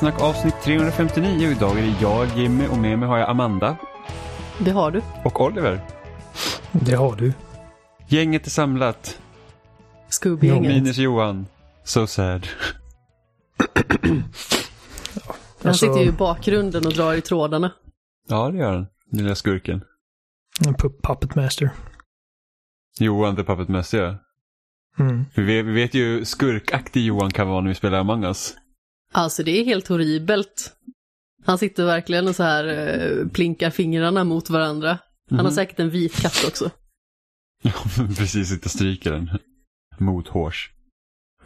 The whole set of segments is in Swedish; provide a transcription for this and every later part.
Spelsnack avsnitt 359 och idag är det jag, Jimmy och med mig har jag Amanda Det har du. och Oliver. Det har du. Gänget är samlat. Scooby-gänget. Minus Johan. So sad. Han Alltså- sitter ju i bakgrunden och drar i trådarna. Ja, det gör han. Lilla skurken. En pu- puppet master. Johan the Puppet Master, ja. Mm. Vi vet, vi vet ju hur skurkaktig Johan kan vara när vi spelar Among Us. Alltså det är helt horribelt. Han sitter verkligen och så här eh, plinkar fingrarna mot varandra. Han har Mhm. säkert en vit katt också. Ja, precis. Inte stryker den. Mot hårs.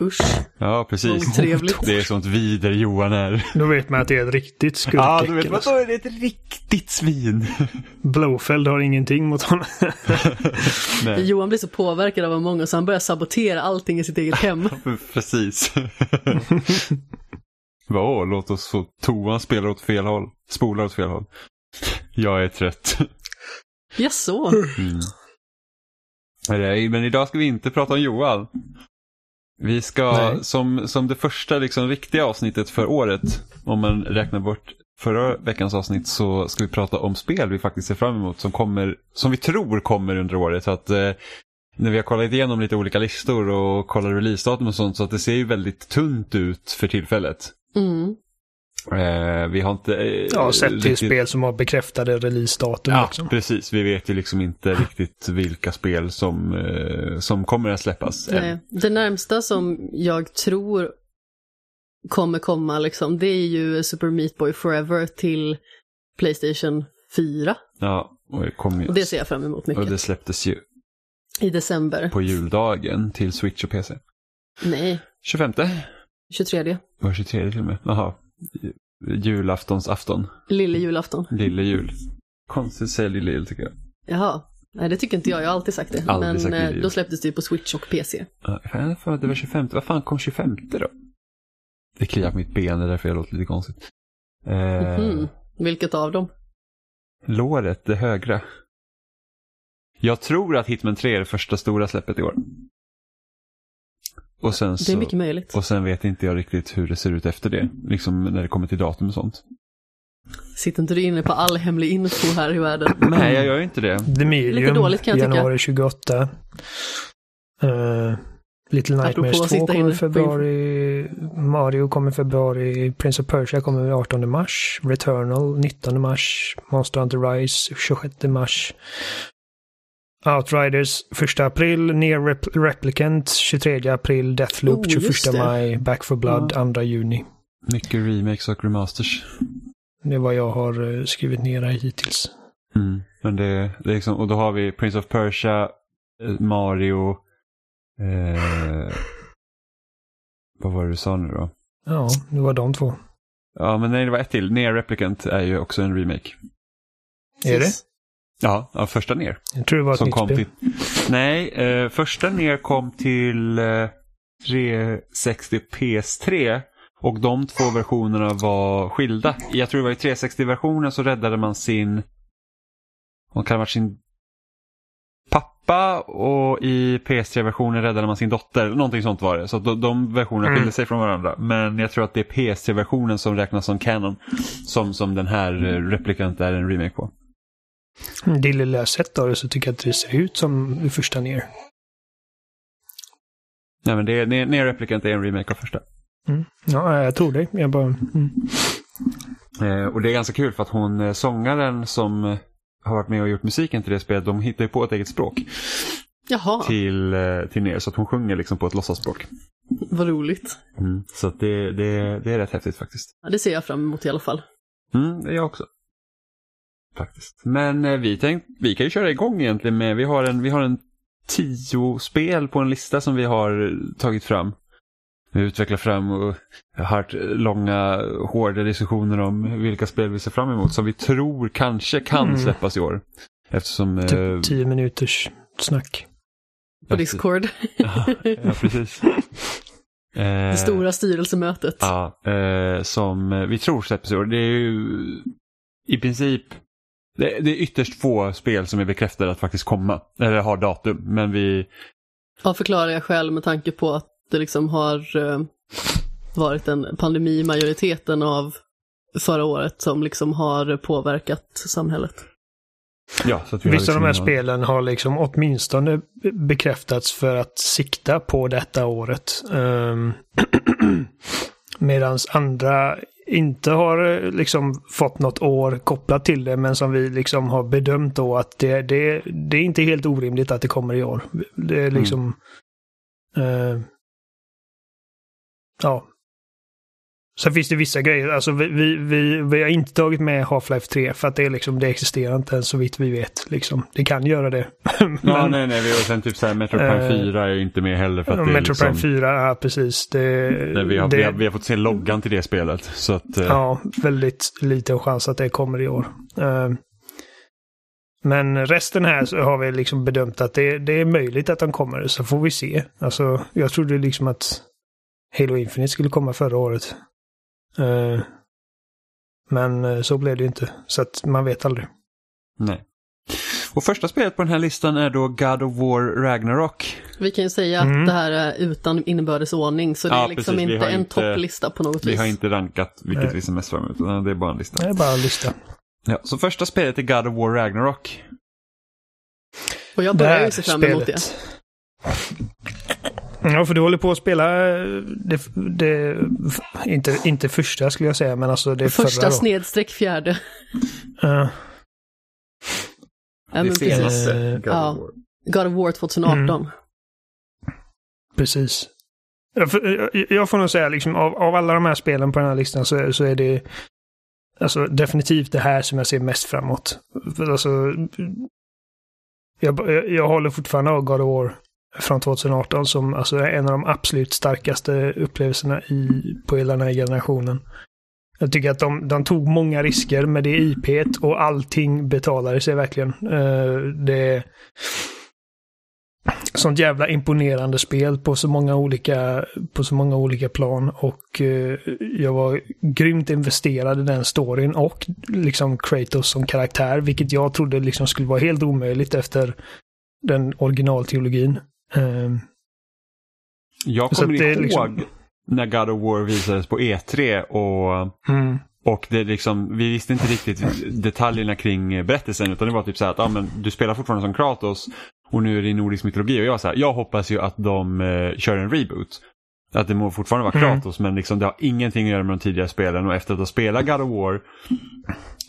Usch. Ja, precis. Otrevligt. Det är sånt vider Johan är. Då vet man att det är ett riktigt Ja, skurkäckel. du vet vad då är det ett riktigt svin. Blowfeld har ingenting mot honom. Nej, Johan blir så påverkad av många så han börjar sabotera allting i sitt eget hem. precis. Åh, låt oss få toan spela åt fel håll. Spolar åt fel håll. Jag är trött. Jaså? Mm. Nej, Men idag ska vi inte prata om Johan. Vi ska, Nej. som, som det första liksom, riktiga avsnittet för året, om man räknar bort förra veckans avsnitt, så ska vi prata om spel vi faktiskt ser fram emot som, kommer, som vi tror kommer under året. Så att, eh, när vi har kollat igenom lite olika listor och kollat releasedatum och sånt, så att det ser ju väldigt tunt ut för tillfället. Mm. Eh, vi har inte... Eh, Ja, sett till riktigt- spel som har bekräftade releasedatum Ja, också. precis. Vi vet ju liksom inte riktigt vilka spel som, eh, som kommer att släppas. än. Nej. Det närmsta som jag tror kommer komma liksom, det är ju Super Meat Boy Forever till Playstation 4. Ja, och det, kom ju, Och det ser jag fram emot och mycket. det släpptes ju I december. på juldagen till Switch och PC. Nej, 25 23. var 23 till och med. Jaha. Julaftons afton. Lille julafton. Lille jul. Konstigt att säga lille jul tycker jag. Jaha. Nej, det tycker inte jag. Jag har alltid sagt det. Aldrig Men sagt eh, då släpptes det ju på Switch och PC. Ja, jag för det var 25. Vad fan kom 25 då? Det kliar på mitt ben, det är därför jag låter lite konstigt. Eh, Mhm. Vilket av dem? Låret, det högra. Jag tror att Hitman 3 är det första stora släppet i år. Och sen, Det är så, mycket möjligt. och sen vet inte jag riktigt hur det ser ut efter det. Liksom när det kommer till datum och sånt. Sitter inte du inne på all hemlig info här i världen? Nej, jag gör inte det. The Medium, Lite dåligt kan jag tycka. januari 28. Uh, Little Nightmares att 2 sitta kommer inne i februari. Mario kommer i februari. Prince of Persia kommer 18 mars. Returnal 19 mars. Monster Hunter Rise 26 mars. Outriders 1 april. Near Rep- Replicant 23 april. Deathloop Oh, just 21 det. maj. Back for Blood 2 juni. Mycket remakes och remasters. Det är vad jag har eh, skrivit ner här hittills. Mm. Men det, det är liksom, och då har vi Prince of Persia, eh, Mario, eh, vad var det du sa nu då? Ja, det var de två. Ja, men nej, det var ett till. Near Replicant är ju också en remake. Är det? Ja, ja första Near. Jag tror det var ett Som nytt kom spel. till... Nej, eh, första Near kom till eh, 360 PS3. Och de två versionerna var skilda. Jag tror det var i 360-versionen så räddade man sin... Man kan ha varit sin pappa och i PS3-versionen räddade man sin dotter. Någonting sånt var det. Så de, de versionerna Mm. skilde sig från varandra. Men jag tror att det är PS3-versionen som räknas som canon. Som, som den här eh, Replicant är en remake på. Det lilla jag har sett av det så tycker jag att det ser ut som det första ner. Nej men det är, Near Near Replicant är en remake av första. Mm. Ja, jag tror det. Jag bara... Mm. Eh, och det är ganska kul för att hon, eh, sångaren som eh, har varit med och gjort musiken till det spelet, de hittar ju på ett eget språk Jaha, till, eh, till ner. Så att hon sjunger liksom på ett låtsasspråk. vad roligt. Så att det, det, det är rätt häftigt faktiskt. Ja, det ser jag fram emot i alla fall. Mm, det är jag också. Faktiskt. Men eh, vi, tänkt, vi kan ju köra igång egentligen med, vi har en, vi har en tio spel på en lista som vi har tagit fram. Vi utvecklar fram och har hört långa, hårda diskussioner om vilka spel vi ser fram emot som vi tror kanske kan Mm. släppas i år. Eftersom... eh, Typ tio minuters snack. På Discord. Ja, ja precis. Det Eh, stora styrelsemötet. Ja, eh, som eh, vi tror släpps i år. Det är ju i princip det, det är ytterst få spel som är bekräftade att faktiskt komma. Eller har datum. Men vi, Ja, förklarar jag själv med tanke på att det liksom har... eh, varit en pandemi i majoriteten av förra året som liksom har påverkat samhället. Ja, så att vi Vissa av de här liksom- spelen har liksom åtminstone bekräftats för att sikta på detta året. Um, Medan andra inte har eh, liksom fått något år kopplat till det, men som vi liksom har bedömt då att det, det, det är inte helt orimligt att det kommer i år. Det är liksom... eh, ja. Sen finns det vissa grejer, alltså vi, vi, vi, vi har inte tagit med Half-Life 3 för att det är liksom, det existerar inte ens så vitt vi vet. Liksom. Det kan göra det. Ja, Men- nej, nej. Vi har sen typ så här Metro Prime Eh, 4 är ju inte med heller för att det är Metro liksom... Prime 4, ja precis. Det, Nej, vi, har, det, vi, har, vi har fått se loggan till det spelet. Så att, eh, Ja, väldigt liten chans att det kommer i år. Eh, Men resten här så har vi liksom bedömt att det, det är möjligt att de kommer, så får vi se. Alltså, jag trodde liksom att Halo Infinite skulle komma förra året. Eh, Men eh, så blev det ju inte, så att man vet aldrig. nej. Och första spelet på den här listan är då God of War Ragnarok. Vi kan ju säga Mm. att det här är utan inbördes ordning, så det Ja, är liksom precis. Vi inte en inte- topplista på något Vi vis. har inte rankat vilket Nej. vi ser mest fram emot, det är bara en lista. Det är bara en lista. Ja, så första spelet är God of War Ragnarok. Och jag börjar ju se fram emot det. Ja, för du håller på att spela eh, det, det, inte, inte första skulle jag säga, men alltså det Första förra då. snedstreck fjärde. Ja. Ja, det precis. senaste God ja. of War. God of War 2018. Precis. Ja, för, eh, Jag får nog säga liksom av, av alla de här spelen på den här listan så, så är det alltså, definitivt det här som jag ser mest framåt. För, alltså, jag, jag, jag håller fortfarande av God of War från 2018 som alltså, är en av de absolut starkaste upplevelserna i, på hela den här generationen. Jag tycker att de, de tog många risker med det IPet och allting betalade sig verkligen. Eh, det det sånt jävla imponerande spel på så många olika, på så många olika plan och eh, jag var grymt investerad i den storyn och liksom Kratos som karaktär, vilket jag trodde liksom skulle vara helt omöjligt efter den originalteologin. Eh, Jag kommer ihåg liksom- när God of War visades på E3 och mm, Och det liksom, vi visste inte riktigt detaljerna kring berättelsen utan det var typ så här att ah, men, du spelar fortfarande som Kratos och nu är det i nordisk mytologi och jag så här, jag hoppas ju att de eh, kör en reboot. Att det må fortfarande vara Mm. Kratos men liksom, det har ingenting att göra med de tidigare spelen och efter att ha spelat God of War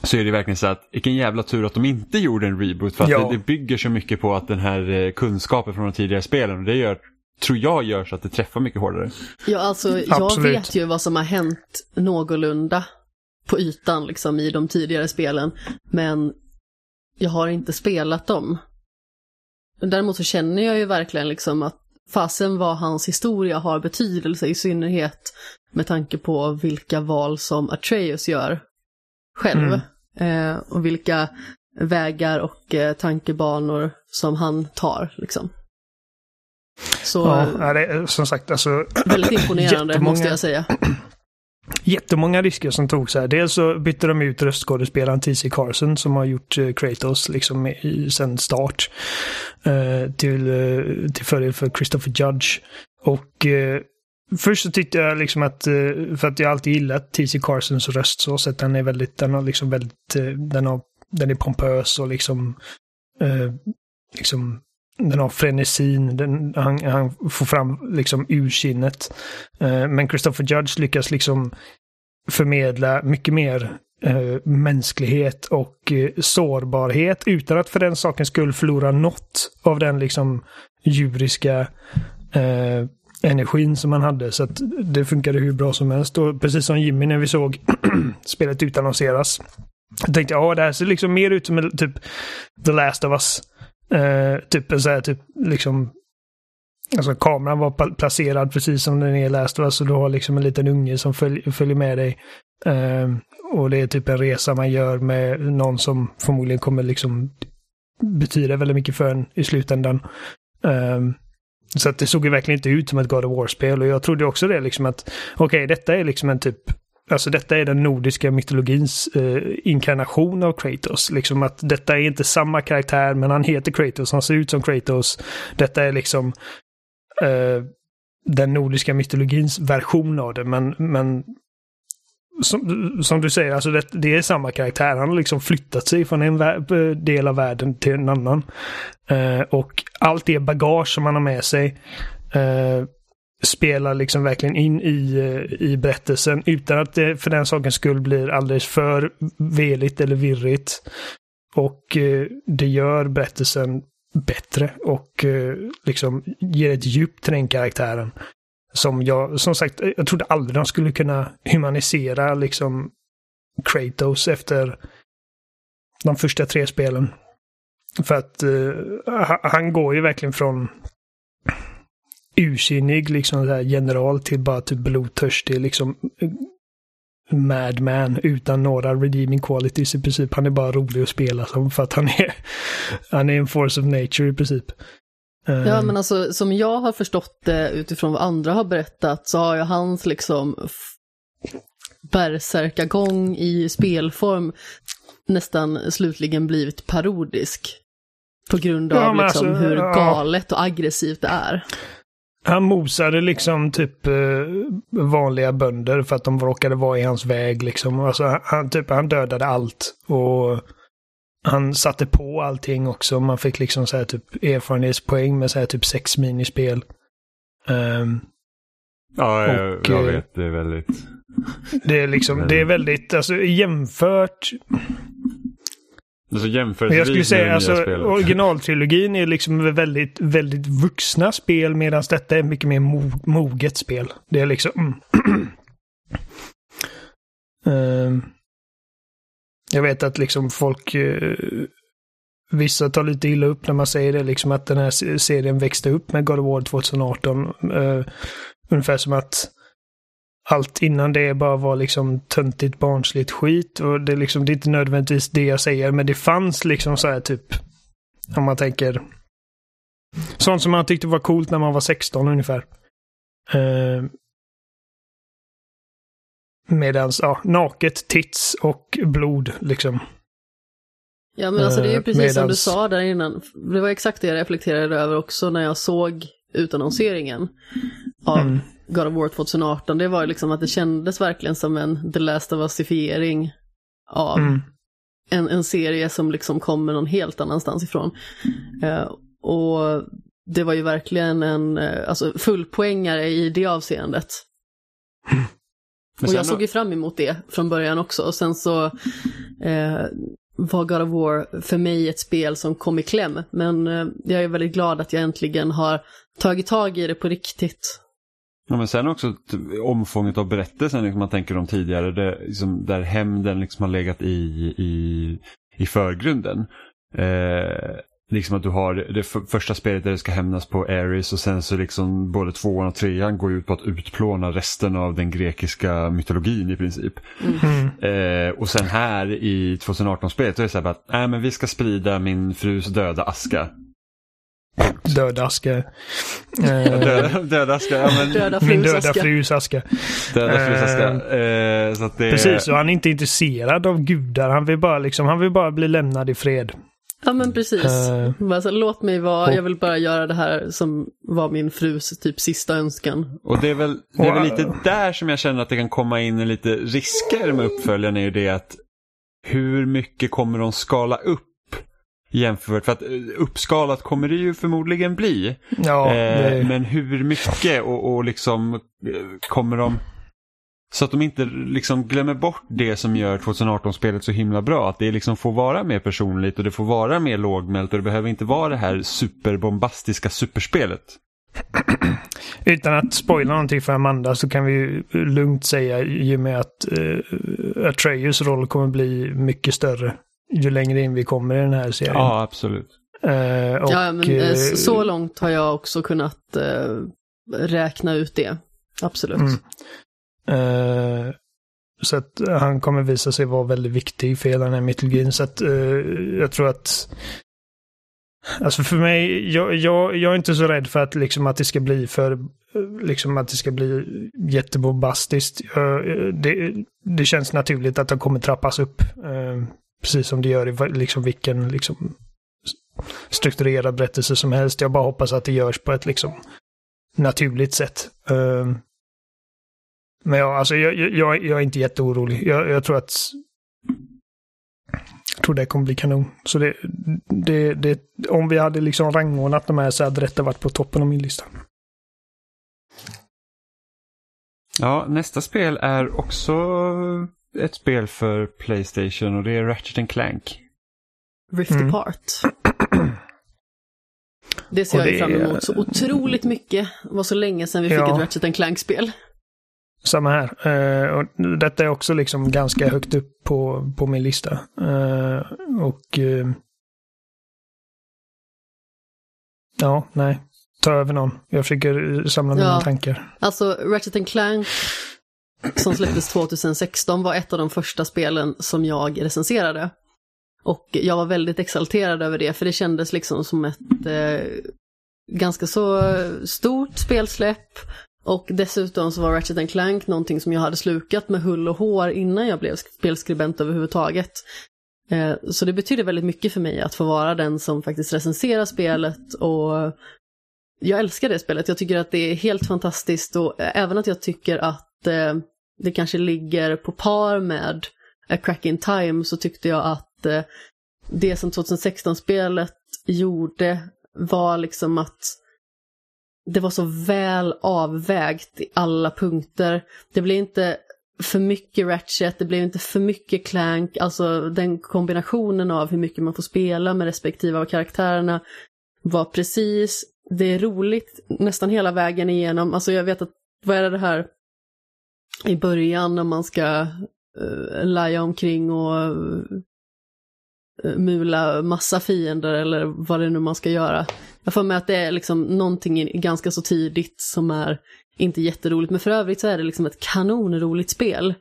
så är det verkligen så att vilken jävla tur att de inte gjorde en reboot för att Ja. det, det bygger så mycket på att den här eh, kunskapen från de tidigare spelen och det gör, tror jag gör så att det träffar mycket hårdare. Ja, alltså jag Absolut. vet ju vad som har hänt någorlunda på ytan liksom i de tidigare spelen. Men jag har inte spelat dem. Däremot så känner jag ju verkligen liksom att fasen vad hans historia har betydelse, i synnerhet med tanke på vilka val som Atreus gör själv. Eh, och vilka vägar och eh, tankebanor som han tar liksom. Så ja, ja, det är, som sagt, alltså väldigt imponerande jättemånga- måste jag säga. jättemånga risker som togs här. Dels så bytte de ut röstskådespelaren T.C. Carson som har gjort eh, Kratos liksom i, sen start. Eh, till, eh, till fördel för Christopher Judge. Och eh, först så tyckte jag liksom att, eh, för att jag alltid gillat T.C. Carsons röst så, så att den är väldigt, den har liksom väldigt, eh, den, har, den är pompös och liksom, eh, liksom den har frenesin, den, han, han får fram liksom ursinnet. Eh, men Christopher Judge lyckas liksom förmedla mycket mer eh, mänsklighet och eh, sårbarhet utan att för den sakens skull förlora något av den liksom djuriska eh, energin som man hade. Så att det funkade hur bra som helst. Och precis som Jimmy när vi såg spelet utannonseras. Jag tänkte, ja det här ser liksom mer ut som typ The Last of Us. Eh, typ en här, typ liksom Alltså kameran var placerad precis som den är i Last of Us och du har liksom en liten unge som följ, följer med dig. Ehm, och det är typ en resa man gör med någon som förmodligen kommer liksom betyda väldigt mycket för en i slutändan. Ehm, så att det såg ju verkligen inte ut som ett God of War-spel och jag trodde också det liksom att okej, detta är liksom en typ Alltså detta är den nordiska mytologins eh, inkarnation av Kratos. Liksom att detta är inte samma karaktär men han heter Kratos, han ser ut som Kratos. Detta är liksom eh, den nordiska mytologins version av det. Men, men som, som du säger, alltså det, det, är samma karaktär. Han har liksom flyttat sig från en del av världen till en annan. Eh, och allt det bagage som han har med sig eh, spelar liksom verkligen in i, eh, i berättelsen utan att det för den sakens skull blir alldeles för veligt eller virrigt. Och eh, det gör berättelsen bättre och eh, liksom ger ett djup till den karaktären. Som jag, som sagt, jag trodde aldrig de skulle kunna humanisera liksom Kratos efter de första tre spelen. För att uh, han går ju verkligen från ursinnig liksom där general till bara typ blodtörstig liksom madman utan några redeeming qualities i princip. Han är bara rolig att spela som för att han är, han är en force of nature i princip. Ja, men alltså som jag har förstått det utifrån vad andra har berättat så har ju hans liksom bärsärkagång i spelform nästan slutligen blivit parodisk. På grund av ja, liksom alltså, hur galet och aggressivt det är. Han mosade liksom typ eh, vanliga bönder för att de råkade vara i hans väg liksom. Alltså han, typ, han dödade allt. Och han satte på allting också. Man fick liksom så här typ erfarenhetspoäng med så här typ sex minispel. Um, ja, jag, och, jag eh, vet. Det är väldigt... Det är liksom, det är väldigt, alltså jämfört... Alltså jag skulle säga alltså originaltrilogin är liksom väldigt, väldigt vuxna spel medan detta är mycket mer mo moget spel. Det är liksom... um, Jag vet att liksom folk, eh, vissa tar lite illa upp när man säger det, liksom att den här serien växte upp med God of War 2018. Eh, ungefär som att allt innan det bara var liksom töntigt barnsligt skit. Och det, liksom, det är inte nödvändigtvis det jag säger, men det fanns liksom så här typ, om man tänker, sånt som man tyckte var coolt när man var 16 ungefär. Uh, Medans, ja, naket, tits och blod liksom. Ja men alltså det är ju precis Medans... som du sa där innan. Det var exakt det jag reflekterade över också när jag såg utannonseringen av mm. God of War 2018. Det var liksom att det kändes verkligen som en The Last of Us-ifiering av mm. en, en serie som liksom kommer någon helt annanstans ifrån. Uh, och det var ju verkligen en uh, alltså fullpoängare i det avseendet. Och jag såg ju fram emot det från början också. Och sen så eh, var God of War för mig ett spel som kom i kläm. Men eh, jag är väldigt glad att jag äntligen har tagit tag i det på riktigt. Ja, men sen också omfånget av berättelsen, liksom man tänker om tidigare, det, liksom, där hämnden liksom har legat i, i, i förgrunden. Eh, liksom att du har det första spelet där det ska hämnas på Ares och sen så liksom både tvåan och trean går ut på att utplåna resten av den grekiska mytologin i princip. Mm. Eh, och sen här i 2018-spelet är det så här att nej, men vi ska sprida min frus döda aska. Döda aska. döda, döda aska. Ja, men... Döda Min döda frus aska. Döda frus aska. Eh, så det... Precis, och han är inte intresserad av gudar. Han vill bara, liksom, han vill bara bli lämnad i fred. Ja men precis. Uh, alltså, låt mig vara, jag vill bara göra det här som var min frus typ sista önskan. Och det är väl, det är väl lite där som jag känner att det kan komma in lite risker med uppföljaren är ju det att hur mycket kommer de skala upp jämfört, för att eh, uppskalat kommer det ju förmodligen bli. Ja, eh, men hur mycket och, och liksom eh, kommer de så att de inte liksom glömmer bort det som gör 2018-spelet så himla bra. Att det liksom får vara mer personligt och det får vara mer lågmält och det behöver inte vara det här superbombastiska superspelet. Utan att spoila någonting för Amanda så kan vi lugnt säga i och med att uh, Atreus roll kommer bli mycket större ju längre in vi kommer i den här serien. Ja, absolut. Uh, och, ja, men uh, så långt har jag också kunnat uh, räkna ut det. Absolut. Mm. Uh, så att han kommer visa sig vara väldigt viktig för hela den här mytologin. Så att uh, jag tror att... Alltså för mig, jag, jag, jag är inte så rädd för att, liksom, att det ska bli för... Liksom att det ska bli jättebombastiskt. Uh, det, det känns naturligt att det kommer trappas upp. Eh, precis som det gör i liksom vilken liksom, strukturerad berättelse som helst. Jag bara hoppas att det görs på ett liksom naturligt sätt. Uh, men ja, alltså jag, jag, jag är inte jätteorolig. Jag, jag tror att jag tror det kommer bli kanon. Så det, det, det, om vi hade liksom rangordnat de här så hade detta varit på toppen av min lista. Ja, nästa spel är också ett spel för Playstation och det är Ratchet Clank. Rift mm. Apart. Det ser jag det... fram emot så otroligt mycket. Det var så länge sedan vi fick ja. ett Ratchet Clank-spel. Samma här. Uh, och detta är också liksom ganska högt upp på, på min lista. Uh, och... Uh, ja, nej. Ta över någon. Jag försöker samla mina ja. tankar. Alltså, Ratchet Clank som släpptes 2016 var ett av de första spelen som jag recenserade. Och jag var väldigt exalterad över det, för det kändes liksom som ett eh, ganska så stort spelsläpp. Och dessutom så var Ratchet Clank någonting som jag hade slukat med hull och hår innan jag blev spelskribent överhuvudtaget. Eh, så det betyder väldigt mycket för mig att få vara den som faktiskt recenserar spelet och jag älskar det spelet. Jag tycker att det är helt fantastiskt och även att jag tycker att eh, det kanske ligger på par med A Crack in Time så tyckte jag att eh, det som 2016-spelet gjorde var liksom att det var så väl avvägt i alla punkter. Det blev inte för mycket Ratchet, det blev inte för mycket Clank, alltså den kombinationen av hur mycket man får spela med respektive av karaktärerna var precis, det är roligt nästan hela vägen igenom, alltså jag vet att, vad är det här i början när man ska uh, laja omkring och uh, mula massa fiender eller vad det nu man ska göra. Jag får med att det är liksom någonting ganska så tidigt som är inte jätteroligt, men för övrigt så är det liksom ett kanonroligt spel.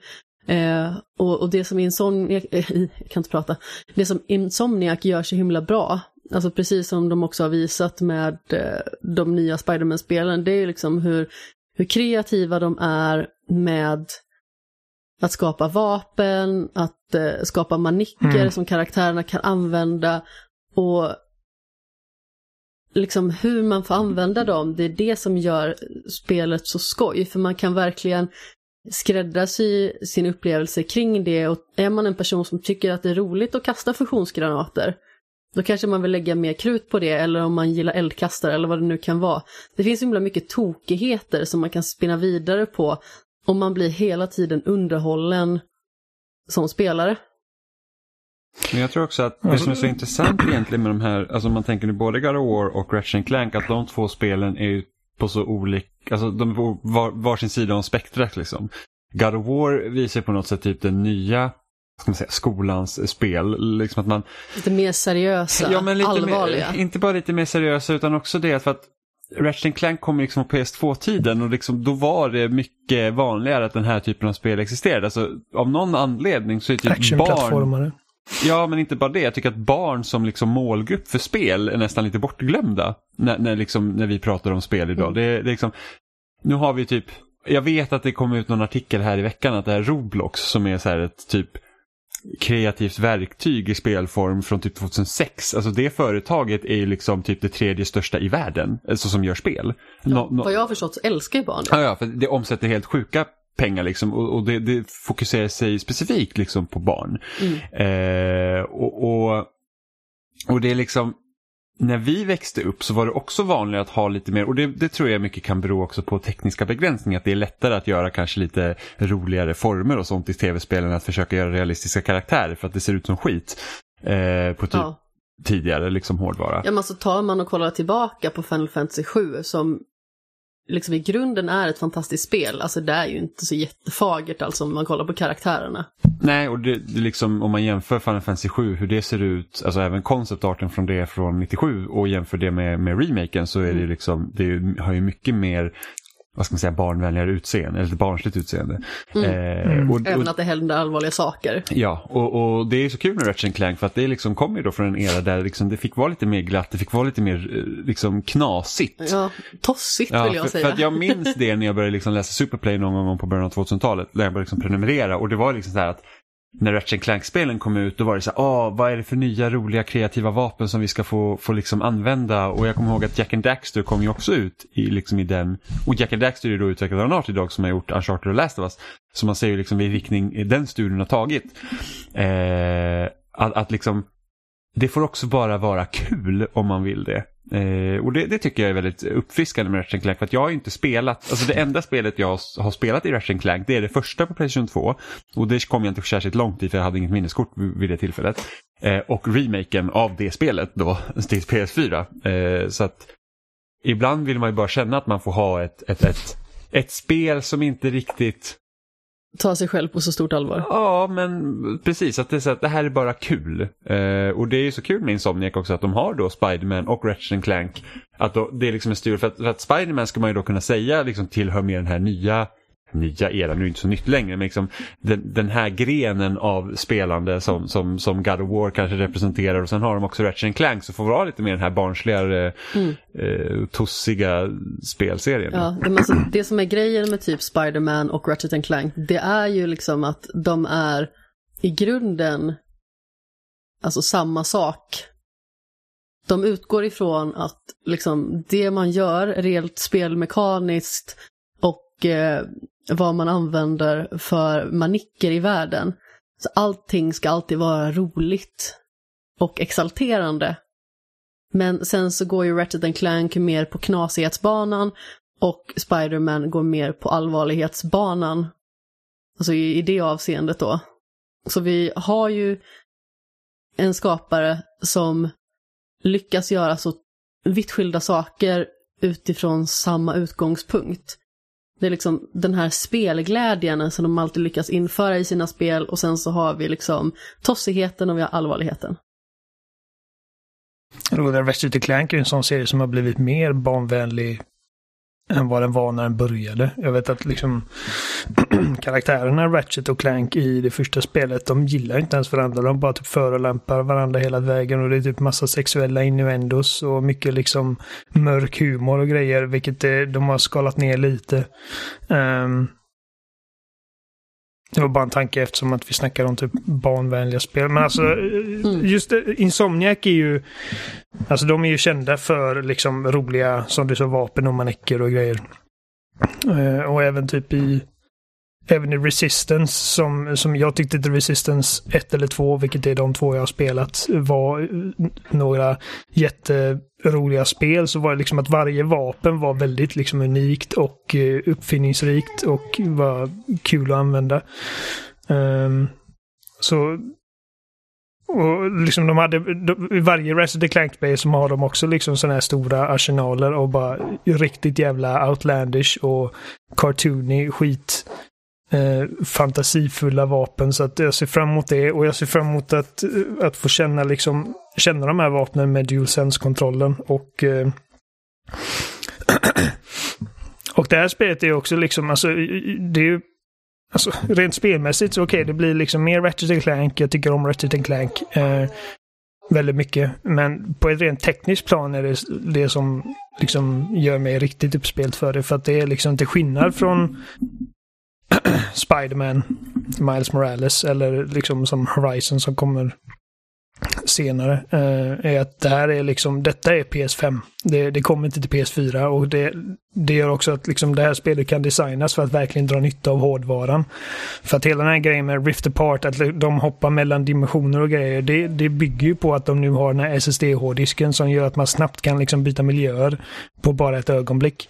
Eh, och, och, det som Insomniac, eh, jag kan inte prata, det som Insomniac gör så himla bra, alltså precis som de också har visat med eh, de nya Spiderman-spelen, det är liksom hur, hur kreativa de är med att skapa vapen, att eh, skapa manicker mm. som karaktärerna kan använda och liksom hur man får använda dem, det är det som gör spelet så skoj, för man kan verkligen skräddarsy sin upplevelse kring det och är man en person som tycker att det är roligt att kasta fusionsgranater, då kanske man vill lägga mer krut på det, eller om man gillar eldkastare eller vad det nu kan vara. Det finns himla mycket tokigheter som man kan spinna vidare på om man blir hela tiden underhållen som spelare. Men jag tror också att det som är så intressant egentligen med de här, alltså man tänker nu både God of War och Ratchet Clank, att de två spelen är ju på så olika, alltså de är på var, varsin sida om spektrat liksom. God of War visar på något sätt typ den nya ska man säga, skolans spel. Liksom att man, lite mer seriösa, ja, men lite allvarliga. Mer, inte bara lite mer seriösa utan också det för att Ratchet Clank kom liksom på PS2-tiden och liksom, då var det mycket vanligare att den här typen av spel existerade. Alltså, av någon anledning så är typ barn... Ja, men inte bara det. Jag tycker att barn som liksom målgrupp för spel är nästan lite bortglömda när, när, liksom, när vi pratar om spel idag. Mm. Det, det är liksom, nu har vi typ, jag vet att det kom ut någon artikel här i veckan att det är Roblox som är så här ett typ kreativt verktyg i spelform från typ 2006. Alltså det företaget är ju liksom typ det tredje största i världen, alltså som gör spel. Ja, no, no... Vad jag har förstått så älskar ju barn det. Ja, ja, för det omsätter helt sjuka pengar liksom och, och det, det, fokuserar sig specifikt liksom på barn. Mm. Eh, och, och, och det är liksom när vi växte upp så var det också vanligt att ha lite mer, och det, det, tror jag mycket kan bero också på tekniska begränsningar, att det är lättare att göra kanske lite roligare former och sånt i tv-spelen än att försöka göra realistiska karaktärer för att det ser ut som skit. Eh, på typ ja. tidigare liksom hårdvara. Ja men så tar man och kollar tillbaka på Final Fantasy 7 som liksom i grunden är ett fantastiskt spel. Alltså det är ju inte så jättefagert alltså om man kollar på karaktärerna. Nej, och det, det liksom, om man jämför Final Fantasy 7, hur det ser ut, alltså även konceptarten från det från 97 och jämför det med, med remaken så är det mm. liksom, det har ju mycket mer vad ska man säga, barnvänligare utseende, eller barnsligt utseende. Mm. Eh, mm. och, och, Även att det händer allvarliga saker. Ja, och, och det är så kul med Ratchet Clank för att det liksom kommer då från en era där liksom det fick vara lite mer glatt, det fick vara lite mer eh, liksom knasigt. Ja, tossigt ja, vill jag för, säga. För att jag minns det när jag började liksom läsa Superplay någon gång på början av 2000-talet, där jag började liksom prenumerera och det var liksom så här att när Ratchet Clank-spelen kom ut då var det så här, ah, vad är det för nya roliga kreativa vapen som vi ska få, få liksom använda? Och jag kommer ihåg att Jack and Daxter kom ju också ut i, liksom i den. Och Jack and Daxter är då utvecklad av Naughty Dog som har gjort Uncharted och Last of Us. Så man ser ju liksom vilken riktning den studien har tagit. Eh, att, att liksom det får också bara vara kul om man vill det. Eh, och det, det, tycker jag är väldigt uppfriskande med Ratchet Clank för att jag har inte spelat, alltså det enda spelet jag har spelat i Ratchet Clank det är det första på Playstation 2 och det kom jag inte särskilt långt i för jag hade inget minneskort vid det tillfället. Eh, och remaken av det spelet då till PS4. Eh, så att ibland vill man ju bara känna att man får ha ett, ett, ett, ett spel som inte riktigt ta sig själv på så stort allvar. Ja, men precis. Att det, är så att det här är bara kul. Eh, och det är ju så kul med Insomniac också att de har då Spiderman och Ratchet Clank. Att då, det är liksom en styr, för att, för att Spiderman ska man ju då kunna säga liksom tillhör mer den här nya nya eran, nu är inte så nytt längre, men liksom den, den, här grenen av spelande som, som, som God of War kanske representerar och sen har de också Ratchet Clank så får vara lite mer den här barnsligare, mm. eh, tossiga spelserien. Ja, men alltså, det som är grejen med typ Spiderman och Ratchet Clank, det är ju liksom att de är i grunden alltså samma sak. De utgår ifrån att liksom det man gör rent spelmekaniskt och eh, vad man använder för manicker i världen. Så allting ska alltid vara roligt och exalterande. Men sen så går ju Ratchet Clank mer på knasighetsbanan och Spiderman går mer på allvarlighetsbanan. Alltså i, i det avseendet då. Så vi har ju en skapare som lyckas göra så vitt skilda saker utifrån samma utgångspunkt. Det är liksom den här spelglädjen som de alltid lyckas införa i sina spel och sen så har vi liksom tossigheten och vi har allvarligheten. Ratchet Clank är en sån serie som har blivit mer barnvänlig än vad den var när den började. Jag vet att liksom karaktärerna Ratchet och Clank i det första spelet, de gillar inte ens varandra. De bara typ förolämpar varandra hela vägen och det är typ massa sexuella innuendos och mycket liksom mörk humor och grejer, vilket det, de har skalat ner lite. Um, det var bara en tanke eftersom att vi snackar om typ barnvänliga spel. Men alltså, mm. just det, Insomniac är ju... Alltså de är ju kända för liksom roliga, som du sa, vapen och manicker och grejer. Uh, och även typ i även i Resistance, som, som jag tyckte att Resistance 1 eller 2, vilket är de två jag har spelat, var eh, några jätteroliga spel så var det liksom att varje vapen var väldigt liksom unikt och eh, uppfinningsrikt och var kul att använda. Um, så och liksom de hade, I varje Resident Clank Bay som har de också liksom sådana här stora arsenaler och bara riktigt jävla outlandish och cartoony skit eh, fantasifulla vapen. Så att jag ser fram emot det och jag ser fram emot att, eh, att få känna, liksom, känna de här vapnen med DualSense-kontrollen. Och, eh, och det här spelet är också liksom, alltså, det är ju Alltså, rent spelmässigt så okej, okay, det blir liksom mer Ratchet Clank. Jag tycker om Ratchet Clank eh, väldigt mycket. Men på ett rent tekniskt plan är det det som liksom gör mig riktigt uppspelt för det. För att det är liksom till skillnad från Spiderman, Miles Morales eller liksom som Horizon som kommer senare. Eh, är att det här är liksom, detta är PS5. Det, det kommer inte till PS4 och det, det gör också att liksom det här spelet kan designas för att verkligen dra nytta av hårdvaran. För att hela den här grejen med Rift Apart, att de hoppar mellan dimensioner och grejer, det, det bygger ju på att de nu har den här SSD-hårddisken som gör att man snabbt kan liksom byta miljöer på bara ett ögonblick.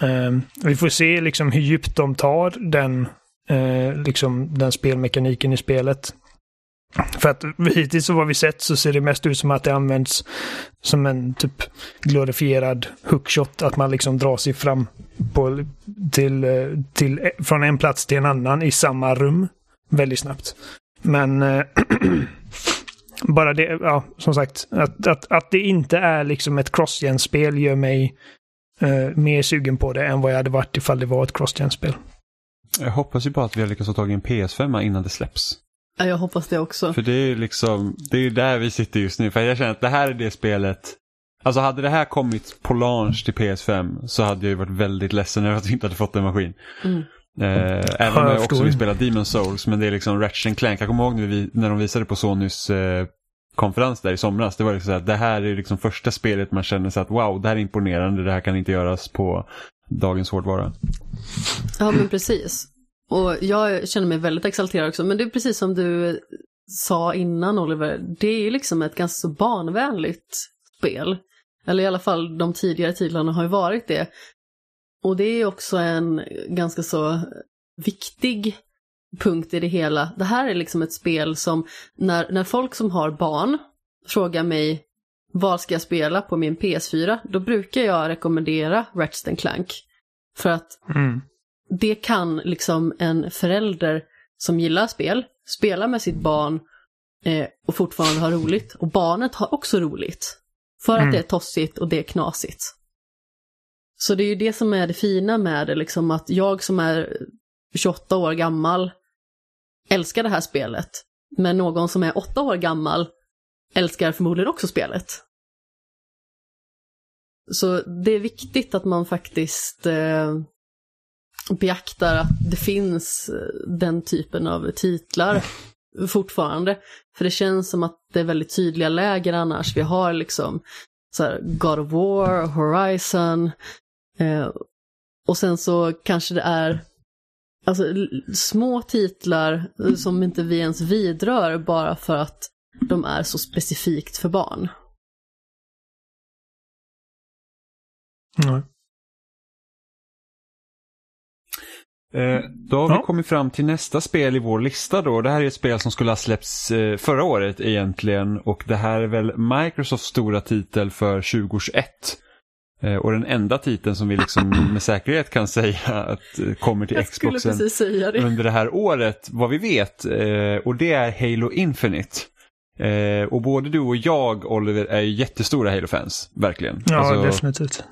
Ehm, vi får se liksom hur djupt de tar den, eh, liksom den spelmekaniken i spelet. För att hittills så vad vi sett så ser det mest ut som att det används som en typ glorifierad hookshot. Att man liksom drar sig fram på, till, eh, till, eh, från en plats till en annan i samma rum väldigt snabbt. Men äh, bara det, ja, som sagt, att, att, att det inte är liksom ett crossgen-spel gör mig eh, mer sugen på det än vad jag hade varit ifall det var ett crossgen-spel. Jag hoppas ju bara att vi har lyckats få tag i en PS5 innan det släpps. Ja, jag hoppas det också. För det är ju liksom, det är där vi sitter just nu. För jag känner att det här är det spelet. Alltså hade det här kommit på launch till PS5 så hade jag ju varit väldigt ledsen över att vi inte hade fått en maskin. Mm. Eh, även om jag också vill spela Demon Souls, men det är liksom Ratchet Clank. Jag kommer ihåg när, vi, när de visade på Sonys eh, konferens där i somras. Det var liksom så att det här är liksom första spelet man känner så att wow, det här är imponerande, det här kan inte göras på dagens hårdvara. Ja, men precis. Och jag känner mig väldigt exalterad också, men det är precis som du sa innan Oliver, det är liksom ett ganska så barnvänligt spel. Eller i alla fall de tidigare titlarna har ju varit det. Och det är också en ganska så viktig punkt i det hela. Det här är liksom ett spel som när, när folk som har barn frågar mig vad ska jag spela på min PS4, då brukar jag rekommendera Ratchet Clank. För att mm. det kan liksom en förälder som gillar spel spela med sitt barn eh, och fortfarande ha roligt. Och barnet har också roligt. För mm. att det är tossigt och det är knasigt. Så det är ju det som är det fina med det, liksom att jag som är 28 år gammal älskar det här spelet. Men någon som är åtta år gammal älskar förmodligen också spelet. Så det är viktigt att man faktiskt eh, beaktar att det finns eh, den typen av titlar fortfarande. För det känns som att det är väldigt tydliga läger annars. Vi har liksom så här, God of War, Horizon. Eh, och sen så kanske det är alltså, små titlar som inte vi ens vidrör bara för att de är så specifikt för barn. Nej. Eh, då har ja. vi kommit fram till nästa spel i vår lista då. Det här är ett spel som skulle ha släppts eh, förra året egentligen och det här är väl Microsofts stora titel för 2021. Eh, och den enda titeln som vi liksom med säkerhet kan säga att eh, kommer till Xboxen det. under det här året, vad vi vet. Eh, och det är Halo Infinite. Och både du och jag, Oliver, är jättestora Halo-fans. Verkligen. Ja, alltså, definitivt.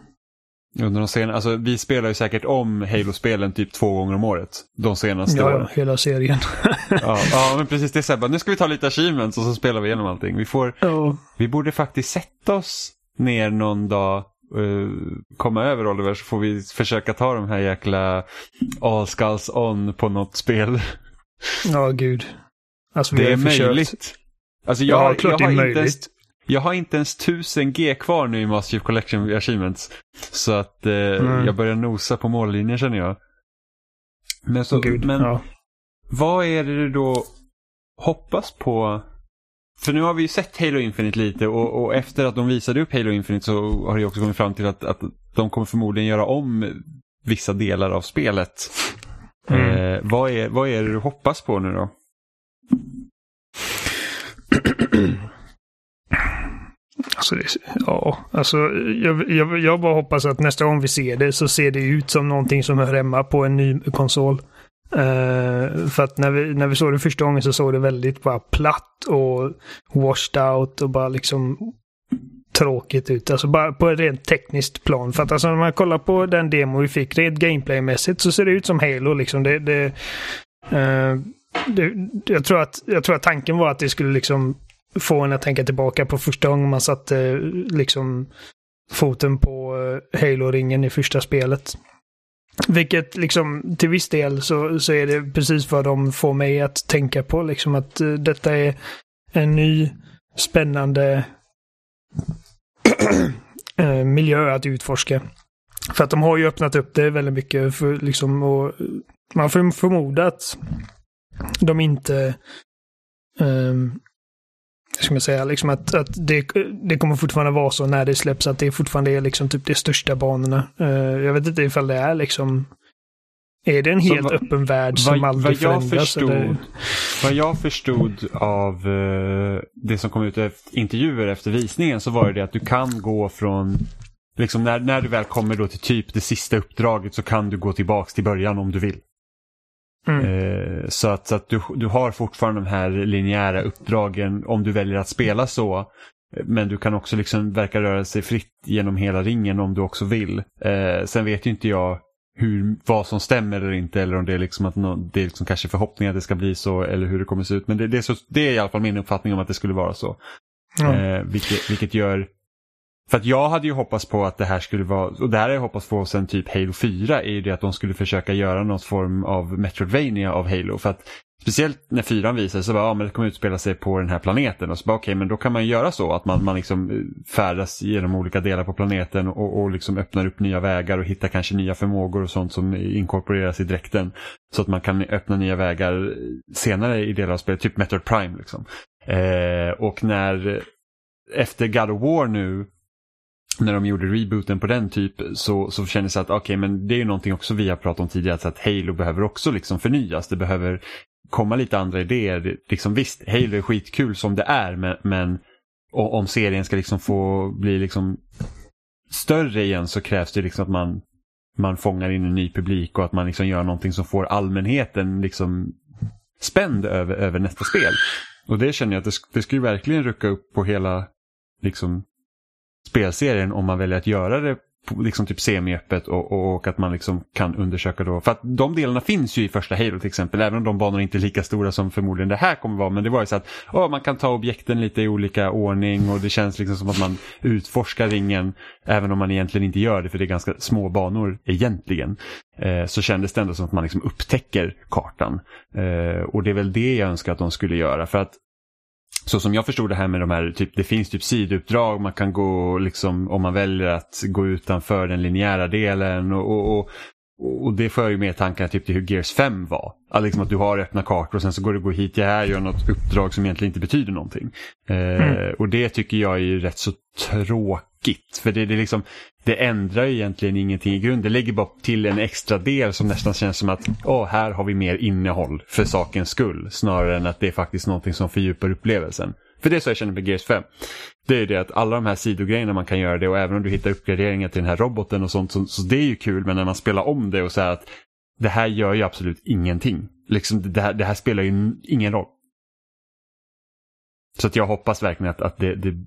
Under de sen, alltså, vi spelar ju säkert om Halo-spelen typ två gånger om året. De senaste ja, åren. Ja, hela serien. ja, ja, men precis. Det är så här, nu ska vi ta lite achievements och så spelar vi igenom allting. Vi, får, ja. vi borde faktiskt sätta oss ner någon dag Uh, komma över Oliver så får vi försöka ta de här jäkla all skulls on på något spel. Ja, gud. Alltså, det är möjligt. Alltså jag, ja, klart jag, har inte ens, jag har inte ens 1000 G kvar nu i Master Chief Collection Achievements. Så att eh, mm. jag börjar nosa på mållinjen känner jag. Men, så, Gud, men ja. vad är det du då hoppas på? För nu har vi ju sett Halo Infinite lite och, och, efter att de visade upp Halo Infinite så har det också kommit fram till att, att de kommer förmodligen göra om vissa delar av spelet. Mm. Eh, vad, är, vad är det du hoppas på nu då? Alltså, det, ja, alltså jag, jag, jag bara hoppas att nästa gång vi ser det så ser det ut som någonting som hör hemma på en ny konsol. Uh, för att när vi, när vi såg det första gången så såg det väldigt bara platt och washed out och bara liksom tråkigt ut. Alltså bara på ett rent tekniskt plan. För att alltså när man kollar på den demo vi fick rent gameplaymässigt så ser det ut som Halo liksom. Det, det, uh, det, jag, tror att, jag tror att tanken var att det skulle liksom få en att tänka tillbaka på första gången man satte eh, liksom foten på Halo-ringen i första spelet. Vilket liksom till viss del så, så är det precis vad de får mig att tänka på. Liksom att uh, detta är en ny spännande uh, miljö att utforska. För att de har ju öppnat upp det väldigt mycket för liksom och man får förmoda att de inte um, ska man säga, liksom att, att det, det kommer fortfarande vara så när det släpps att det fortfarande är liksom typ de största banorna. Uh, jag vet inte ifall det är liksom är det en helt va, öppen värld som aldrig vad förändras? Förstod, eller? Vad jag förstod av uh, det som kom ut efter intervjuer efter visningen så var det att du kan gå från Liksom när, när du väl kommer då till typ det sista uppdraget så kan du gå tillbaks till början om du vill. Mm. Eh, så att, så att du, du har fortfarande de här linjära uppdragen om du väljer att spela så. Men du kan också liksom verka röra sig fritt genom hela ringen om du också vill. Eh, sen vet ju inte jag hur, vad som stämmer eller inte eller om det är liksom att no, det är liksom kanske förhoppningar att det ska bli så eller hur det kommer se ut. Men det, det, är, så, det är i alla fall min uppfattning om att det skulle vara så. Mm. Eh, vilket, vilket gör för att jag hade ju hoppats på att det här skulle vara, och det här har jag hoppats på sen typ Halo 4, är ju det att de skulle försöka göra någon form av Metroidvania av Halo. För att Speciellt när fyran visade så bara, ja men det kommer utspela sig på den här planeten och så bara okej okay, men då kan man göra så att man, man liksom eh, färdas genom olika delar på planeten och, och liksom öppnar upp nya vägar och hittar kanske nya förmågor och sånt som inkorporeras i dräkten. Så att man kan öppna nya vägar senare i delar av spelet, typ Metroid Prime liksom. Eh, och när eh, efter God of War nu när de gjorde rebooten på den typ så, så kändes det att okej okay, men det är ju någonting också vi har pratat om tidigare att Halo behöver också liksom förnyas. Det behöver komma lite andra idéer. Liksom, visst, Halo är skitkul som det är men, men om serien ska liksom få bli liksom större igen så krävs det liksom att man, man fångar in en ny publik och att man liksom gör någonting som får allmänheten liksom spänd över, över nästa spel. Och det känner jag att det, det skulle verkligen rucka upp på hela liksom, spelserien om man väljer att göra det liksom typ semiöppet och, och, och, att man liksom kan undersöka då. För att de delarna finns ju i första Halo till exempel, även om de banorna inte är lika stora som förmodligen det här kommer vara. Men det var ju så att oh, man kan ta objekten lite i olika ordning och det känns liksom som att man utforskar ringen, även om man egentligen inte gör det för det är ganska små banor egentligen. Eh, så kändes det ändå som att man liksom upptäcker kartan. Eh, och det är väl det jag önskar att de skulle göra. För att så som jag förstod det här med de här, typ, det finns typ sidouppdrag, man kan gå liksom om man väljer att gå utanför den linjära delen och, och, och, och det för ju med tankarna typ till hur Gears 5 var. Att, liksom att du har öppna kartor och sen så går du gå hit, jag här gör något uppdrag som egentligen inte betyder någonting. Eh, mm. Och det tycker jag är rätt så tråkigt. För det, det, liksom, det ändrar ju egentligen ingenting i grunden. Det lägger bara till en extra del som nästan känns som att åh, här har vi mer innehåll för sakens skull. Snarare än att det är faktiskt någonting som fördjupar upplevelsen. För det är så jag känner med GS5. Det är det att alla de här sidogrejerna man kan göra det och även om du hittar uppgraderingar till den här roboten och sånt så, så det är ju kul men när man spelar om det och säger att det här gör ju absolut ingenting. Liksom, det, här, det här spelar ju ingen roll. Så att jag hoppas verkligen att, att det, det,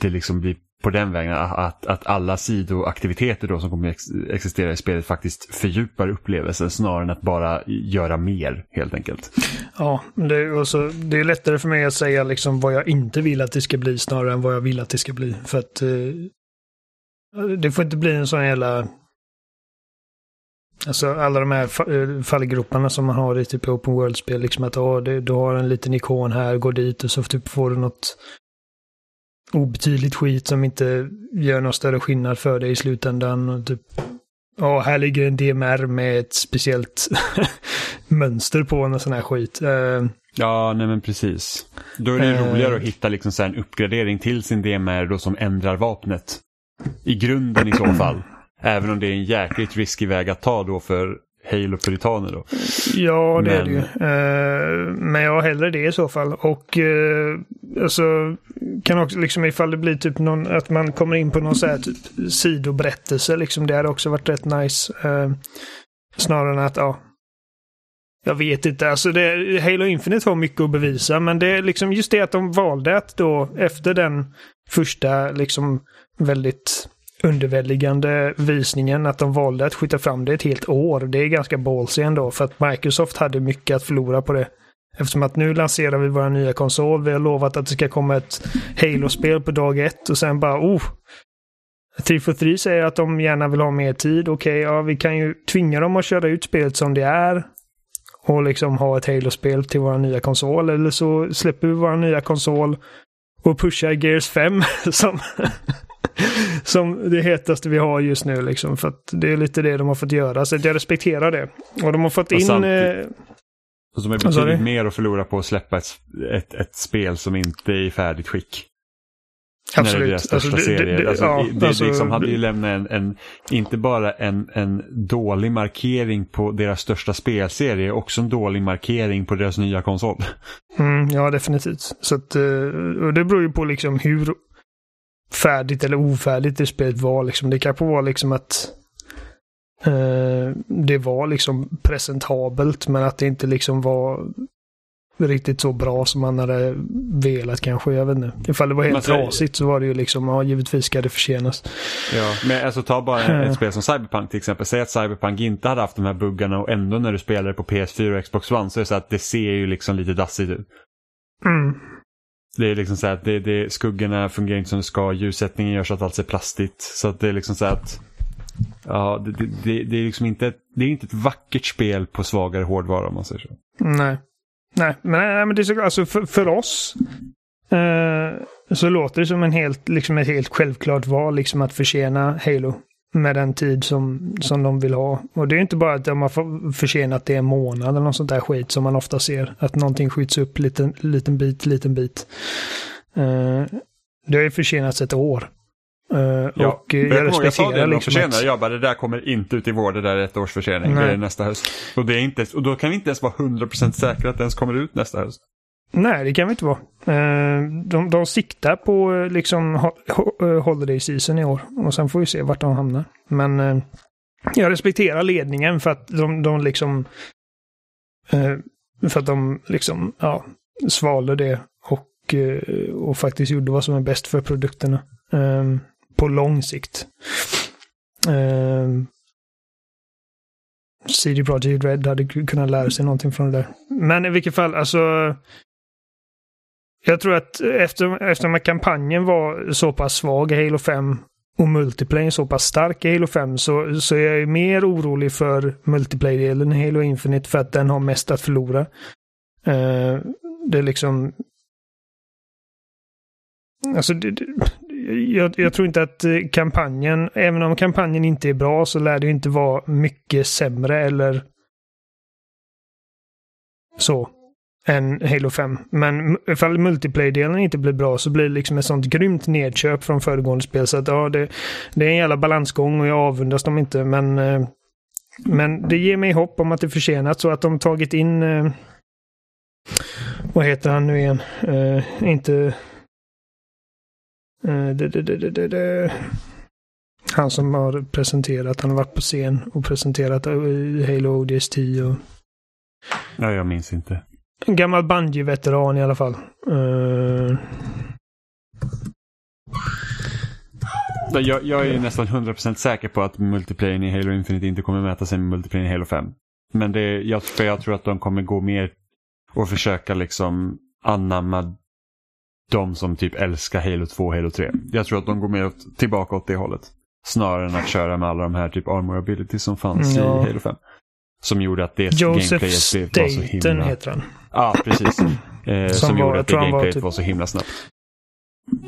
det liksom blir på den vägen att, att alla sidoaktiviteter då som kommer existera i spelet faktiskt fördjupar upplevelsen snarare än att bara göra mer helt enkelt. Ja, det är, det är lättare för mig att säga liksom vad jag inte vill att det ska bli snarare än vad jag vill att det ska bli. För att eh, det får inte bli en sån jävla Alltså alla de här eh, fallgroparna som man har i typ open world-spel. Liksom att oh, det, du har en liten ikon här, går dit och så typ får du något obetydligt skit som inte gör någon större skillnad för dig i slutändan. Och typ, ja, här ligger en DMR med ett speciellt mönster på en sån här skit. Uh, ja, nej men precis. Då är det uh, roligare att hitta liksom så en uppgradering till sin DMR då som ändrar vapnet. I grunden i så fall. Även om det är en jäkligt risky väg att ta då för Halo-puritaner då. Ja, det men... är det ju. Uh, men ja, hellre det i så fall. Och uh, alltså, kan också liksom ifall det blir typ någon, att man kommer in på någon så här typ sidoberättelse, liksom det hade också varit rätt nice. Uh, snarare än att, ja, jag vet inte, alltså det, Halo Infinite har mycket att bevisa, men det är liksom just det att de valde att då efter den första liksom väldigt underväldigande visningen att de valde att skjuta fram det ett helt år. Det är ganska ballsy ändå för att Microsoft hade mycket att förlora på det. Eftersom att nu lanserar vi våra nya konsol. Vi har lovat att det ska komma ett Halo-spel på dag ett och sen bara oh. 343 säger att de gärna vill ha mer tid. Okej, okay, ja vi kan ju tvinga dem att köra ut spelet som det är. Och liksom ha ett Halo-spel till våra nya konsol. Eller så släpper vi våra nya konsol och pushar Gears 5 som som det hetaste vi har just nu. Liksom, för att det är lite det de har fått göra. Så jag respekterar det. Och de har fått och in... Eh... Och som är betydligt mer att förlora på att släppa ett, ett, ett spel som inte är i färdigt skick. Absolut. När det är deras största alltså, serie. Det, det, alltså, ja, det alltså, liksom hade ju lämnat en, en, inte bara en, en dålig markering på deras största spelserie, också en dålig markering på deras nya konsol. Mm, ja, definitivt. Så att, eh, det beror ju på liksom hur färdigt eller ofärdigt det spelet var. Liksom. Det kanske var liksom att eh, det var liksom presentabelt men att det inte liksom var riktigt så bra som man hade velat kanske. Jag vet inte. Ifall det var helt trasigt så var det ju liksom, ja givetvis ska det försenas. Ja, men alltså ta bara ett spel som Cyberpunk till exempel. Säg att Cyberpunk inte hade haft de här buggarna och ändå när du spelar på PS4 och Xbox One så är det så att det ser ju liksom lite dassigt ut. Mm. Det är liksom så att det, det, skuggorna fungerar inte som det ska, ljussättningen gör så att allt ser plastigt. Så att det är liksom så att Ja, det, det, det, är liksom inte, det är inte ett vackert spel på svagare hårdvara om man säger så. Nej. Nej, men, nej, men det är så, alltså för, för oss eh, så låter det som en helt, liksom ett helt självklart val liksom att försena Halo med den tid som, som de vill ha. Och det är inte bara att de har försenat det en månad eller något sånt där skit som man ofta ser. Att någonting skjuts upp liten, liten bit, liten bit. Eh, det har ju försenats ett år. Uh, ja, och jag, jag respekterar jag sa det liksom försenade, att... jag bara det där kommer inte ut i vår, det där är ett års försening. Det är nästa höst. Och, det är inte, och då kan vi inte ens vara 100% säkra att det ens kommer ut nästa höst. Nej, det kan vi inte vara. De, de siktar på liksom Holiday Season i år och sen får vi se vart de hamnar. Men jag respekterar ledningen för att de, de liksom för att de liksom, ja, svalde det och, och faktiskt gjorde vad som är bäst för produkterna. På lång sikt. Ehm, CD Projekt Red hade kunnat lära sig någonting från det där. Men i vilket fall, alltså jag tror att efter, eftersom att kampanjen var så pass svag i Halo 5 och multiplayer så pass stark i Halo 5 så, så är jag mer orolig för multiplayer-delen i Halo Infinite för att den har mest att förlora. Uh, det är liksom... Alltså, det, jag, jag, tror inte att eh, kampanjen, även om kampanjen inte är bra så lär det inte vara mycket sämre eller så än Halo 5. Men ifall multiplayer-delen inte blir bra så blir det liksom ett sånt grymt nedköp från föregående spel. Så att ja, det, det är en jävla balansgång och jag avundas dem inte. Men, eh, men det ger mig hopp om att det försenats och att de tagit in... Eh, vad heter han nu igen? Uh, inte... Det, det, det, Han som har presenterat, han har varit på scen och presenterat Halo ODST och... Ja, jag minns inte. En gammal Bungie-veteran i alla fall. Uh... Jag, jag, är nästan 100% säker på att multiplayer i Halo Infinite inte kommer mäta sig med multiplayer i Halo 5. Men det, jag, för jag tror att de kommer gå mer och försöka liksom anamma de som typ älskar Halo 2 och Halo 3. Jag tror att de går mer tillbaka åt det hållet. Snarare än att köra med alla de här typ armor abilities som fanns ja. i Halo 5. Som gjorde att det Joseph gameplayet var så himla... Staten heter han. Ja, precis. Eh, som, som var, gjorde att det gameplayet var, typ... var så himla snabbt.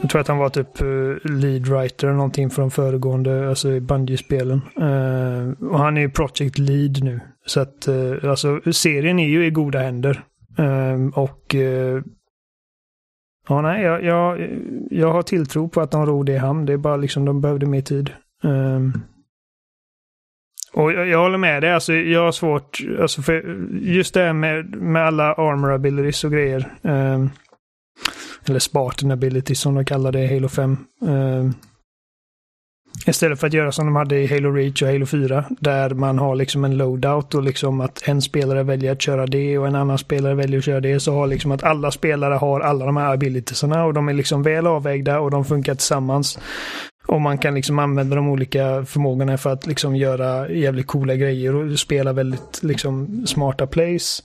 Jag tror att han var typ uh, lead writer eller någonting från föregående, alltså i Bungie-spelen. Uh, och han är ju project lead nu. Så att, uh, alltså serien är ju i goda händer. och Ja, nej, jag, jag, jag har tilltro på att de ror det i hamn. Det är bara liksom de behövde mer tid. Ehm. Och jag, jag, håller med dig, alltså jag har svårt, alltså för just det här med, med alla armor abilities och grejer. Um, eller Spartan abilities som de kallar det i Halo 5. Um, istället för att göra som de hade i Halo Reach och Halo 4. Där man har liksom en loadout och liksom att en spelare väljer att köra det och en annan spelare väljer att köra det. Så har liksom att alla spelare har alla de här abilitiesarna och de är liksom väl avvägda och de funkar tillsammans. Och man kan liksom använda de olika förmågorna för att liksom göra jävligt coola grejer och spela väldigt liksom smarta plays.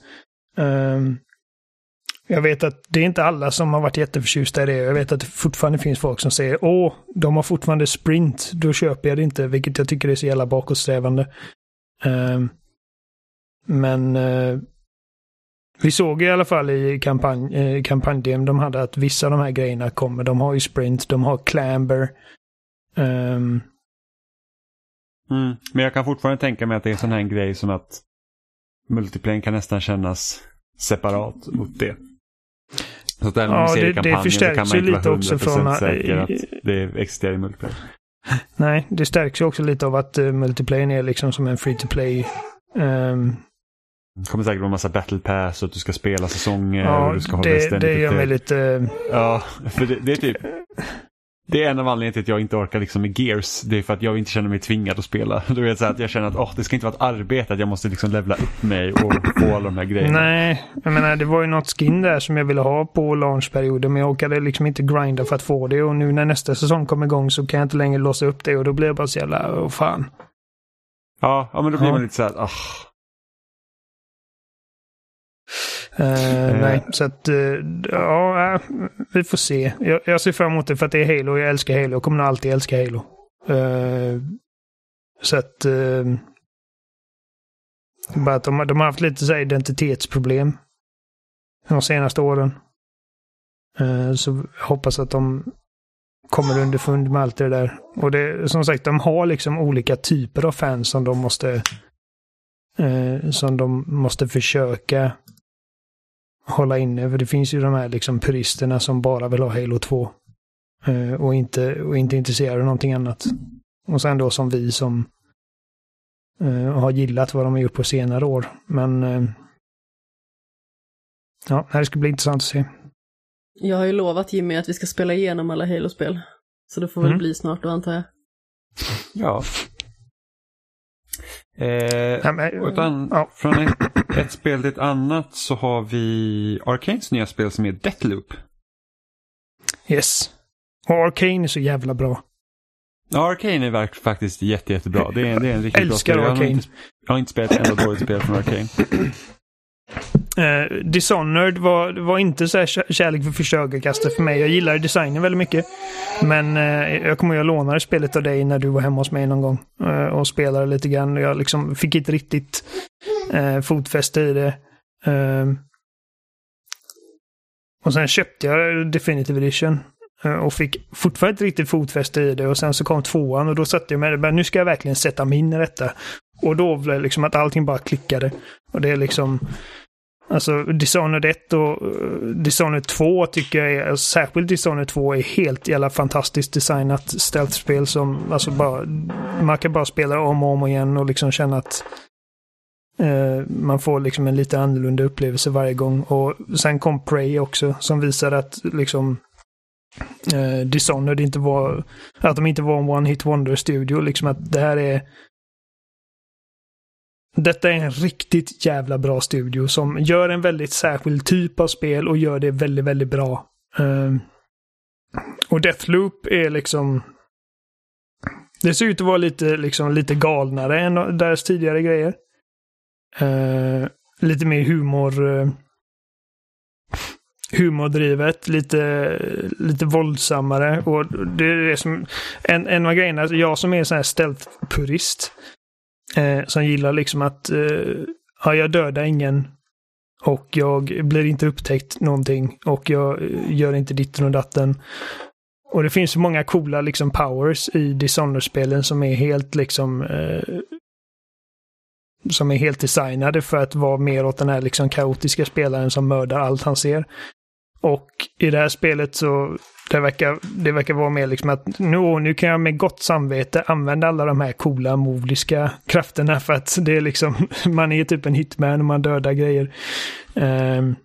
Um, jag vet att det är inte alla som har varit jätteförtjusta i det. Jag vet att det fortfarande finns folk som säger åh, de har fortfarande sprint, då köper jag det inte, vilket jag tycker är så jävla bakåtsträvande. Um, men uh, vi såg i alla fall i kampanj, eh, kampanjdem de hade att vissa av de här grejerna kommer. De har ju sprint, de har clamber, Um... Mm. Men jag kan fortfarande tänka mig att det är en sån här grej som att multiplayer kan nästan kännas separat mot det. Så att även om ja, ser det, i kampanjen det så kan man inte lite vara 100% också från, säker att det existerar i multiplayer. Nej, det stärks ju också lite av att uh, multiplayer är liksom som en free to play. Um... Det kommer säkert vara en massa battle pass och att du ska spela säsonger. Ja, och du ska det, det gör mig lite... Ja, för det, det är typ... Det är en av anledningarna till att jag inte orkar liksom med Gears. Det är för att jag inte känner mig tvingad att spela. Du vet, så att jag känner att oh, det ska inte vara ett arbete, att jag måste liksom levla upp mig och få alla de här grejerna. Nej, jag menar det var ju något skin där som jag ville ha på launchperioden men jag orkade liksom inte grinda för att få det och nu när nästa säsong kommer igång så kan jag inte längre låsa upp det och då blir jag bara så jävla, oh, fan. Ja, ja men då blir ja. man lite så här, oh. Uh, nej, så att uh, ja, uh, vi får se. Jag, jag, ser fram emot det för att det är Halo. Jag älskar Halo. Jag kommer alltid älska Halo. så att... bara att de, de har haft lite så identitetsproblem de senaste åren. så jag hoppas att de kommer underfund med allt det där. Och det, som sagt, de har liksom olika typer av fans som de måste som de måste försöka hålla inne. För det finns ju de här liksom puristerna som bara vill ha Halo 2. Eh, och, inte, och inte intresserade av någonting annat. Och sen då som vi som eh, har gillat vad de har gjort på senare år. Men eh, ja, det ska bli intressant att se. Jag har ju lovat Jimmy att vi ska spela igenom alla Halo-spel. Så det får väl mm. bli snart då antar jag. Ja. Eh, utan, ja. Från ett, ett, spel till ett annat så har vi Arcanes nya spel som är Deathloop. Yes. Och Arcane är så jävla bra. Ja, Arcane är faktiskt jätte, jättebra. Det är, det är en riktigt Älskar bra spel. Jag har, inte, jag har inte spelat ett enda dåligt spel från Arcane. Uh, Dishonored var, var inte så här kärlek för första ögonkastet för mig. Jag gillar designen väldigt mycket. Men uh, jag kommer ihåg att jag lånade spelet av dig när du var hemma hos mig någon gång. Uh, och spelade lite grann. Jag liksom fick inte riktigt uh, fotfäste i det. Ehm. och sen köpte jag Definitive Edition. Och fick fortfarande inte riktigt fotfäste i det. Och sen så kom tvåan och då satte jag mig där. nu ska jag verkligen sätta mig in i detta. Och då blev det liksom att allting bara klickade. Och det är liksom... Alltså Dishonored 1 och eh, Dishonored 2 tycker jag är, alltså, särskilt Dishonored 2 är helt jävla fantastiskt designat stealth-spel som alltså bara, man kan bara spela om och om igen och liksom känna att eh, man får liksom en lite annorlunda upplevelse varje gång. Och sen kom Prey också som visade att liksom eh, Dishonored inte var, att de inte var en one-hit wonder-studio. Liksom att det här är detta är en riktigt jävla bra studio som gör en väldigt särskild typ av spel och gör det väldigt, väldigt bra. Uh, och Deathloop är liksom... Det ser ut att vara lite, liksom, lite galnare än deras tidigare grejer. Uh, lite mer humor... Uh, humordrivet, lite, lite våldsammare. Och det är det som, en, en av grejerna, jag som är en sån här stealth-purist, Eh, som gillar liksom att eh, ja, jag dödar ingen och jag blir inte upptäckt någonting och jag eh, gör inte ditten och datten. Och det finns så många coola liksom powers i Dishonored-spelen som är helt liksom eh, som är helt designade för att vara mer åt den här liksom kaotiska spelaren som mördar allt han ser. Och i det här spelet så det verkar, det verkar vara mer liksom att nu, nu kan jag med gott samvete använda alla de här coola modiska krafterna för att det är liksom, man är typ en hitman och man dödar grejer. Um,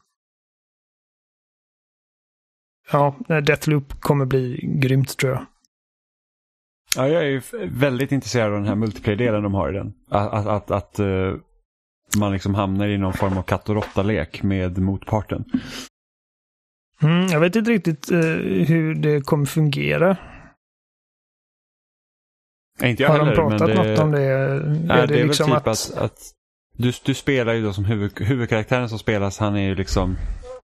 ja, Deathloop kommer bli grymt tror jag. Ja, jag är väldigt intresserad av den här multiplayer-delen de har i den. Att, att, att, att eh, man liksom hamnar i någon form av katt och råtta-lek med motparten. Mm, jag vet inte riktigt uh, hur det kommer fungera. inte jag Har heller, de pratat det... något om det? Nej, är det, det är liksom väl typ att... att, att du, du, spelar ju då som huvud, huvudkaraktären som spelas, han är ju liksom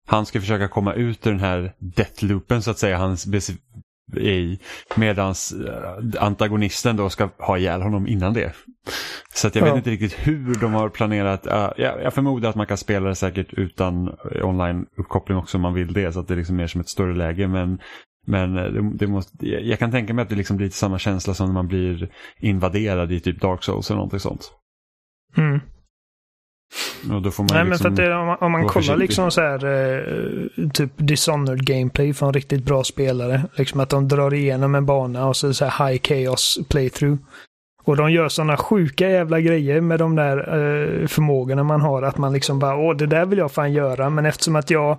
han ska försöka komma ut ur den här deathloopen så att säga, hans i medan eh, antagonisten då ska ha ihjäl honom innan det. Så att jag ja. vet inte riktigt hur de har planerat. Uh, jag, jag förmodar att man kan spela det säkert utan online-uppkoppling också om man vill det. Så att det är liksom mer som ett större läge. Men, men eh, det, det måste, jag kan tänka mig att det liksom blir lite samma känsla som när man blir invaderad i typ Dark Souls eller någonting sånt. Mm. Och då får man Nej, liksom men för att det, om man, om man kollar liksom så här, eh, typ Dishonored gameplay från riktigt bra spelare. Liksom att de drar igenom en bana och så, så här high chaos playthrough. Och de gör sådana sjuka jävla grejer med de där eh, förmågorna man har. Att man liksom bara, åh det där vill jag fan göra. Men eftersom att jag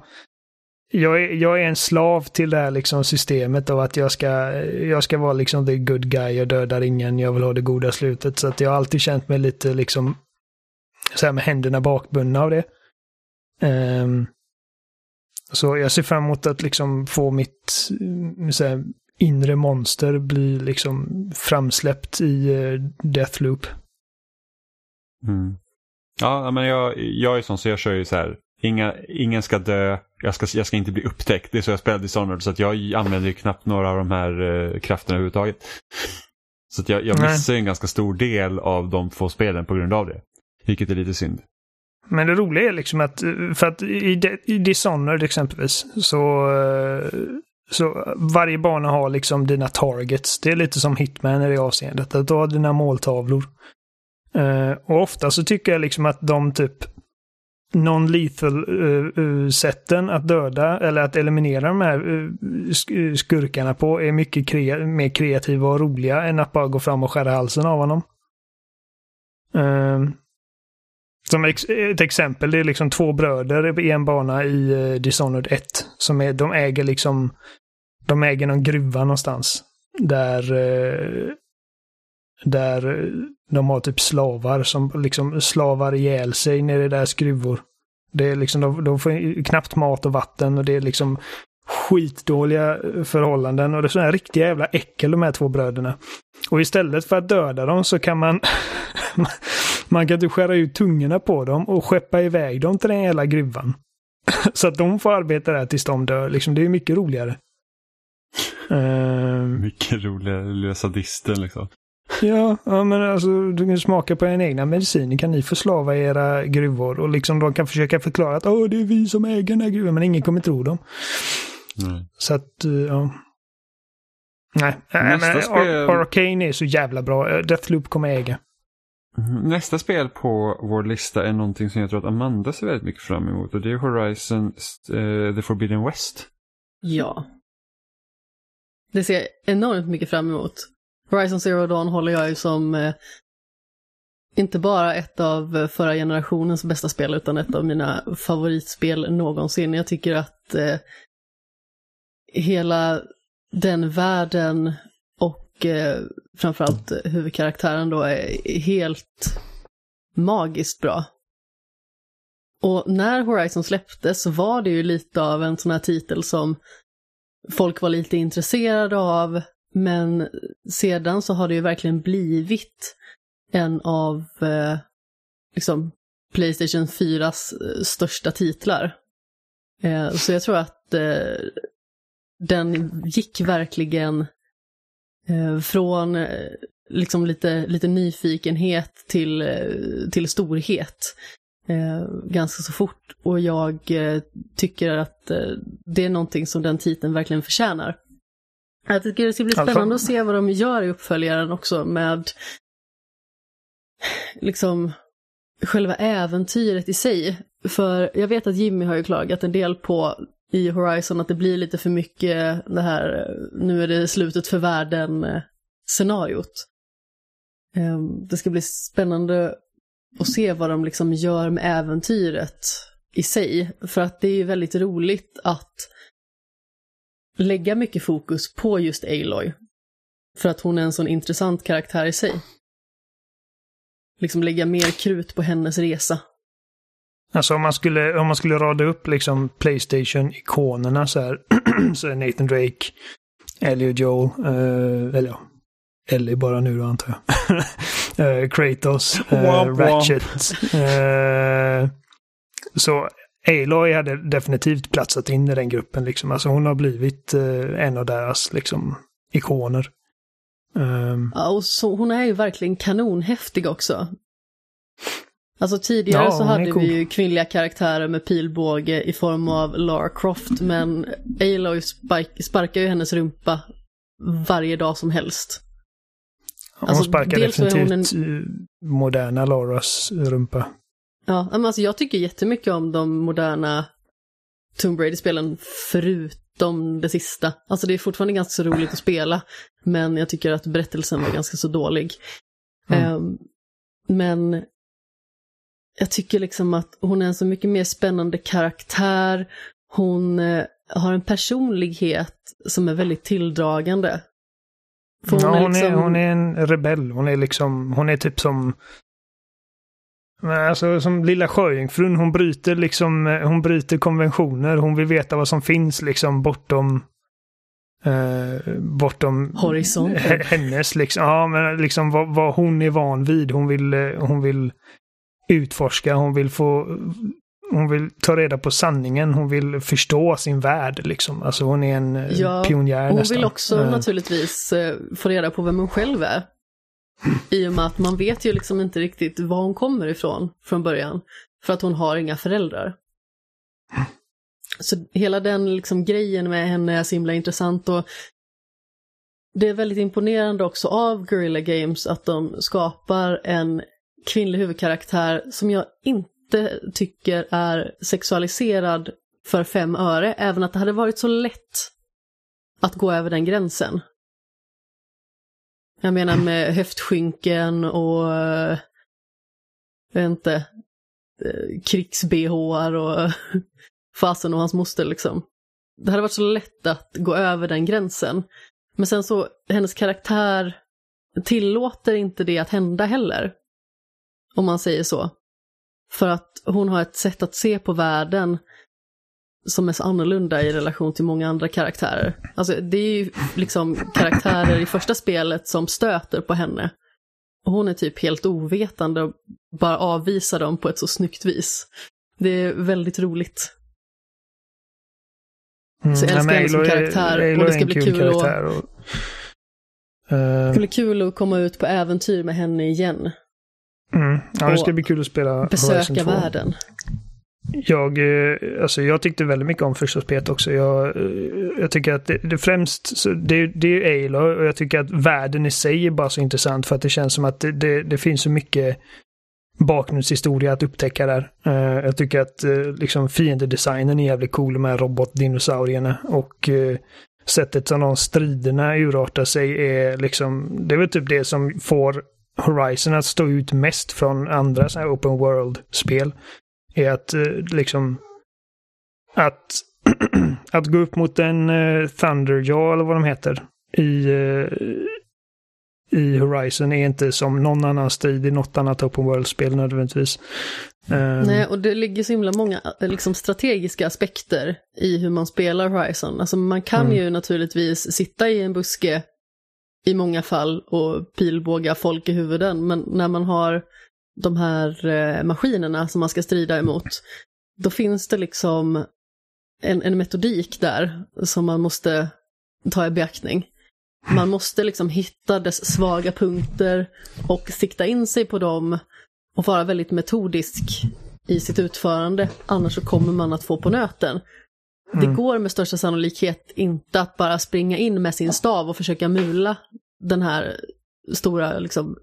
jag är, jag är en slav till det här liksom systemet och att jag ska, jag ska vara liksom the good guy, jag dödar ingen, jag vill ha det goda slutet. Så att jag har alltid känt mig lite liksom så här med händerna bakbundna av det. Um, så jag ser fram emot att liksom få mitt så här, inre monster bli liksom framsläppt i uh, Deathloop. Mm. Ja, men jag, jag är sån så jag kör ju så här Inga, ingen ska dö, jag ska, jag ska inte bli upptäckt. Det är så jag spelar Dishonored så att jag använder ju knappt några av de här uh, krafterna överhuvudtaget. Så jag, jag missar en ganska stor del av de två spelen på grund av det. Vilket är lite synd. Men det roliga är liksom att, för att i, i Dishonored exempelvis, så, eh, så varje bana har liksom dina targets. Det är lite som Hitman i det avseendet, att du har dina måltavlor. Eh, och ofta så tycker jag liksom att de typ non-lethal-sätten eh, att döda eller att eliminera de här skurkarna på är mycket kre mer kreativa och roliga än att bara gå fram och skära halsen av honom. Som ex ett exempel, det är liksom två bröder i en bana i uh, Dishonored 1. Som är, de äger liksom, de äger någon gruva någonstans. Där, uh, där eh, de har typ slavar som liksom slavar ihjäl sig nere i deras gruvor. Det är liksom, de, de får knappt mat och vatten och det är liksom skitdåliga förhållanden och det är sådana riktiga jävla äckel de här två bröderna. Och istället för att döda dem så kan man man kan typ skära ut tungorna på dem och skeppa iväg dem till den jävla gruvan. så att de får arbeta där tills de dör. Liksom, det är mycket roligare. Uh, mycket roligare, lilla sadisten liksom. Ja, ja, men alltså du kan smaka på en egna mediciner. Kan ni förslava era gruvor? Och liksom de kan försöka förklara att Åh, det är vi som äger den här gruvan, men ingen kommer tro dem. Mm. Så att, eh, ja. Nej, Nästa men, spel... Arcane är så jävla bra. Deathloop kommer äga. Mhm. Nästa spel på vår lista är någonting som jag tror att Amanda ser väldigt mycket fram emot och det är Horizon uh, The Forbidden West. Ja. Det ser jag enormt mycket fram emot. Horizon Zero Dawn håller jag ju som eh, inte bara ett av förra generationens bästa spel utan ett av mina favoritspel någonsin. Jag tycker att eh, hela den världen och eh, framförallt huvudkaraktären då är helt magiskt bra. Och när Horizon släpptes var det ju lite av en sån här titel som folk var lite intresserade av, men sedan så har det ju verkligen blivit en av eh, liksom Playstation 4s eh, största titlar. Eh, så jag tror att eh, den gick verkligen från eh, liksom lite, lite nyfikenhet till, eh, till storhet ganska så fort. Och jag tycker att det är någonting som den titeln verkligen förtjänar. Jag tycker det ska bli spännande att se vad de gör i uppföljaren också med liksom själva äventyret i sig. För jag vet att Jimmy har ju klagat en del på i Horizon att det blir lite för mycket det här, nu är det slutet för världen-scenariot. Eh, ehm, det ska bli spännande att se vad de liksom gör med äventyret i sig. För att det är ju väldigt roligt att lägga mycket fokus på just Aloy. För att hon är en sån intressant karaktär i sig. Liksom lägga mer krut på hennes resa. Alltså om man skulle, om man skulle rada upp liksom Playstation-ikonerna så här. så är Nathan Drake, Ellie och Joel, uh, eller ja, Ellie bara nu då antar jag. uh, Kratos, uh, Ratchet. så Aloy hade definitivt platsat in i den gruppen liksom. Alltså hon har blivit en av deras liksom ikoner. Um... Ja, och så, hon är ju verkligen kanonhäftig också. Alltså tidigare ja, så hade cool. vi ju kvinnliga karaktärer med pilbåge i form av Lara Croft, men Aloy spark sparkar ju hennes rumpa varje dag som helst. Hon alltså, sparkar definitivt en... moderna Laras rumpa. Ja, men alltså jag tycker jättemycket om de moderna Tomb Raider-spelen förutom det sista. Alltså det är fortfarande ganska så roligt att spela, men jag tycker att berättelsen var ganska så dålig. Mm. Um, men jag tycker liksom att hon är en så mycket mer spännande karaktär. Hon eh, har en personlighet som är väldigt tilldragande. Hon, ja, är hon, liksom... är, hon är en rebell. Hon är liksom, hon är typ som Alltså som lilla sjöjungfrun, hon bryter liksom, eh, hon bryter konventioner, hon vill veta vad som finns liksom bortom eh, bortom Horisonten. hennes liksom, ja men liksom vad, vad, hon är van vid. Hon vill, eh, hon vill utforska, hon vill få hon vill ta reda på sanningen. Hon vill förstå sin värld liksom. Alltså hon är en eh, Ja, pionjär Hon nästan. vill också Eh, naturligtvis eh, få reda på vem hon själv är. I och med att man vet ju liksom inte riktigt var hon kommer ifrån från början. För att hon har inga föräldrar. Så hela den liksom grejen med henne är så himla intressant och det är väldigt imponerande också av Guerrilla Games att de skapar en kvinnlig huvudkaraktär som jag inte tycker är sexualiserad för fem öre, även att det hade varit så lätt att gå över den gränsen. Jag menar med höftskynken och eh, jag vet inte, eh, krigs-bhar och fasen och hans moster liksom. Det hade varit så lätt att gå över den gränsen. Men sen så, hennes karaktär tillåter inte det att hända heller. Om man säger så. För att hon har ett sätt att se på världen som är så annorlunda i relation till många andra karaktärer. Alltså det är ju liksom karaktärer i första spelet som stöter på henne. Och hon är typ helt ovetande och bara avvisar dem på ett så snyggt vis. Det är väldigt roligt. mm, så jag älskar henne som är- karaktär, Aloy och det är ska bli kul att- och, eh, Det skulle kul att komma ut på äventyr med henne igen. Mm, ja, det ska bli kul att spela Besöka 2. världen. Jag, eh, alltså jag tyckte väldigt mycket om första spelet också. Jag, eh, jag tycker att det, det främst, det, det är ju Aloy och jag tycker att världen i sig är bara så intressant för att det känns som att det, det, det finns så mycket bakgrundshistoria att upptäcka där. Eh, jag tycker att eh, liksom fiendedesignen är jävligt cool med robotdinosaurierna och eh, sättet som de striderna urartar sig är liksom, det är väl typ det som får Horizon att stå ut mest från andra så här open world-spel är att eh, liksom att, att gå upp mot en uh, Thunderjaw eller vad de heter i, eh, i Horizon är inte som någon annan strid i något annat open world-spel nödvändigtvis. Ehm, Nej, och det ligger så himla många eh, liksom, strategiska aspekter i hur man spelar Horizon. Alltså man kan Mm. ju naturligtvis sitta i en buske i många fall och pilbåga folk i huvuden, men när man har de här eh, maskinerna som man ska strida emot, då finns det liksom en, en metodik där som man måste ta i beaktning. Man måste liksom hitta dess svaga punkter och sikta in sig på dem och vara väldigt metodisk i sitt utförande, annars så kommer man att få på nöten. Det Mm. går med största sannolikhet inte att bara springa in med sin stav och försöka mula den här stora liksom,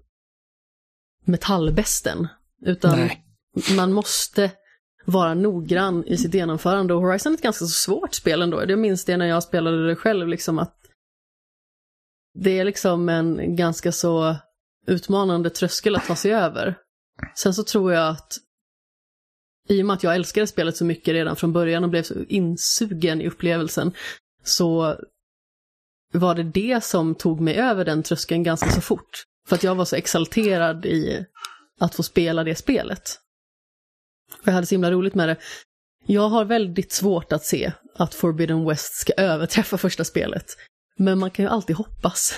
metallbesten. Utan Nej. man måste vara noggrann i sitt genomförande och Horizon är ett ganska så svårt spel ändå. Jag minns det när jag spelade det själv, liksom att det är liksom en ganska så utmanande tröskel att ta sig över. Sen så tror jag att i och med att jag älskade spelet så mycket redan från början och blev så insugen i upplevelsen så var det det som tog mig över den tröskeln ganska så fort. För att jag var så exalterad i att få spela det spelet. Och jag hade så himla roligt med det. Jag har väldigt svårt att se att Forbidden West ska överträffa första spelet. Men man kan ju alltid hoppas.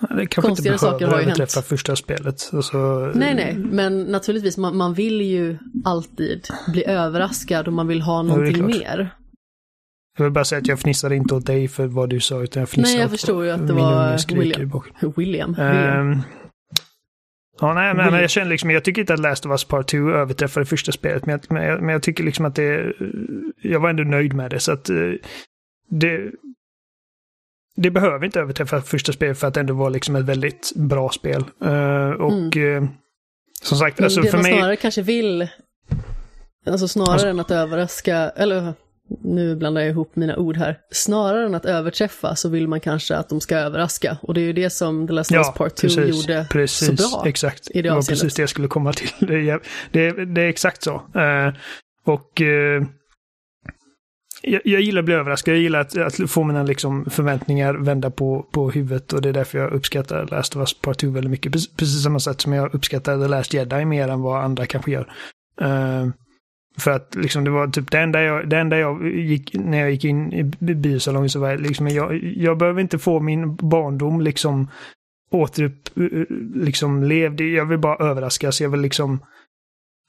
Det kanske inte Konstigare saker behöver har ju hänt. första spelet. Alltså, Nej, nej, men naturligtvis, man, man vill ju alltid bli överraskad och man vill ha någonting mer. Jag vill bara säga att jag fnissade inte åt dig för vad du sa, utan jag fnissade Nej, jag förstår ju att det var William. i bakgrunden. William. William. Ehm, ja, nej, men, William. jag känner liksom, jag tycker inte att Last of Us Part 2 överträffar det första spelet, men jag, men jag, men jag tycker liksom att det, jag var ändå nöjd med det, så att eh, det, det behöver inte överträffa första spelet för att det ändå var liksom ett väldigt bra spel. Eh, och eh, som sagt, alltså det för man mig... snarare kanske vill, alltså snarare Alltså- än att överraska, eller nu blandar jag ihop mina ord här, snarare än att överträffa så vill man kanske att de ska överraska. Och det är ju det som The Last of Ja, Part 2 precis, gjorde precis, så bra. Exakt. i det var avseendet. precis det jag skulle komma till. Det är, det, det är exakt så. Eh, och jag, jag gillar att bli överraskad. Jag gillar att, att få mina liksom, förväntningar vända på, på huvudet och det är därför jag uppskattar Last of Us Part 2 väldigt mycket. Precis, precis samma sätt som jag uppskattar The Last Jedi mer än vad andra kanske gör. Uh, för att liksom det var typ det enda jag, det enda jag gick, när jag gick in i biosalongen så var jag liksom, jag, jag behöver inte få min barndom liksom återupp, eh, eh, liksom levd. Jag vill bara överraskas. Jag vill liksom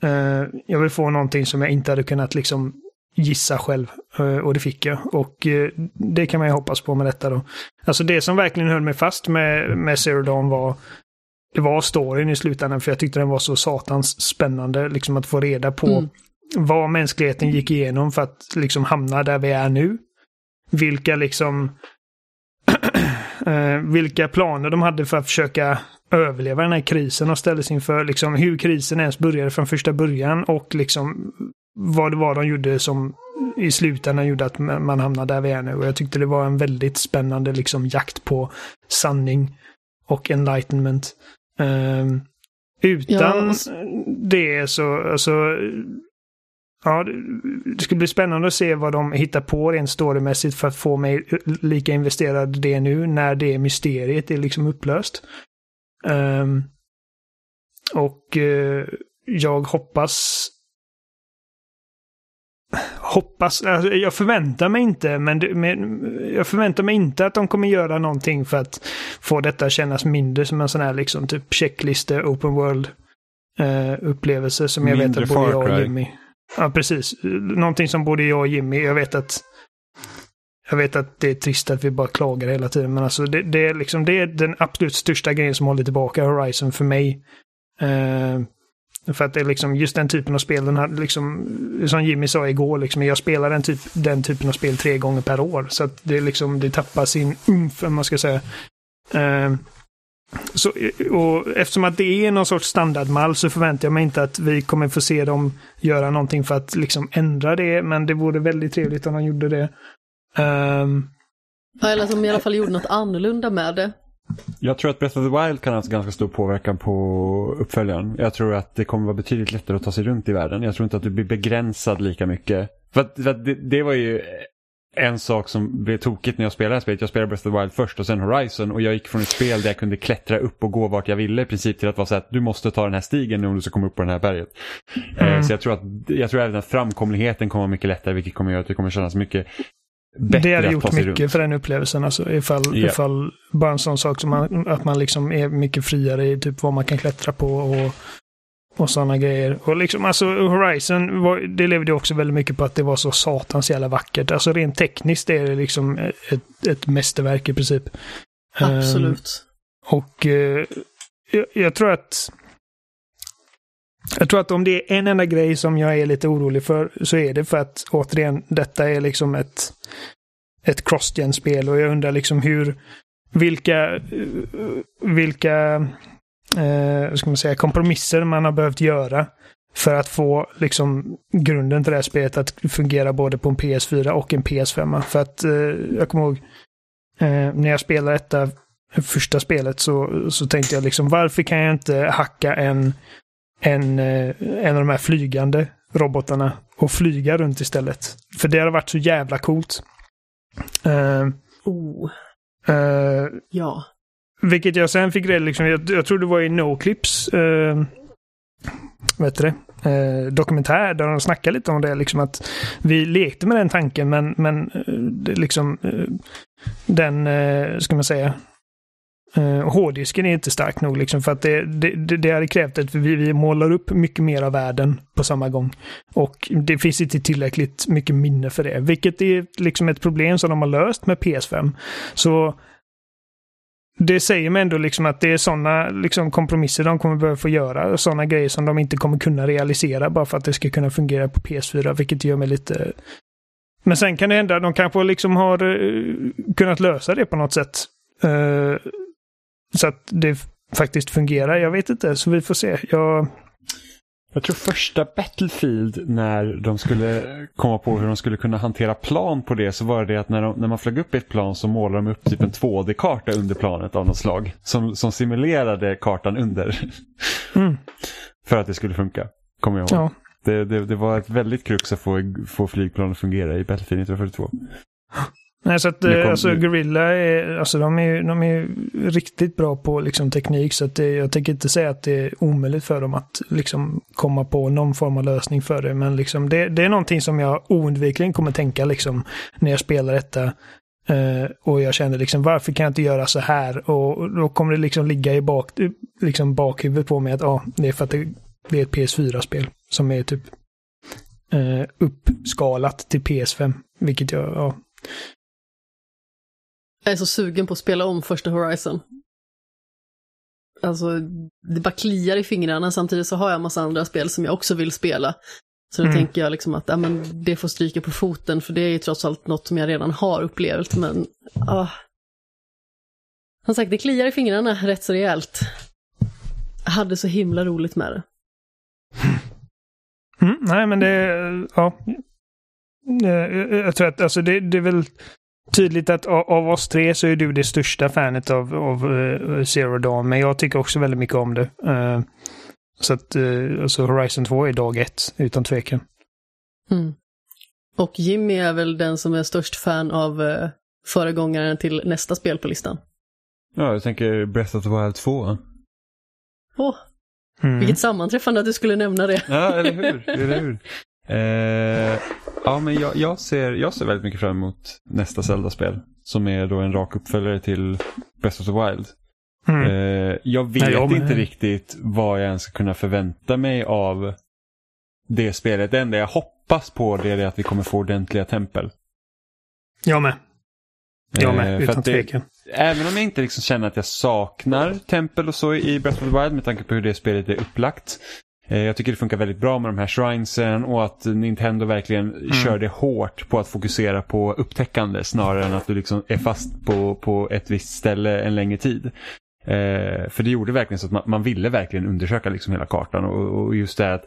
uh, jag vill få någonting som jag inte hade kunnat liksom gissa själv. Eh, och det fick jag. Och eh, det kan man ju hoppas på med detta då. Alltså det som verkligen höll mig fast med, med Zero Dawn var det var storyn i slutändan för jag tyckte den var så satans spännande. Liksom att få reda på mm. vad mänskligheten gick igenom för att liksom hamna där vi är nu. Vilka liksom vilka planer de hade för att försöka överleva den här krisen och ställdes inför liksom hur krisen ens började från första början och liksom vad det var de gjorde som i slutändan gjorde att man hamnade där vi är nu. Och jag tyckte det var en väldigt spännande liksom jakt på sanning och enlightenment. Um, utan ja, det så, alltså, ja, det skulle bli spännande att se vad de hittar på rent storymässigt för att få mig lika investerad i det nu när det mysteriet är liksom upplöst. Um, och uh, jag hoppas hoppas, alltså jag förväntar mig inte, men, det, men, jag förväntar mig inte att de kommer göra någonting för att få detta kännas mindre som en sån här liksom typ checkliste open world uh, upplevelse som jag mindre vet att både jag och Jimmy... Ja, precis. Någonting som både jag och Jimmy, jag vet att jag vet att det är trist att vi bara klagar hela tiden, men alltså det, det är liksom det är den absolut största grejen som håller tillbaka Horizon för mig. Uh, för att det är liksom just den typen av spel, den här, liksom, som Jimmy sa igår, liksom, jag spelar den, typ, den typen av spel tre gånger per år. Så att det, liksom, det tappar sin umf, om man ska säga. Uh, så, och eftersom att det är någon sorts standardmall så förväntar jag mig inte att vi kommer få se dem göra någonting för att liksom ändra det. Men det vore väldigt trevligt om de gjorde det. Ehm, um, eller som i alla fall gjorde något annorlunda med det. Jag tror att Breath of the Wild kan ha haft ganska stor påverkan på uppföljaren. Jag tror att det kommer vara betydligt lättare att ta sig runt i världen. Jag tror inte att du blir begränsad lika mycket. För, att, för att det, det, var ju en sak som blev tokigt när jag spelade det här spelet. Jag spelade Breath of the Wild först och sen Horizon och jag gick från ett spel där jag kunde klättra upp och gå vart jag ville i princip till att vara så att du måste ta den här stigen nu om du ska komma upp på det här berget. Eh, mm. Så jag tror att jag tror även att framkomligheten kommer vara mycket lättare vilket kommer göra att det kommer kännas mycket bättre Det hade gjort mycket runt. för den upplevelsen. Alltså, ifall, yeah. ifall bara en sån sak som man, att man liksom är mycket friare i typ vad man kan klättra på och, och sådana grejer. Och liksom, alltså Horizon, var, det levde också väldigt mycket på att det var så satans jävla vackert. Alltså rent tekniskt är det liksom ett, ett mästerverk i princip. Absolut. Um, och uh, jag, jag tror att jag tror att om det är en enda grej som jag är lite orolig för så är det för att återigen, detta är liksom ett, ett cross-gen-spel och jag undrar liksom hur, vilka, vilka eh, ska man säga, kompromisser man har behövt göra för att få liksom grunden till det här spelet att fungera både på en PS4 och en PS5. För att eh, jag kommer ihåg eh, när jag spelade detta första spelet så, så tänkte jag liksom varför kan jag inte hacka en en, eh, en av de här flygande robotarna och flyga runt istället. För det hade varit så jävla coolt. Uh, oh. Uh, ja. Vilket jag sen fick reda liksom, jag, jag tror det var i Noclips uh, vet det, eh, dokumentär där de snackar lite om det. Liksom att vi lekte med den tanken men, men eh, liksom eh, den, eh, ska man säga, Uh, hårddisken är inte stark nog liksom för att det, det, det hade krävt att vi, vi målar upp mycket mer av världen på samma gång. Och det finns inte tillräckligt mycket minne för det, vilket är liksom ett problem som de har löst med PS5. Så det säger mig ändå liksom att det är sådana liksom kompromisser de kommer behöva få göra. Sådana grejer som de inte kommer kunna realisera bara för att det ska kunna fungera på PS4, vilket gör mig lite... Men sen kan det hända, de kanske liksom har uh, kunnat lösa det på något sätt. Eh, så att det faktiskt fungerar. Jag vet inte, så vi får se. Jag... Jag tror första Battlefield när de skulle komma på hur de skulle kunna hantera plan på det så var det att när, de, när man flög upp i ett plan så målade de upp typ en 2D-karta under planet av något slag. Som, som simulerade kartan under. Mm. För att det skulle funka, kommer jag ihåg. Ja. Det, det, det, var ett väldigt krux att få, få flygplan att fungera i Battlefield 1942. Nej, så att kom, alltså, Gorilla är, alltså, de är, de är riktigt bra på liksom, teknik så att det, jag tänker inte säga att det är omöjligt för dem att liksom, komma på någon form av lösning för det. Men liksom, det, det är någonting som jag oundvikligen kommer tänka liksom, när jag spelar detta. Uh, och jag känner liksom varför kan jag inte göra så här? Och då kommer det liksom ligga i bak, liksom bakhuvudet på mig att ah, det är för att det, det är ett PS4-spel. Som är typ eh, uppskalat till PS5. Vilket jag, ja. Jag är så sugen på att spela om första Horizon. Alltså, det bara kliar i fingrarna samtidigt så har jag en massa andra spel som jag också vill spela. Så då Mm. tänker jag liksom att ja, men det får stryka på foten för det är ju trots allt något som jag redan har upplevt. Men ah. Som sagt, det kliar i fingrarna rätt så rejält. Jag hade så himla roligt med det. Mm, nej, men det, ja. Eh, Jag jag tror att alltså det, det är väl tydligt att av, oss tre så är du det största fanet av, av uh, Zero Dawn. Men jag tycker också väldigt mycket om det. Eh, så att uh, alltså Horizon 2 är dag ett, utan tvekan. Mm. Och Jimmy är väl den som är störst fan av uh, föregångaren till nästa spel på listan. Ja, jag tänker Breath of the Wild 2. Åh, Mm. vilket sammanträffande att du skulle nämna det. Ja, eller hur? eller hur? Eh, ja, men jag, jag, ser, jag ser väldigt mycket fram emot nästa Zelda-spel. Som är då en rak uppföljare till Breath of the Wild. Mm. Eh, jag vet Nej, jag inte riktigt vad jag ens ska kunna förvänta mig av det spelet. Det enda jag hoppas på det är att vi kommer få ordentliga tempel. Jag med. Jag med, Eh, utan tvekan. Även om jag inte liksom känner att jag saknar tempel och så i Breath of the Wild med tanke på hur det spelet är upplagt. Eh, Jag tycker det funkar väldigt bra med de här shrinesen och att Nintendo verkligen kör det hårt på att fokusera på upptäckande snarare än att du liksom är fast på, på ett visst ställe en längre tid. Eh, för det gjorde verkligen så att man, man ville verkligen undersöka liksom hela kartan och, och just det att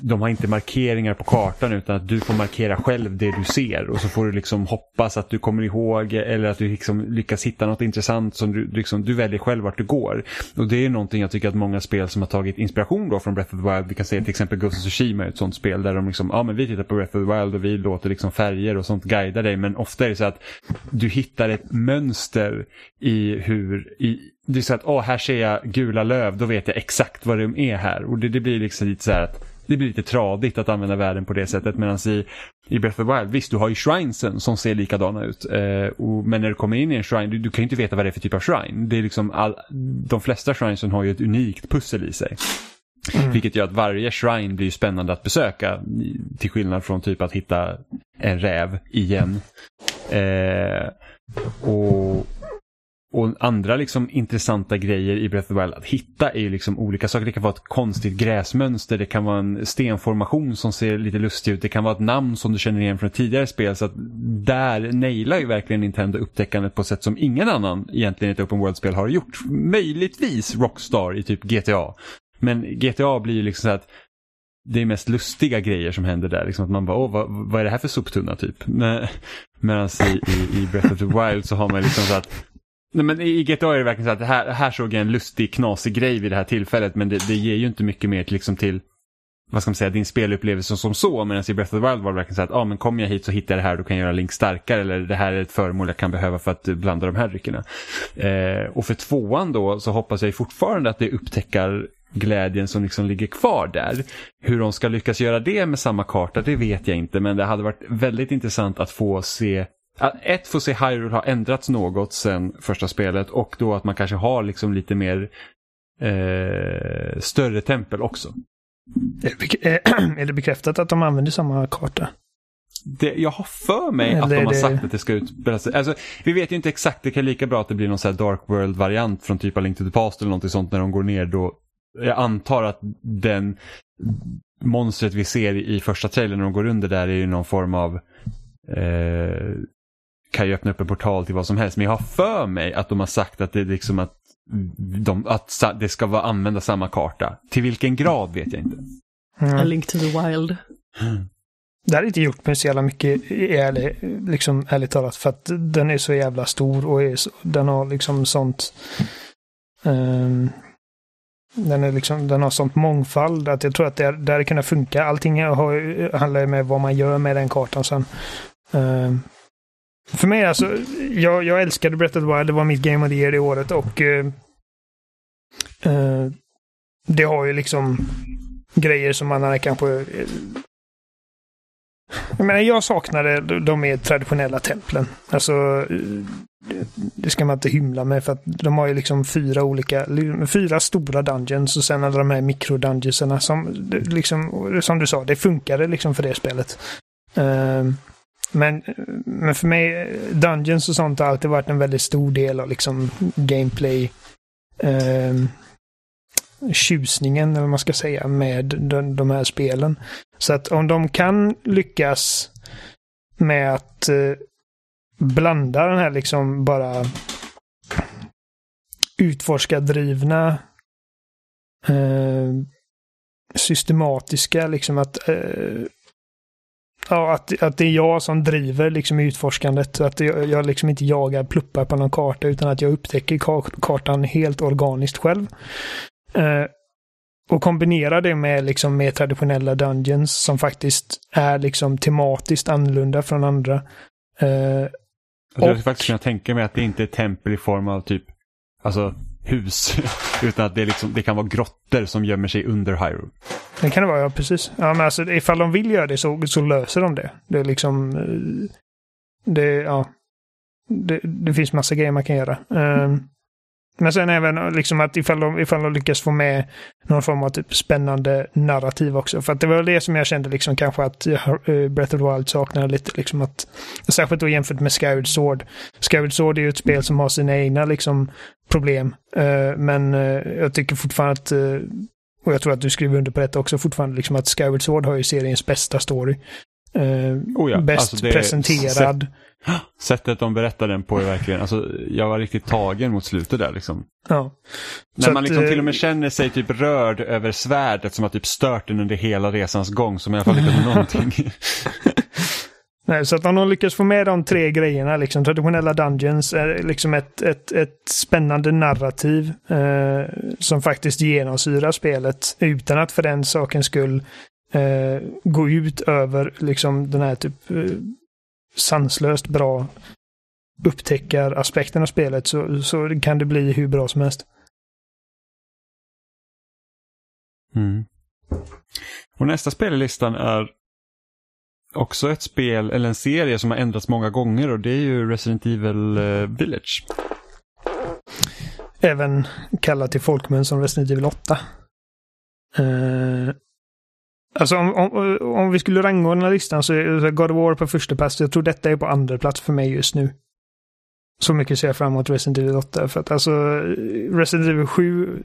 de har inte markeringar på kartan utan att du får markera själv det du ser och så får du liksom hoppas att du kommer ihåg eller att du liksom lyckas hitta något intressant som du, liksom, du väljer själv vart du går. Och det är någonting jag tycker att många spel som har tagit inspiration då från Breath of the Wild, vi kan säga till exempel Ghost of Tsushima är ett sånt spel där de liksom, ja men vi tittar på Breath of the Wild och vi låter liksom färger och sånt guida dig men ofta är det så att du hittar ett mönster i hur, i, det är så att, åh här ser jag gula löv, då vet jag exakt vad de är här. Och det, det blir liksom lite så här att det blir lite tradigt att använda världen på det sättet. Medan i, i Breath of the Wild, visst du har ju shrinesen som ser likadana ut. Eh, och, men när du kommer in i en shrine, du, du kan ju inte veta vad det är för typ av shrine. Det är liksom all, de flesta shrinesen har ju ett unikt pussel i sig. Vilket gör att varje shrine blir spännande att besöka. Till skillnad från typ att hitta en räv igen. Eh, och, och andra liksom intressanta grejer i Breath of the Wild att hitta är ju liksom olika saker. Det kan vara ett konstigt gräsmönster, det kan vara en stenformation som ser lite lustig ut, det kan vara ett namn som du känner igen från ett tidigare spel. Så att där nailar ju verkligen Nintendo upptäckandet på ett sätt som ingen annan egentligen i ett open world-spel har gjort. Möjligtvis Rockstar i typ GTA. Men GTA blir ju liksom så att det är mest lustiga grejer som händer där. Liksom att man bara, åh, vad, vad är det här för soptunna typ? Medan i, i, i Breath of the Wild så har man liksom så att Nej, men I GTA är det verkligen så att det här, här såg jag en lustig, knasig grej vid det här tillfället men det, det ger ju inte mycket mer till, liksom till vad ska man säga, din spelupplevelse som så. Medan i Breath of the Wild var det verkligen så att ah, men kommer jag hit så hittar jag det här, då kan jag göra Link starkare eller det här är ett föremål jag kan behöva för att blanda de här dryckerna. Eh, och för tvåan då så hoppas jag fortfarande att det upptäcker glädjen som liksom ligger kvar där. Hur de ska lyckas göra det med samma karta, det vet jag inte. Men det hade varit väldigt intressant att få se ett, få se Hyrule ha ändrats något sen första spelet och då att man kanske har liksom lite mer eh, större tempel också. Är det bekräftat att de använder samma karta? Det, jag har för mig att Eller de har det- sagt att det ska utspela sig. Alltså, vi vet ju inte exakt, det kan lika bra att det blir någon sån Dark World-variant från typ av Link to the Past eller någonting sånt när de går ner då. Jag antar att den monstret vi ser i första trailern när de går under där är ju någon form av eh, kan ju öppna upp en portal till vad som helst. Men jag har för mig att de har sagt att det är liksom att, de, att det ska vara använda samma karta. Till vilken grad vet jag inte. A Mm. Link to the Wild. Det hade inte gjort mig så jävla mycket, ärlig, liksom, ärligt talat, för att den är så jävla stor och är så, den har liksom sånt... ehm, den, är liksom, den har sånt mångfald att jag tror att det, hade kunnat funka. Allting har, handlar ju med vad man gör med den kartan sen. Ehm, för mig alltså, jag, jag älskade Breath of the Wild, det var mitt Game of the Year det året och eh, eh, det har ju liksom grejer som man hade kanske eh, jag menar, jag saknade de- mer traditionella templen. Alltså, eh, det ska man inte hymla med för att de har ju liksom fyra olika, fyra stora dungeons och sen alla de här mikrodungeonsarna som liksom, som du sa, det funkade liksom för det spelet. Uh, men, men för mig, Dungeons och sånt har alltid varit en väldigt stor del av liksom gameplay eh, tjusningen, eller vad man ska säga, med de, de, här spelen. Så att om de kan lyckas med att eh, blanda den här liksom bara utforskardrivna eh, systematiska, liksom att eh, Ja, att, att det är jag som driver liksom utforskandet. Att jag, jag liksom inte jagar pluppar på någon karta utan att jag upptäcker kartan helt organiskt själv. Eh, och kombinera det med liksom mer traditionella dungeons som faktiskt är liksom tematiskt annorlunda från andra. Eh, jag skulle faktiskt kunna tänka mig att det inte är tempel i form av typ alltså hus. Utan att det, liksom, det kan vara grottor som gömmer sig under Hyrule. Det kan det vara, ja precis. Ja, men alltså, ifall de vill göra det så, så löser de det. Det är liksom... Eh, det, ja. Det, det finns massa grejer man kan göra. Um, men sen även eh, liksom att ifall de, ifall de lyckas få med någon form av typ spännande narrativ också. För att det var det som jag kände liksom kanske att eh, eh, Breath of the Wild saknade lite. Liksom att, särskilt då jämfört med Skyward Sword. Skyward Sword är ju ett spel som har sina egna liksom, problem. Men jag tycker fortfarande att, och jag tror att du skriver under på detta också fortfarande, liksom att Skyward Sword har ju seriens bästa story. Oh ja, bäst alltså presenterad. Sättet de berättar den på är verkligen, alltså jag var riktigt tagen mot slutet där liksom. Ja. När man liksom att, till och med eh, känner sig typ rörd över svärdet som har typ stört den under hela resans gång som i alla fall lyckats med någonting. Nej, så att om de lyckas få med de tre grejerna, liksom traditionella dungeons, är liksom ett, ett, ett spännande narrativ eh, som faktiskt genomsyrar spelet utan att för den sakens skull eh, gå ut över liksom den här typ eh, sanslöst bra upptäckaraspekten av spelet så, så kan det bli hur bra som helst. Mm. Och nästa spel i listan är också ett spel, eller en serie som har ändrats många gånger och det är ju Resident Evil uh, Village. Även kallat till folkmun som Resident Evil 8. Uh, Alltså om, om, om vi skulle rangordna listan så är God of War på första plats. Jag tror detta är på andra plats för mig just nu. Så mycket ser jag fram emot Resident Evil 8. För att alltså Resident Evil 7.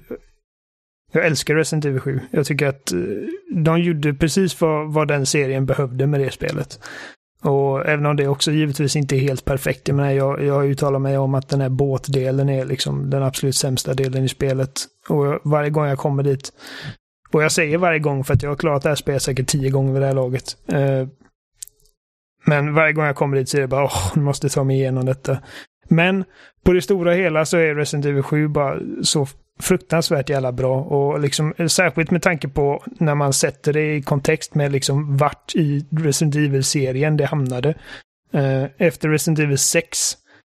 Jag älskar Resident Evil 7. Jag tycker att eh, de gjorde precis vad, vad den serien behövde med det spelet. Och även om det också givetvis inte är helt perfekt. Jag, menar, jag, jag uttalar mig om att den här båtdelen är liksom den absolut sämsta delen i spelet. Och varje gång jag kommer dit och jag säger varje gång för att jag har klarat det här spelet säkert tio gånger vid det här laget. Eh, men varje gång jag kommer dit så är det bara åh, nu måste ta mig igenom detta. Men på det stora hela så är Resident Evil 7 bara så fruktansvärt jävla bra. Och liksom, särskilt med tanke på när man sätter det i kontext med liksom vart i Resident Evil-serien det hamnade. Eh, efter Resident Evil 6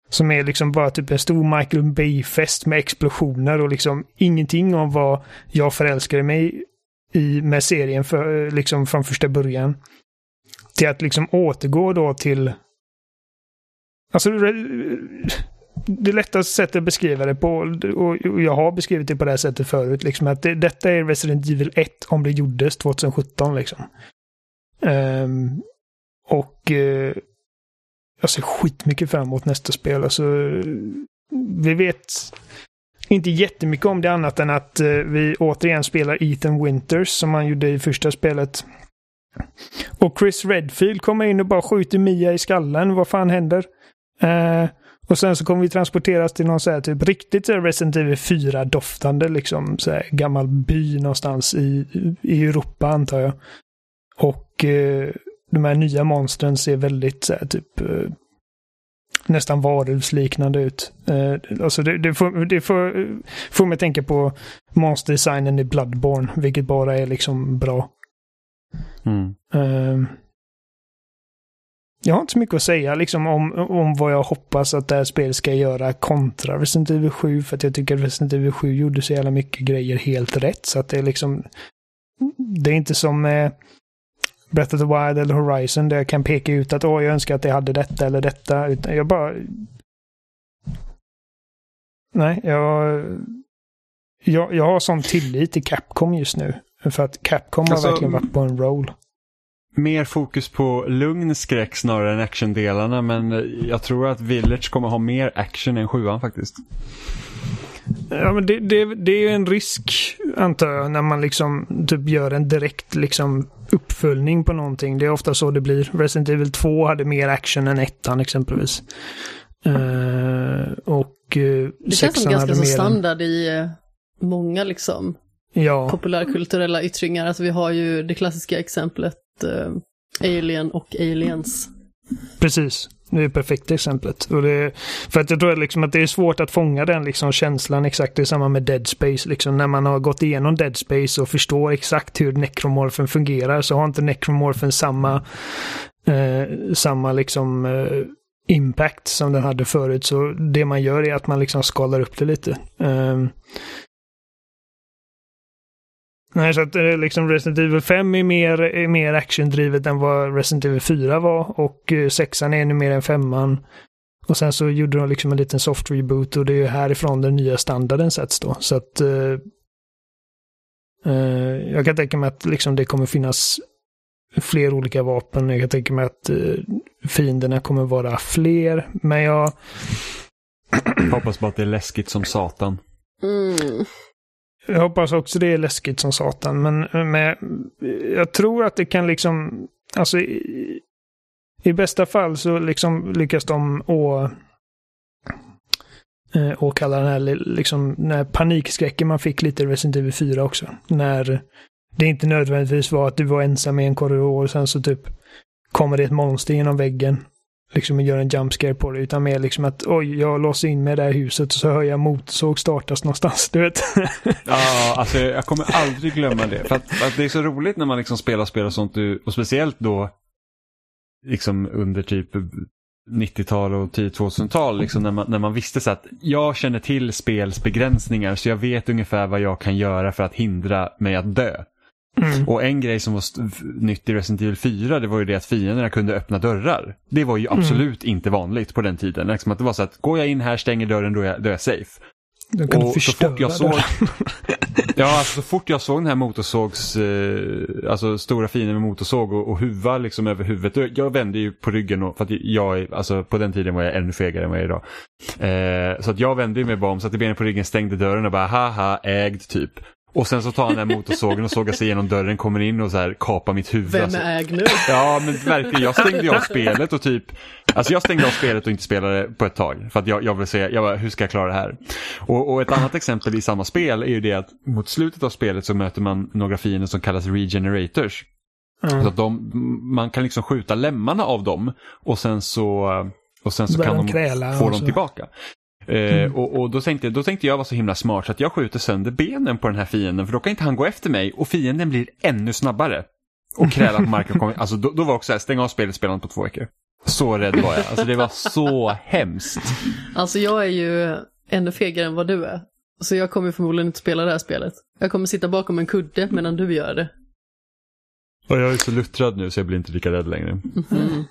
som är liksom bara typ en stor Michael Bay-fest med explosioner och liksom ingenting om vad jag förälskade mig i med serien för, liksom från första början. Till att liksom återgå då till... Alltså det lättaste sättet att beskriva det på, och jag har beskrivit det på det här sättet förut, liksom att det, detta är Resident Evil 1 om det gjordes 2017 liksom. Um, och uh, jag ser skitmycket fram emot nästa spel. Alltså, vi vet inte jättemycket om det annat än att eh, vi återigen spelar Ethan Winters som han gjorde i första spelet. Och Chris Redfield kommer in och bara skjuter Mia i skallen. Vad fan händer? Eh, och sen så kommer vi transporteras till någon så här typ riktigt Resident Evil 4-doftande liksom så här gammal by någonstans i, i Europa antar jag. Och eh, de här nya monstren ser väldigt så här, typ eh, nästan varulvsliknande ut. Eh, alltså det, det, får, det får, får mig tänka på monsterdesignen i Bloodborne, vilket bara är liksom bra. Mm. Eh, jag har inte så mycket att säga liksom om, om vad jag hoppas att det här spelet ska göra kontra Resident Evil 7. För att jag tycker att Resident Evil 7 gjorde så jävla mycket grejer helt rätt. Så att det är liksom... Det är inte som... Eh, Breath of the Wild eller Horizon där jag kan peka ut att åh, jag önskar att jag hade detta eller detta. Utan jag bara... nej, jag, jag, jag har sån tillit till Capcom just nu. För att Capcom Alltså, har verkligen varit på en roll. Mer fokus på lugn skräck snarare än actiondelarna men jag tror att Village kommer ha mer action än sjuan faktiskt. Ja, men det, det, det är ju en risk, antar jag, när man liksom typ gör en direkt liksom uppföljning på någonting. Det är ofta så det blir. Resident Evil 2 hade mer action än ettan exempelvis. Eh, och uh, Det känns som ganska så standard i eh, många liksom ja. populärkulturella yttringar. Alltså vi har ju det klassiska exemplet eh, Alien och Aliens. Precis. Det är perfekta exemplet. Och det, för att jag tror liksom att det är svårt att fånga den liksom känslan exakt. Det är samma med Dead Space. Liksom. När man har gått igenom Dead Space och förstår exakt hur necromorfen fungerar så har inte necromorfen samma, eh, samma liksom eh, impact som den hade förut. Så det man gör är att man liksom skalar upp det lite. Eh, Nej, så att eh, liksom Resident Evil 5 är mer, är mer actiondrivet än vad Resident Evil 4 var och eh, sexan är ännu mer än femman. Och sen så gjorde de liksom en liten soft reboot och det är ju härifrån den nya standarden sätts då. Så att uh, uh, jag kan tänka mig att liksom det kommer finnas fler olika vapen. Jag kan tänka mig att uh, fienderna kommer vara fler. Men jag... Hoppas bara att det är läskigt som satan. Mm. Jag hoppas också det är läskigt som satan, men, men jag tror att det kan liksom, alltså i, i bästa fall så liksom lyckas de å, eh, åkalla den här, liksom, den här panikskräcken man fick lite i Resident Evil 4 också. När det inte nödvändigtvis var att du var ensam i en korridor och sen så typ kommer det ett monster genom väggen liksom gör en jump scare på det, utan mer liksom att oj, jag låser in mig i det här huset och så hör jag motorsåg startas någonstans, du vet. ja, alltså jag kommer aldrig glömma det. För att, att, det är så roligt när man liksom spelar spel och sånt, och speciellt då liksom under typ 90-tal och 10-2000-tal, liksom när, man, när man visste så att jag känner till spels begränsningar så jag vet ungefär vad jag kan göra för att hindra mig att dö. Mm. Och en grej som var nytt i Resident Evil 4 det var ju det att fienderna kunde öppna dörrar. Det var ju mm. absolut mm. inte vanligt på den tiden. Liksom att det var så att går jag in här, stänger dörren, då är jag, då är jag safe. De kan och så fort jag såg, Ja, alltså, så fort jag såg den här motorsågs, eh, alltså stora fienden med motorsåg och, och huva liksom över huvudet. Jag vände ju på ryggen och, för att jag, alltså på den tiden var jag ännu fegare än vad jag är idag. Eh, så att jag vände mig bara om, satte benen på ryggen, stängde dörren och bara haha, ägd typ. Och sen så tar han den motorsågen och sågar sig igenom dörren, kommer in och så här kapar mitt huvud. Vem alltså. är äg nu? Ja men verkligen, jag stängde av spelet och typ Alltså jag stängde av spelet och inte spelade på ett tag. För att jag, jag vill se, jag bara, hur ska jag klara det här? Och, och, ett annat exempel i samma spel är ju det att mot slutet av spelet så möter man några fiender som kallas regenerators. Mm. Så att de, man kan liksom skjuta lemmarna av dem och sen så, och sen så kan de få dem tillbaka. Eh, mm. och, och då, tänkte, då tänkte jag vara så himla smart så att jag skjuter sönder benen på den här fienden för då kan inte han gå efter mig och fienden blir ännu snabbare. Och kräla på marken kommer, alltså då, då var också så här, stäng av spelet, spela på två veckor. Så rädd var jag, alltså det var så hemskt. Alltså jag är ju ännu fegare än vad du är. Så jag kommer förmodligen inte spela det här spelet. Jag kommer sitta bakom en kudde medan du gör det. Och jag är så luttrad nu så jag blir inte lika rädd längre. Mm.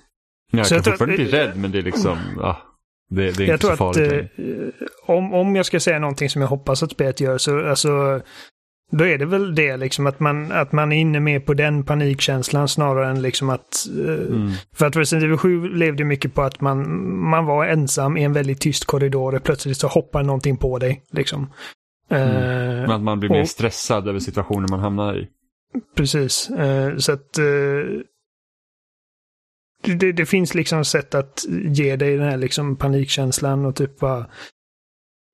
Jag så kan fortfarande bli rädd men det är liksom, ah. Det, det är jag inte tror så farligt. Att, eh, om, om jag ska säga någonting som jag hoppas att spelet gör så alltså, då är det väl det liksom att man, att man är inne mer på den panikkänslan snarare än liksom att... Eh, mm. För att Resident Evil 7 levde mycket på att man, man var ensam i en väldigt tyst korridor och plötsligt så hoppar någonting på dig. Liksom. Mm. Uh, att man blir mer och, stressad över situationen man hamnar i. Precis. Uh, så att... Uh, det, det, finns liksom sätt att ge dig den här liksom panikkänslan och typ bara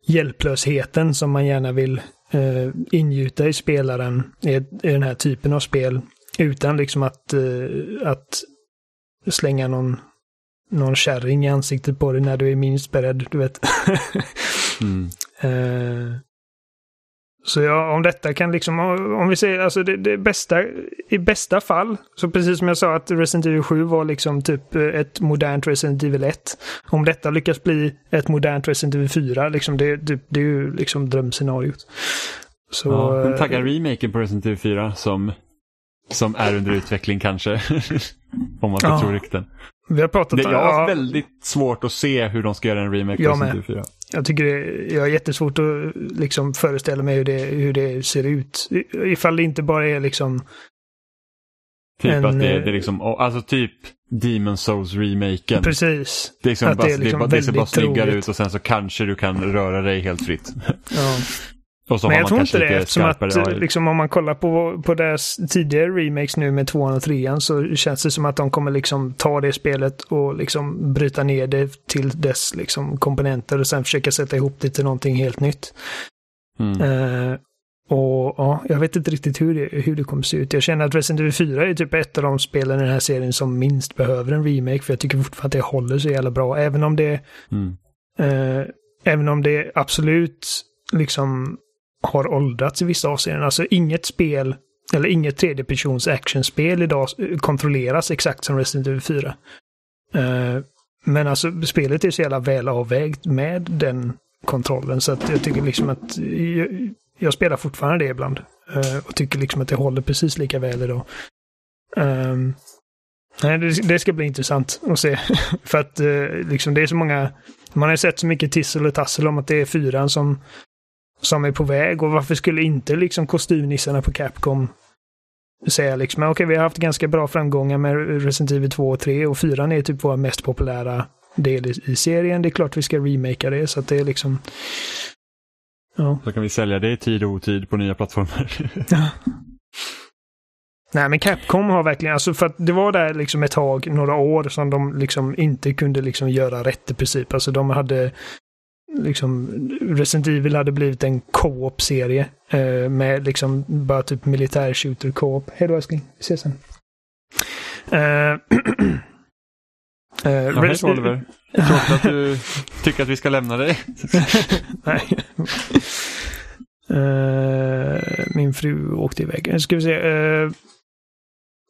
hjälplösheten som man gärna vill eh, ingjuta i spelaren i, i den här typen av spel. Utan liksom att, eh, att slänga någon, någon kärring i ansiktet på dig när du är minst beredd, du vet. mm. eh, så ja, om detta kan liksom, om vi säger alltså det, det, bästa, i bästa fall, så precis som jag sa att Resident Evil 7 var liksom typ eh, ett modernt Resident Evil 1. Om detta lyckas bli ett modernt Resident Evil 4, liksom det, det, det är ju liksom drömscenariot. Så, ja, men tagga remaken på Resident Evil 4 som, som är under utveckling kanske. om man ska ja. tro rykten. Vi har pratat det, Jag har ja. väldigt svårt att se hur de ska göra en remake på Resident Evil 4. Jag tycker det, jag har jättesvårt att liksom föreställa mig hur det, hur det ser ut. Ifall det inte bara är liksom... Typ En, att det, eh, det är liksom, alltså typ Demon Souls remaken. Precis. Det, är liksom Att bara, det är det, liksom bara, det ser bara snyggare troligt. ut och sen så kanske du kan röra dig helt fritt. Ja. Men jag tror inte det eftersom att liksom, om man kollar på, på deras tidigare remakes nu med tvåan och trean så känns det som att de kommer liksom ta det spelet och liksom bryta ner det till dess liksom komponenter och sen försöka sätta ihop det till någonting helt nytt. Mm. Eh, och ja, jag vet inte riktigt hur det, hur det kommer se ut. Jag känner att Resident Evil 4 är typ ett av de spelen i den här serien som minst behöver en remake för jag tycker fortfarande att det håller så jävla bra. Även om det Mm. Eh, även om det absolut liksom har åldrats i vissa avseenden. Alltså inget spel, eller inget tredjepersons actionspel idag eh, kontrolleras exakt som Resident Evil 4. Eh, men alltså spelet är så jävla väl avvägt med den kontrollen så att jag tycker liksom att jag, jag spelar fortfarande det ibland. Eh, och tycker liksom att det håller precis lika väl idag. Ehm, nej, det, det ska bli intressant att se. För att liksom det är så många man har ju sett så mycket tissel och tassel om att det är fyran som, som är på väg och varför skulle inte liksom kostymnissarna på Capcom säga liksom okej vi har haft ganska bra framgångar med Resident Evil 2 och 3 och 4 är typ vår mest populära del i, i serien. Det är klart vi ska remakea det så att det är liksom Ja. Så kan vi sälja det i tid och otid på nya plattformar. Nej men Capcom har verkligen, alltså för att det var där liksom ett tag, några år som de liksom inte kunde liksom göra rätt i princip. Alltså de hade liksom, Resident Evil hade blivit en co-op-serie eh, med liksom bara typ militär shooter co-op. Hej då älskling, vi ses sen. Eh, eh, Ja, hej Res- Oliver. Tråkigt att du tycker att vi ska lämna dig. Nej. Eh, min fru åkte iväg. Ska vi se.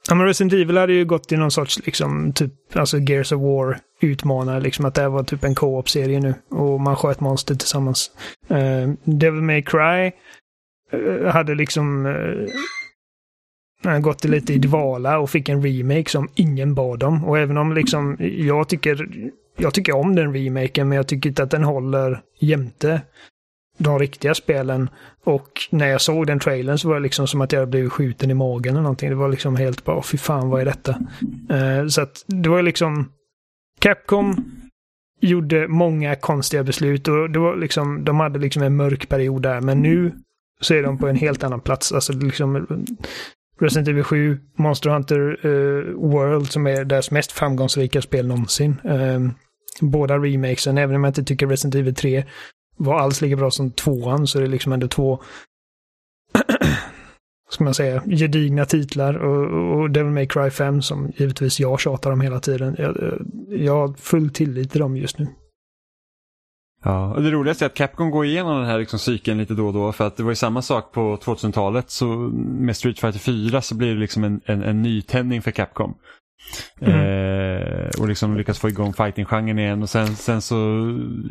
Ja, men Resident Evil hade ju gått i någon sorts liksom typ, alltså Gears of War utmanare, liksom att det här var typ en co-op-serie nu och man sköt monster tillsammans. Uh, Devil May Cry uh, hade liksom uh, gått lite i dvala och fick en remake som ingen bad om. Och även om liksom, jag tycker, jag tycker om den remaken, men jag tycker inte att den håller jämte de riktiga spelen. Och när jag såg den trailern så var det liksom som att jag blev skjuten i magen eller någonting. Det var liksom helt bara, fy fan vad är detta? Uh, så att det var liksom Capcom gjorde många konstiga beslut och det var liksom, de hade liksom en mörk period där. Men nu så är de på en helt annan plats. Alltså liksom Resident Evil 7, Monster Hunter uh, World som är deras mest framgångsrika spel någonsin. Uh, båda remakesen, även om jag inte tycker Resident Evil 3 var alls lika bra som tvåan så är det liksom ändå två ska man säga, gedigna titlar och, och Devil May Cry 5 som givetvis jag tjatar om hela tiden. Jag, jag har full tillit till dem just nu. Ja, och det roligaste är att Capcom går igenom den här liksom cykeln lite då och då för att det var ju samma sak på 2000-talet så med Street Fighter 4 så blir det liksom en, en, en nytändning för Capcom. Mm. Eh, och liksom lyckas få igång fighting-genren igen och sen, sen så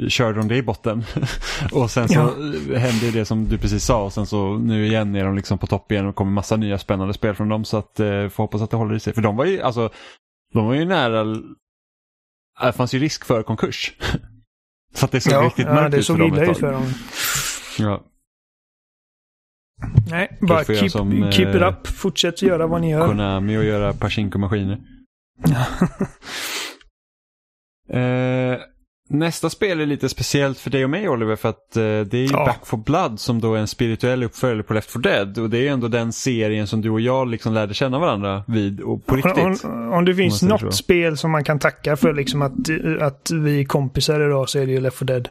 körde de det i botten. och sen så Ja. hände det som du precis sa och sen så nu igen är de liksom på topp igen och kommer massa nya spännande spel från dem så att eh, får hoppas att det håller i sig. För de var ju alltså, de var ju nära, det fanns ju risk för konkurs. så att det såg ja, riktigt ja, mörkt det ut för dem ut för dem. Ja. Nej, bara keep, som, keep it eh, up. Fortsätt göra vad ni gör. Konami och göra Pachinko-maskiner. Eh, nästa spel är lite speciellt för dig och mig Oliver för att eh, det är ju Ja. Back for Blood som då är en spirituell uppföljare på Left 4 Dead och det är ju ändå den serien som du och jag liksom lärde känna varandra vid och på riktigt. Om, om det finns säger något så. spel som man kan tacka för liksom att, att vi är kompisar idag så är det ju Left 4 Dead.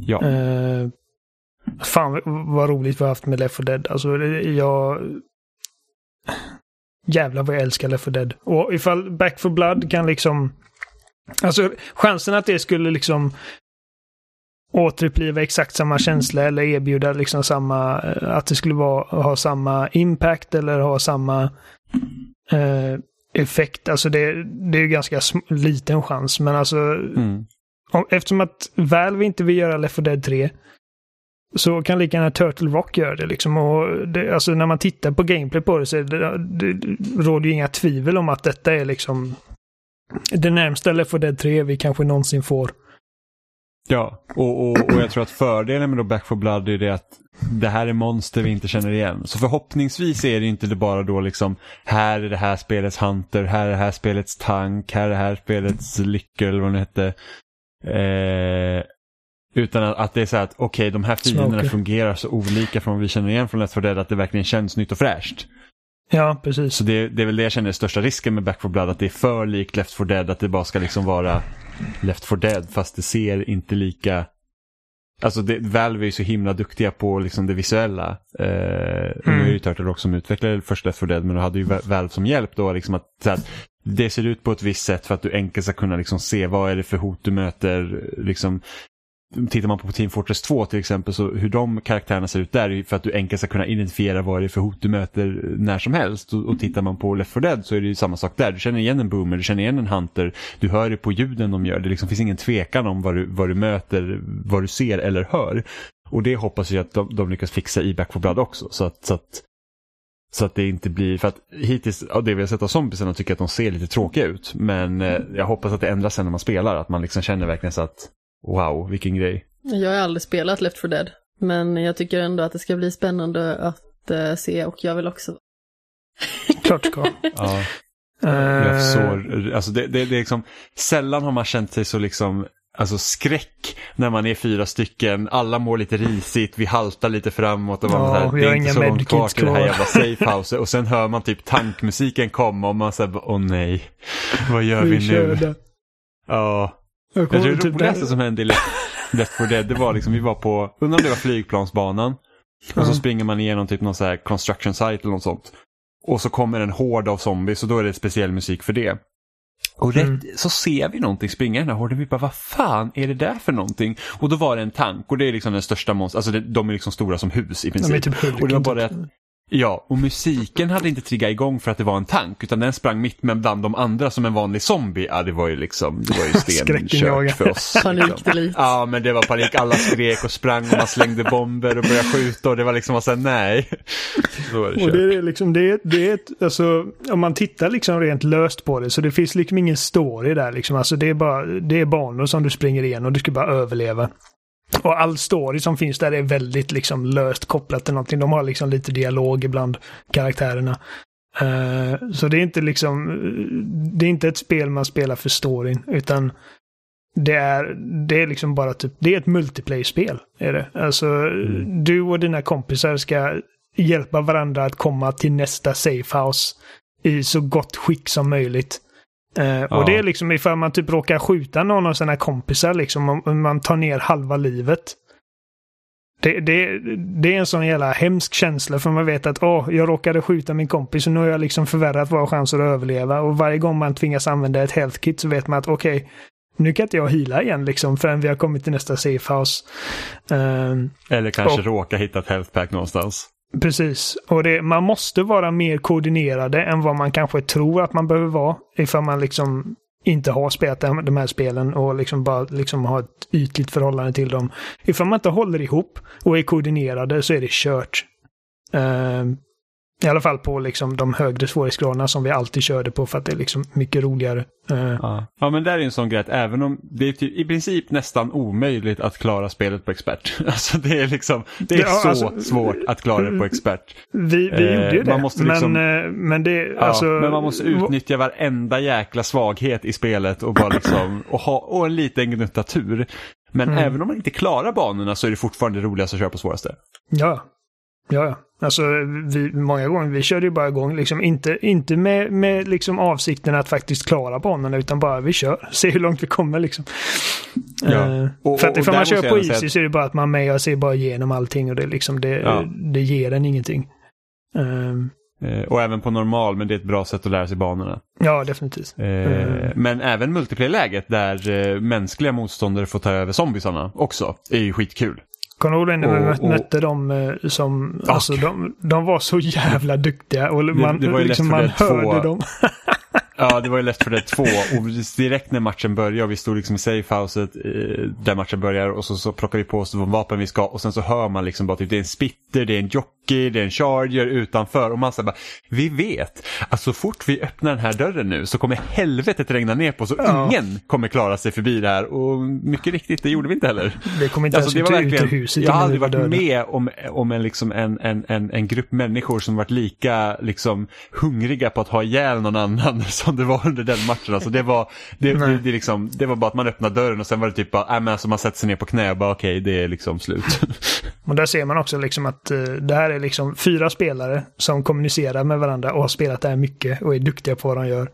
Ja. Eh, fan vad roligt vi har haft med Left 4 Dead. Alltså jag... Jävlar vad jag älskar Left 4 Dead. Och ifall Back 4 Blood kan liksom... Alltså chansen att det skulle liksom återuppliva exakt samma känsla eller erbjuda liksom samma... eh, Att det skulle vara, ha samma impact eller ha samma eh, effekt. Alltså det, det är ju ganska liten chans. Men alltså Mm. om, eftersom att Valve inte vill göra Left 4 Dead 3 så kan lika gärna Turtle Rock göra det liksom. Och det, alltså när man tittar på gameplay på det så det, det, det råder ju inga tvivel om att detta är liksom det närmsta Left 4 Dead 3 vi kanske någonsin får. Ja, och, och, och jag tror att fördelen med då Back for Blood är det att det här är monster vi inte känner igen. Så förhoppningsvis är det inte bara då liksom här är det här spelets Hunter, här är det här spelets Tank, här är det här spelets Lycka eller vad det hette. Eh, utan att, att, det är så att okej okay, de här fienderna Smoker. fungerar så olika från vad vi känner igen från Left 4 Dead att det verkligen känns nytt och fräscht. Ja, precis. Så det, det är väl det jag känner är största risken med Back 4 Blood, att det är för likt Left 4 Dead, att det bara ska liksom vara Left 4 Dead fast det ser inte lika Alltså det, Valve är ju så himla duktiga på liksom det visuella. Eh, mm. Nu är ju Turtle Rock som utvecklade först Left 4 Dead men då hade ju Valve som hjälp då liksom att, så att det ser ut på ett visst sätt för att du enkelt ska kunna liksom se vad är det för hot du möter. Liksom, tittar man på Team Fortress 2 till exempel, så hur de karaktärerna ser ut där är för att du enkelt ska kunna identifiera vad det är för hot du möter när som helst. Och, och tittar man på Left 4 Dead så är det ju samma sak där. Du känner igen en boomer, du känner igen en hunter, du hör det på ljuden de gör. Det liksom finns ingen tvekan om vad du, vad du möter, vad du ser eller hör. Och det hoppas jag att de, de lyckas fixa i Back 4 Blood också. Så att, så att så att det inte blir, för att hittills av det vi har sett av zombiesarna tycker jag att de ser lite tråkiga ut. Men eh, jag hoppas att det ändras sen när man spelar, att man liksom känner verkligen så att Wow, vilken grej. Jag har aldrig spelat Left 4 Dead, men jag tycker ändå att det ska bli spännande att uh, se och jag vill också. Klart ska. ja. Uh... Så, alltså det, det, det är liksom, sällan har man känt sig så liksom Alltså skräck när man är fyra stycken, alla mår lite risigt, vi haltar lite framåt och man ja, här, det är inte så långt kvar till det här jävla safehouse och sen hör man typ tankmusiken komma och man säger åh nej, vad gör vi, vi nu? Ja, jag, jag tror det typ roligaste där... som hände i Left 4 Dead, det var liksom, vi var på, undrar om det var flygplansbanan. Och mm. så springer man igenom typ någon så här construction site eller något sånt. Och så kommer en hård av zombies och då är det speciell musik för det. Och rätt, mm. så ser vi någonting springa i den här horden. Vi bara, vad fan är det där för någonting? Och då var det en tank och det är liksom den största monstret. Alltså det, de är liksom stora som hus i princip. De typ och det var bara typ. att Ja, och musiken hade inte triggat igång för att det var en tank utan den sprang mitt med bland de andra som en vanlig zombie. Ja, det var ju liksom, det var ju stenkört för oss. Panik liksom. Ja, men det var panik. Alla skrek och sprang och man slängde bomber och började skjuta och det var liksom, och sen nej. Så var det och det är liksom, det är, det är ett, alltså, om man tittar liksom rent löst på det så det finns liksom ingen story där liksom. Alltså det är bara, det är banor som du springer igen och du ska bara överleva. Och all story som finns där är väldigt liksom löst kopplat till någonting. De har liksom lite dialog ibland, karaktärerna. Uh, så det är inte liksom, det är inte ett spel man spelar för storyn, utan det är, det är liksom bara typ, det är ett multiplayer-spel. Är det. Alltså, mm. du och dina kompisar ska hjälpa varandra att komma till nästa safehouse i så gott skick som möjligt. Eh, och det är liksom ifall man typ råkar skjuta någon av sina kompisar, liksom, om man tar ner halva livet. Det, det, det är en sån jävla hemsk känsla för man vet att åh, jag råkade skjuta min kompis och nu har jag liksom förvärrat våra chanser att överleva. Och varje gång man tvingas använda ett health kit så vet man att okej, okay, nu kan inte jag hila igen liksom förrän vi har kommit till nästa safehouse. Um, Eller kanske och, råka hitta ett health pack någonstans. Precis. Och det, man måste vara mer koordinerade än vad man kanske tror att man behöver vara. Ifall man liksom inte har spelat de här spelen och liksom bara liksom har ett ytligt förhållande till dem. Ifall man inte håller ihop och är koordinerade så är det kört. Uh, i alla fall på liksom de högre svårighetsgraderna som vi alltid körde på för att det är liksom mycket roligare. Uh. Ja. ja, men där är en sån grej att även om det är typ, i princip nästan omöjligt att klara spelet på expert. Alltså det är liksom, det är ja, så alltså, svårt att klara det på expert. Vi, vi eh, gjorde ju det. Man måste liksom, men, eh, men, det, ja, alltså, men man måste utnyttja varenda jäkla svaghet i spelet och bara liksom, och, ha, och en liten gnutta tur. Men mm. även om man inte klarar banorna så är det fortfarande roligast att köra på svåraste. Ja, Ja, ja. Alltså, vi, många gånger, vi körde ju bara igång, liksom, inte, inte med, med liksom avsikten att faktiskt klara banorna, utan bara vi kör, se hur långt vi kommer liksom. Ja. Uh, och, för att ifall man kör på Easy så är det bara att man med och ser bara igenom allting och det, liksom, det, ja. det ger en ingenting. Uh, och även på normal, men det är ett bra sätt att lära sig banorna. Ja, definitivt. Uh, men även multiplayer-läget där mänskliga motståndare får ta över zombiesarna också är ju skitkul. Kommer du ihåg när vi och, mötte dem eh, som, och, alltså de, de var så jävla duktiga och man, det, det liksom, man hörde dem. ja, det var ju lätt för det två och direkt när matchen började och vi stod liksom i safehouset eh, där matchen börjar och så, så plockar vi på oss de vapen vi ska och sen så hör man liksom bara typ det är en spitt Inter, det är en jockey, det är en charger utanför och man säger bara, vi vet att så fort vi öppnar den här dörren nu så kommer helvetet regna ner på så Ja. ingen kommer klara sig förbi det här och mycket riktigt, det gjorde vi inte heller. Det kommer inte Alltså, ens det var ut ur huset jag har aldrig varit döda. med om, om en, liksom en, en, en, en grupp människor som varit lika liksom, hungriga på att ha ihjäl någon annan som det var under den matchen. Alltså, det, var, det, det, det, liksom, det var bara att man öppnade dörren och sen var det typ bara, äh, men alltså, man sätter sig ner på knä och bara okej, det är liksom slut. Och där ser man också liksom att eh, det här är liksom fyra spelare som kommunicerar med varandra och har spelat det här mycket och är duktiga på vad de gör.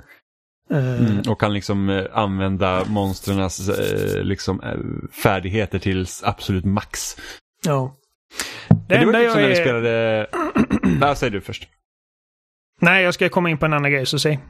Eh, Mm, och kan liksom eh, använda monstrenas eh, liksom, färdigheter till absolut max. Ja. Det, Det var typ jag när vi är... spelade... Vad säger du först? Nej, jag ska komma in på en annan grej, så säg.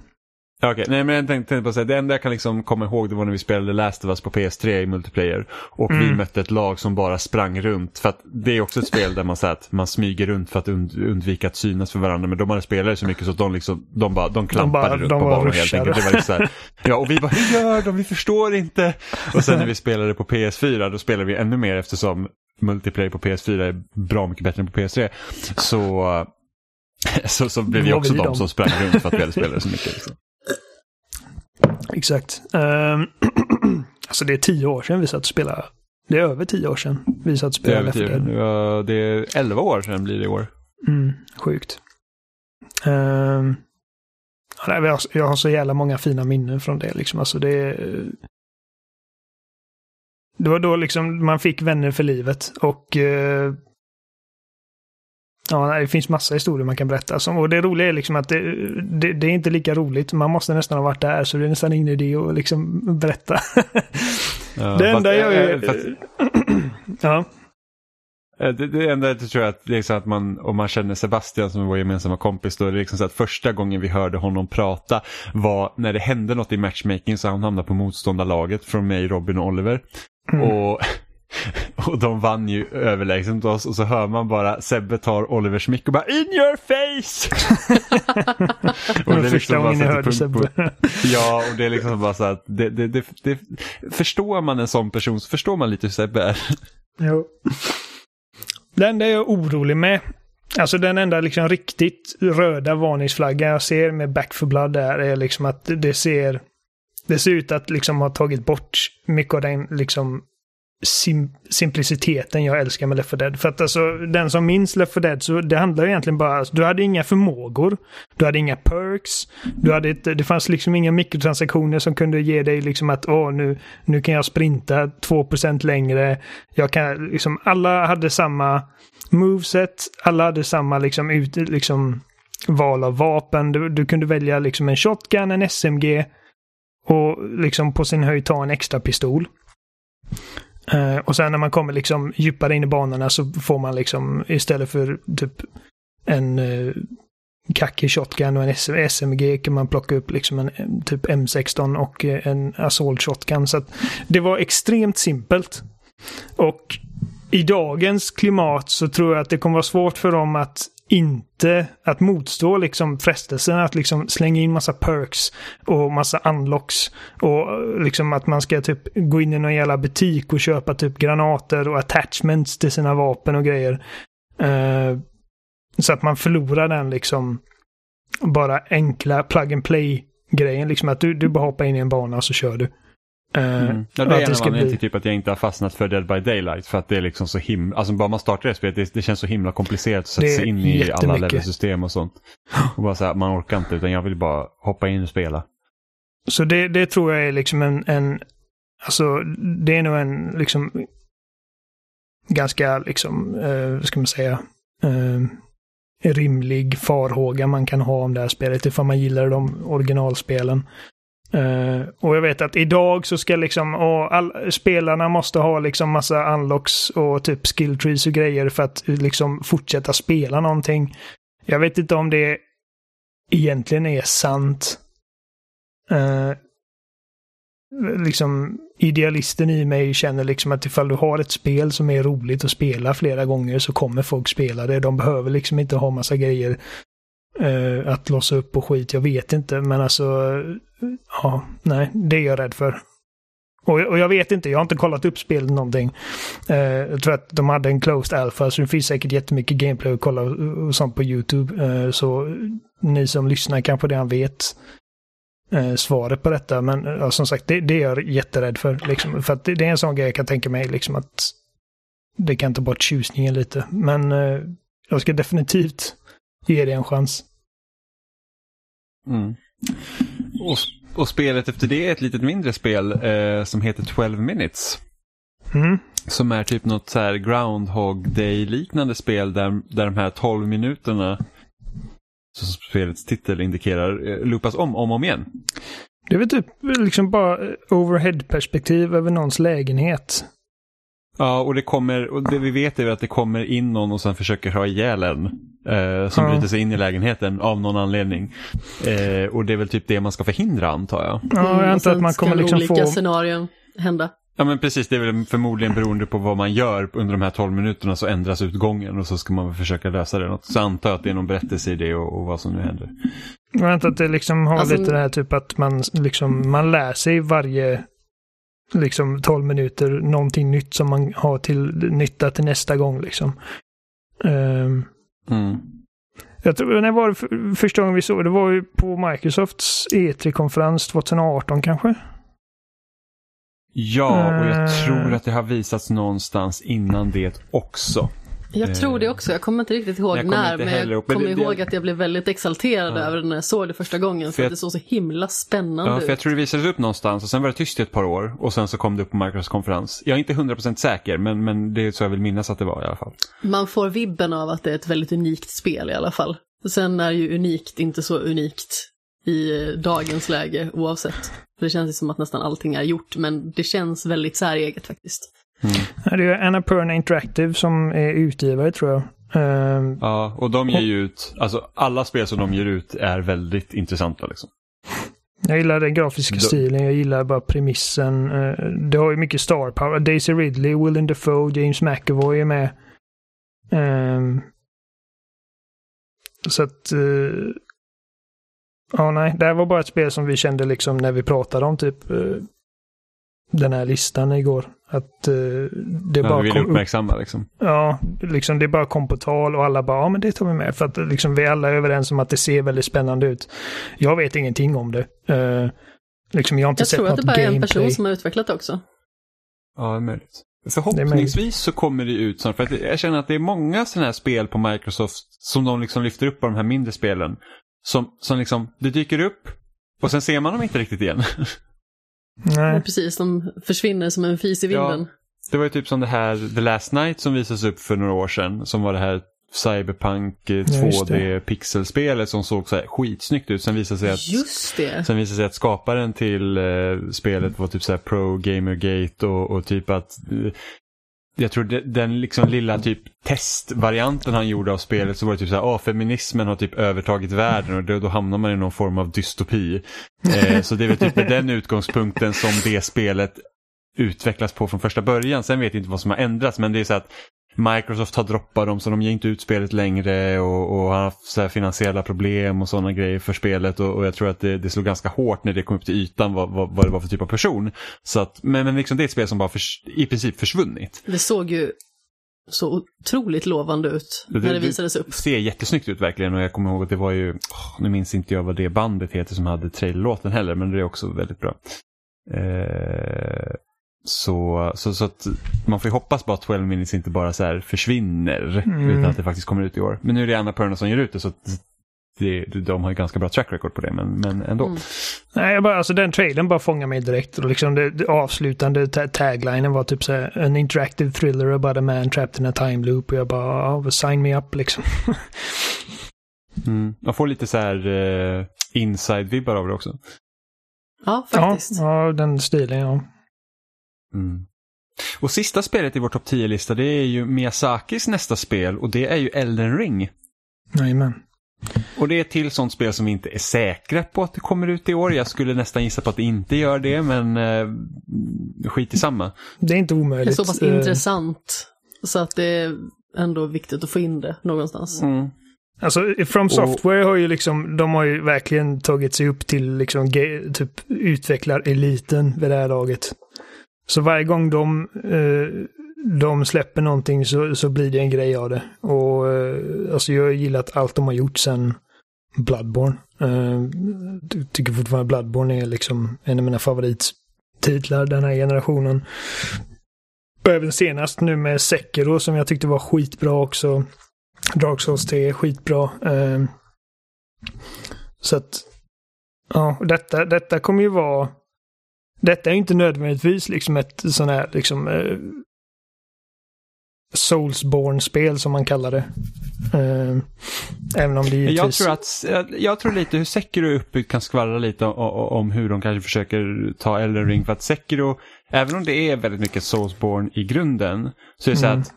Okej, nej men jag tänkte, tänkte bara säga, det enda jag kan liksom komma ihåg det var när vi spelade Last of Us på PS3 i multiplayer. Och vi Mm. mötte ett lag som bara sprang runt. För att det är också ett spel där man säger att man smyger runt för att und undvika att synas för varandra. Men de hade spelare så mycket så att de liksom, de bara, de klampade bara- runt de på banan helt enkelt. Det var liksom så här, ja, och vi bara, hur gör de? Vi förstår inte. Och sen när vi spelade på PS4, då spelade vi ännu mer eftersom multiplayer på PS4 är bra mycket bättre än på PS3. Så, så, så blev vi också vi de dem? som sprang runt för att vi hade spelare så mycket. Liksom. Exakt. Um, alltså det är tio år sedan vi satt och spelade. Det är över tio år sedan vi satt och spelade Left 4 över Dead. Ja, det är 11 år sedan blir det i år. Mm, sjukt. Um, jag har- jag har så jävla många fina minnen från det. Liksom. Alltså det, det var då liksom man fick vänner för livet. Och eh, ja, det finns massa historier man kan berätta. Och det roliga är liksom att det, det, det är inte lika roligt. Man måste nästan ha varit där så det är nästan ingen idé att liksom berätta. Ja, det enda jag är... fast, ja. äh, det, det enda jag tror att så att man, om man känner Sebastian som är vår gemensamma kompis, då är det liksom så att första gången vi hörde honom prata var när det hände något i matchmaking så han hamnade på motståndarlaget från mig, Robin och Oliver. Mm. Och, och de vann ju överlägset oss och så hör man bara Sebbe tar Olivers mick och bara In your face! Det var är liksom bara så att det Sebbe. Ja, och det är liksom bara så att det, det, det, det, förstår man en sån person så förstår man lite hur Sebbe är. Jo. Det enda jag är orolig med, alltså den enda liksom riktigt röda varningsflaggan jag ser med Back for Blood där är liksom att det ser det ser ut att liksom ha tagit bort mycket av den liksom sim simpliciteten jag älskar med Left 4 Dead. För att alltså, den som minns Left 4 Dead så det handlar egentligen bara, alltså, du hade inga förmågor, du hade inga perks, du hade ett, det fanns liksom inga mikrotransaktioner som kunde ge dig liksom att åh nu, nu kan jag sprinta 2% längre. Jag kan liksom, alla hade samma moveset, alla hade samma liksom, ut, liksom val av vapen. Du, du kunde välja liksom en shotgun, en SMG och liksom på sin höjd ta en extra pistol. Uh, och sen när man kommer liksom djupare in i banorna så får man liksom istället för typ en uh, kackig shotgun och en SMG kan man plocka upp liksom en, typ M16 och eh, en assault shotgun. Så att det var extremt simpelt. Och i dagens klimat så tror jag att det kommer vara svårt för dem att inte att motstå liksom frestelsen att liksom slänga in massa perks och massa unlocks och liksom att man ska typ gå in i någon jävla butik och köpa typ granater och attachments till sina vapen och grejer. Uh, så att man förlorar den liksom bara enkla plug and play grejen. Liksom att du, du bara hoppar in i en bana och så kör du. Eh, Mm. Ja, det är en av anledningarna till typ att jag inte har fastnat för Dead by Daylight. För att det är liksom så himla, alltså bara man startar det spelet, det, det känns så himla komplicerat att sätta sig in i alla levelsystem och sånt. Och bara så här, man orkar inte utan jag vill bara hoppa in och spela. Så det, det tror jag är liksom en, en alltså det är nog en liksom ganska liksom, eh, vad ska man säga, eh, rimlig farhåga man kan ha om det här spelet ifall man gillar de originalspelen. Uh, och jag vet att idag så ska liksom, och all, spelarna måste ha liksom massa unlocks och typ skill trees och grejer för att liksom fortsätta spela någonting. Jag vet inte om det egentligen är sant. Uh, liksom idealisten i mig känner liksom att ifall du har ett spel som är roligt att spela flera gånger så kommer folk spela det. De behöver liksom inte ha massa grejer eh, att låsa upp och skit. Jag vet inte, men alltså eh, ja, nej, det är jag rädd för. Och, och jag vet inte, jag har inte kollat upp spelet någonting. Eh, jag tror att de hade en closed alpha, så det finns säkert jättemycket gameplay att kolla och sånt på YouTube. Eh, så ni som lyssnar kanske redan vet eh, svaret på detta. Men eh, ja, som sagt, det, det är jag jätterädd för. Liksom, för att det, det, är en sån grej jag kan tänka mig, liksom att det kan ta bort tjusningen lite. Men eh, jag ska definitivt ge det en chans. Mm. Och, och, spelet efter det är ett litet mindre spel eh, som heter 12 minutes. Mm. Som är typ något så här Groundhog Day-liknande spel där, där de här 12 minuterna som spelets titel indikerar, eh, loopas om om och om igen. Det är väl typ liksom bara overhead-perspektiv över någons lägenhet. Ja, och det kommer, och det vi vet är att det kommer in någon och sen försöker ha ihjäl en. Eh, som ja. bryter sig in i lägenheten av någon anledning. Eh, och det är väl typ det man ska förhindra antar jag. Ja, jag antar att man kommer liksom olika få... scenarion hända. Ja men precis, det är väl förmodligen beroende på vad man gör under de här 12 minuterna så ändras utgången och så ska man försöka lösa det. Så antar jag att det är någon berättelse i det och, och vad som nu händer. Jag antar att det liksom har alltså... lite det här typ att man, liksom, man lär sig varje liksom 12 minuter någonting nytt som man har till nytta till nästa gång liksom. Um, mm. Jag tror, när var det för, första gången vi såg det? var ju på Microsofts E3-konferens 2018 kanske? Ja, och jag uh, tror att det har visats någonstans innan det också. Jag tror det också, jag kommer inte riktigt ihåg när, men jag kommer ihåg att jag blev väldigt exalterad ja. över det när jag såg det första gången, för, för att det såg så himla spännande ut. Ja, för jag tror det visades upp någonstans och sen var det tyst i ett par år och sen så kom det upp på Microsofts konferens. Jag är inte 100% säker, men, men det är så jag vill minnas att det var i alla fall. Man får vibben av att det är ett väldigt unikt spel i alla fall. Sen är ju unikt inte så unikt i dagens läge oavsett. det känns ju som att nästan allting är gjort, men det känns väldigt säreget faktiskt. Mm. Det är Annapurna Interactive som är utgivare tror jag. Uh, ja, och de ger ju ut, alltså alla spel som de ger ut är väldigt intressanta liksom. Jag gillar den grafiska de... stilen, jag gillar bara premissen. Uh, det har ju mycket star power. Daisy Ridley, Willem Dafoe, James McAvoy är med. Uh, så att... Uh, ja, nej, det här var bara ett spel som vi kände liksom när vi pratade om typ den här listan igår. Att uh, det ja, bara vi kom uppmärksamma liksom. Ja, liksom det bara kom på tal och alla bara, ja men det tar vi med. För att liksom vi alla är överens om att det ser väldigt spännande ut. Jag vet ingenting om det. Uh, liksom jag har inte jag sett något gameplay. Jag tror att det bara är en person som har utvecklat det också. Ja, det är möjligt. Förhoppningsvis så kommer det ut så, för att jag känner att det är många sådana här spel på Microsoft som de liksom lyfter upp på de här mindre spelen. Som, som liksom, det dyker upp och sen ser man dem inte riktigt igen. Nej. precis, de försvinner som en fis i vinden. Ja, det var ju typ som det här The Last Night som visades upp för några år sedan. Som var det här Cyberpunk 2D pixelspelet som såg så här skitsnyggt ut. Sen visade sig att, Just det. Sen visade sig att skaparen till eh, spelet var typ så här Pro Gamergate och, och typ att eh, jag tror den liksom lilla typ testvarianten han gjorde av spelet så var det typ så här, ah, feminismen har typ övertagit världen och då, då hamnar man i någon form av dystopi. Eh, så det är väl typ med den utgångspunkten som det spelet utvecklas på från första början. Sen vet jag inte vad som har ändrats men det är så att Microsoft har droppat dem så de ger inte ut spelet längre och, och har haft så finansiella problem och sådana grejer för spelet och, och jag tror att det, det, slog ganska hårt när det kom upp till ytan vad, vad, vad det var för typ av person. Så att, men, men liksom det är ett spel som bara för, i princip försvunnit. Det såg ju så otroligt lovande ut när det, det visades upp. Det ser jättesnyggt ut verkligen och jag kommer ihåg att det var ju, oh, nu minns inte jag vad det bandet heter som hade traillerlåten heller men det är också väldigt bra. Eh, så, så, så att man får ju hoppas bara att 12 minutes inte bara så här försvinner mm. utan att det faktiskt kommer ut i år. Men nu är det Anna Perna som ger ut det så det, de har ju ganska bra track record på det men, men ändå. Mm. Nej, jag bara, alltså den trailern bara fångar mig direkt. Och liksom det, det avslutande taglinen var typ så här, en interactive thriller about a man trapped in a time loop. Och jag bara, oh, sign me up liksom. mm. Man får lite så här uh, inside-vibbar av det också. Ja, faktiskt. Ja, ja den stilen ja. Mm. Och sista spelet i vår topp 10-lista det är ju Miyazakis nästa spel och det är ju Elden Ring. Jajamän. Och det är till sånt spel som vi inte är säkra på att det kommer ut i år. Jag skulle nästan gissa på att det inte gör det, men eh, skit i samma. Det är inte omöjligt. Det är så pass uh... intressant så att det är ändå viktigt att få in det någonstans. Mm. Alltså From Software har ju liksom, de har ju verkligen tagit sig upp till liksom typ utvecklar eliten vid det här laget. Så varje gång de, eh, de släpper någonting så, så blir det en grej av det. Och eh, alltså jag har gillat allt de har gjort sen Bloodborne. Eh, tycker fortfarande Bloodborne är liksom en av mina favorittitlar den här generationen. Även senast nu med Sekiro som jag tyckte var skitbra också. Dark Souls 3 är skitbra. Eh, så att, ja, detta, detta kommer ju vara detta är inte nödvändigtvis liksom ett sån här liksom eh, Soulsborne-spel som man kallar det. Eh, även om det givetvis... Jag tror, att, jag tror lite hur Sekiro är uppbyggt kan skvallra lite om, om hur de kanske försöker ta Elden Ring. För att Sekiro, även om det är väldigt mycket Soulsborne i grunden, så är det mm. så att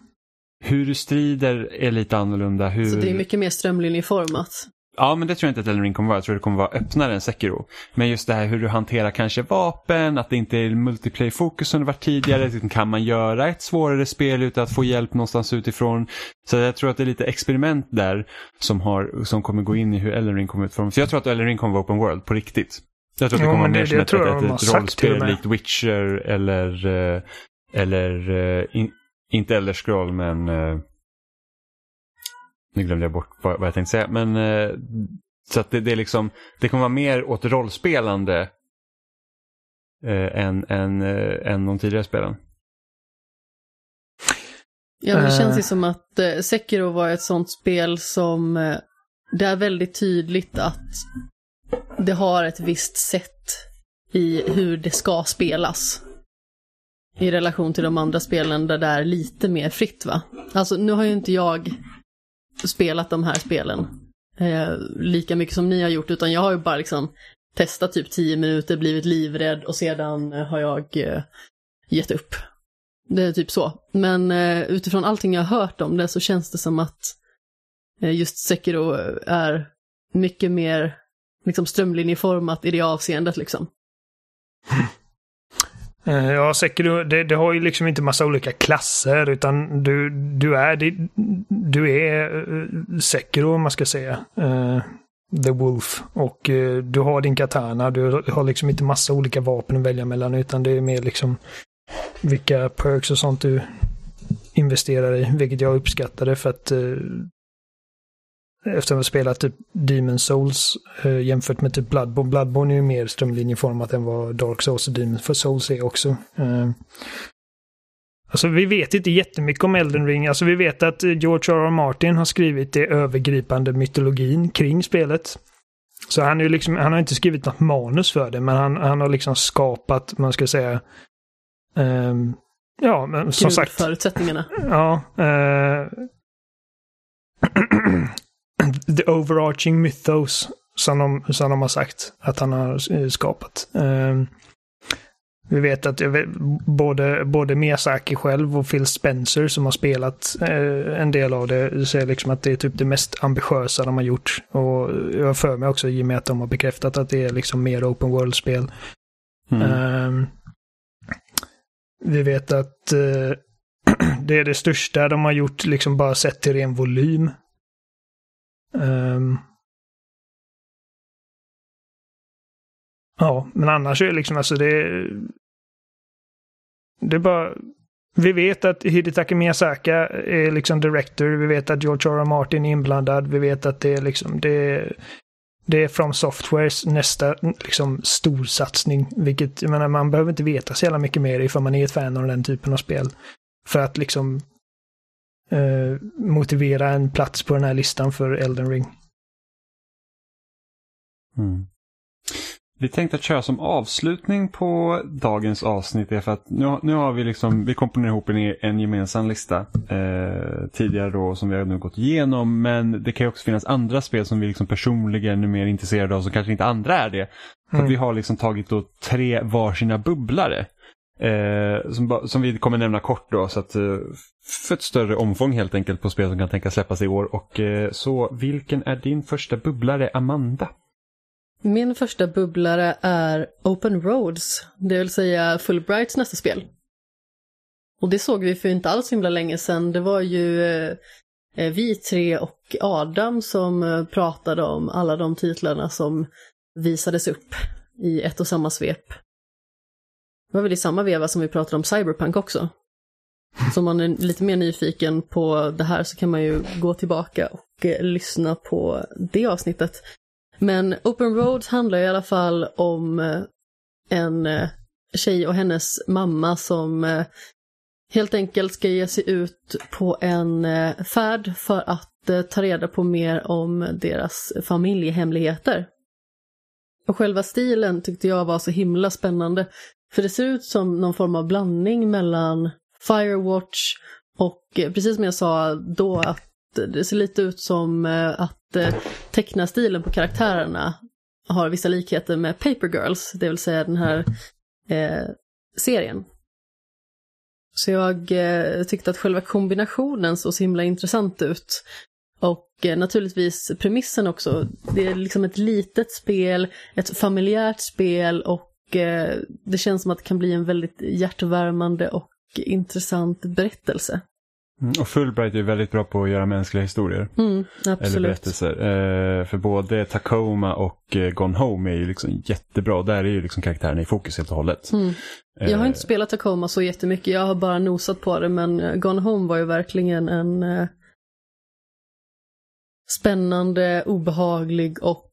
hur du strider är lite annorlunda. Hur... Så det är mycket mer strömlinjeformat? Ja, men det tror jag inte att Elden Ring kommer vara. Jag tror det kommer vara öppnare än Sekiro. Men just det här hur du hanterar kanske vapen, att det inte är multiplayer-fokus som det var tidigare. Mm. Kan man göra ett svårare spel utan att få hjälp någonstans utifrån? Så jag tror att det är lite experiment där som, har, som kommer gå in i hur Elden Ring kommer utformas. Så jag tror att Elden Ring kommer vara open world på riktigt. Jag tror att det kommer vara mer som ett, ett, ett rollspel likt Witcher eller, eh, eller eh, in, inte Elder Scroll men eh, nu glömde jag bort vad, vad jag tänkte säga. Men eh, så att det, det, är liksom, det kommer vara mer åt rollspelande eh, än, än, eh, än de tidigare spelen. Ja, det känns ju som att eh, Sekiro var ett sånt spel som eh, det är väldigt tydligt att det har ett visst sätt i hur det ska spelas. I relation till de andra spelen där det är lite mer fritt va? Alltså nu har ju inte jag spelat de här spelen eh, lika mycket som ni har gjort, utan jag har ju bara liksom testat typ tio minuter, blivit livrädd och sedan eh, har jag eh, gett upp. Det är typ så. Men eh, utifrån allting jag har hört om det så känns det som att eh, just Sekiro är mycket mer liksom strömlinjeformat i det avseendet liksom. Eh, ja, Sekiro, det, det, har ju liksom inte massa olika klasser utan du, du är, det, du är eh, Sekiro om man ska säga. Uh, The Wolf. Och uh, du har din katana, du har liksom inte massa olika vapen att välja mellan utan det är mer liksom vilka perks och sånt du investerar i, vilket jag uppskattade för att efter att ha spelat typ Demon Souls eh, jämfört med typ Bloodborne. Bloodborne är ju mer strömlinjeformat än vad Dark Souls och Demon Souls är också. Eh, alltså vi vet inte jättemycket om Elden Ring. Alltså vi vet att George R. R. Martin har skrivit det övergripande mytologin kring spelet. Så han, är liksom, han har inte skrivit något manus för det, men han, han har liksom skapat, man ska säga, um, ja, men som sagt. förutsättningarna. Ja. Uh, the overarching mythos som de, som de har sagt att han har eh, skapat. Um, vi vet att vet, både, både Miyazaki själv och Phil Spencer som har spelat eh, en del av det säger liksom att det är typ det mest ambitiösa de har gjort. Och jag har för mig också i och med att de har bekräftat att det är liksom mer open world-spel. Mm. Um, vi vet att eh, det är det största de har gjort liksom bara sett till ren volym. Um, ja, men annars är det liksom alltså det... Det är bara... Vi vet att Hidetaka Miyazaka är liksom director. Vi vet att George R. R. Martin är inblandad. Vi vet att det är liksom... Det, det är From Softwares nästa liksom storsatsning. Vilket, jag menar, man behöver inte veta så jävla mycket mer ifall man är ett fan av den typen av spel. För att liksom eh, motivera en plats på den här listan för Elden Ring. Mm. Vi tänkte att köra som avslutning på dagens avsnitt är för att nu, nu har vi liksom, vi komponerar ihop en, en gemensam lista eh, tidigare då som vi har nu gått igenom men det kan ju också finnas andra spel som vi liksom personligen är mer intresserade av som kanske inte andra är det. Mm. Att vi har liksom tagit då tre varsina bubblare. Eh, som, som, vi kommer nämna kort då, så att, eh, för ett större omfång helt enkelt på spel som kan tänkas släppas i år. Och, eh, så vilken är din första bubblare, Amanda? Min första bubblare är Open Roads, det vill säga Fulbrights nästa spel. Och det såg vi för inte alls himla länge sedan. Det var ju eh, eh vi tre och Adam som eh, pratade om alla de titlarna som visades upp i ett och samma svep var väl i samma veva som vi pratade om Cyberpunk också. Så om man är lite mer nyfiken på det här så kan man ju gå tillbaka och eh, lyssna på det avsnittet. Men Open Roads handlar i alla fall om eh, en eh, tjej och hennes mamma som eh, helt enkelt ska ge sig ut på en eh, färd för att eh, ta reda på mer om deras familjehemligheter. Och själva stilen tyckte jag var så himla spännande. För det ser ut som någon form av blandning mellan Firewatch och eh, precis som jag sa då att det ser lite ut som eh, att eh, tecknastilen på karaktärerna har vissa likheter med Paper Girls, det vill säga den här eh, serien. Så jag eh, tyckte att själva kombinationen såg så himla intressant ut. Och eh, naturligtvis premissen också. Det är liksom ett litet spel, ett familjärt spel och eh, det känns som att det kan bli en väldigt hjärtvärmande och intressant berättelse. Mm, och Fulbright är väldigt bra på att göra mänskliga historier. Mm, Eller berättelser. Eh, för både Tacoma och eh, Gone Home är ju liksom jättebra. Där är ju liksom karaktärerna i fokus helt och hållet. Mm. Jag har Eh, inte spelat Tacoma så jättemycket, jag har bara nosat på det, men Gone Home var ju verkligen en spännande, obehaglig och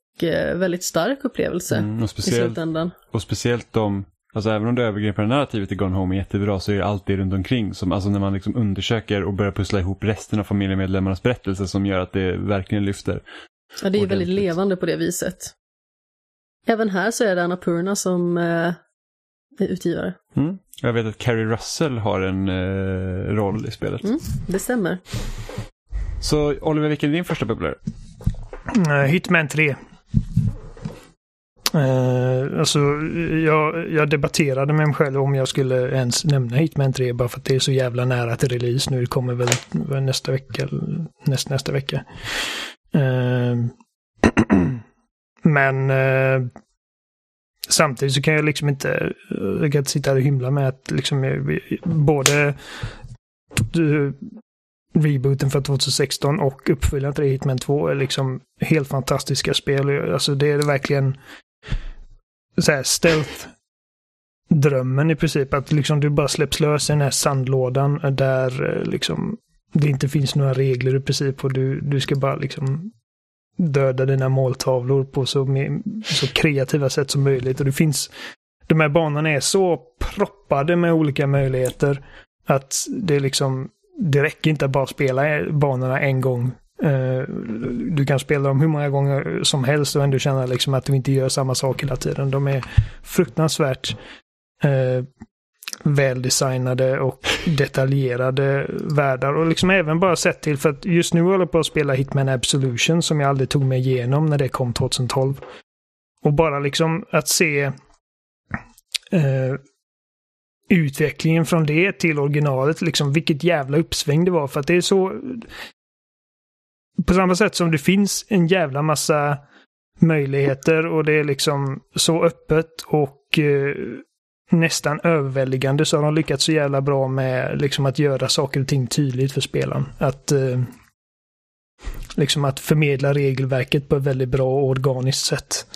väldigt stark upplevelse mm, och, i speciellt, slutändan. och speciellt de, alltså även om det övergripande narrativet i Gone Home är jättebra så är det allt det runt omkring som, alltså när man liksom undersöker och börjar pussla ihop resten av familjemedlemmarnas berättelse som gör att det verkligen lyfter. Ja, det är ju väldigt levande på det viset. Även här så är det Annapurna som eh, är utgivare. Mm. Jag vet att Carrie Russell har en eh, roll i spelet. Mm, det stämmer. Så Oliver, vilken är din första bubblare? Eh, Hitman 3. Uh, alltså, jag, jag debatterade med mig själv om jag skulle ens nämna Hitman 3 bara för att det är så jävla nära till release nu. Det kommer väl nästa vecka, näst, nästa vecka. Uh, men uh, samtidigt så kan jag liksom inte, jag kan inte sitta här och hymla med att liksom både rebooten för 2016 och uppföljaren till Hitman 2 är liksom helt fantastiska spel. Alltså det är verkligen så här stealth drömmen i princip. Att liksom du bara släpps lös i den här sandlådan där eh, liksom det inte finns några regler i princip och du, du ska bara liksom döda dina måltavlor på så, med, så kreativa sätt som möjligt. Och det finns, de här banorna är så proppade med olika möjligheter att det är liksom, det räcker inte att bara spela banorna en gång. Eh, du kan spela dem hur många gånger som helst och ändå känna liksom att du inte gör samma sak hela tiden. De är fruktansvärt eh, väldesignade och detaljerade världar. Och liksom även bara sett till, för att just nu håller jag på att spela Hitman Absolution som jag aldrig tog mig igenom när det kom 2012. Och bara liksom att se eh, utvecklingen från det till originalet, liksom vilket jävla uppsväng det var. För att det är så... På samma sätt som det finns en jävla massa möjligheter och det är liksom så öppet och eh, nästan överväldigande så har de lyckats så jävla bra med liksom att göra saker och ting tydligt för spelaren. Att eh, liksom att förmedla regelverket på ett väldigt bra och organiskt sätt.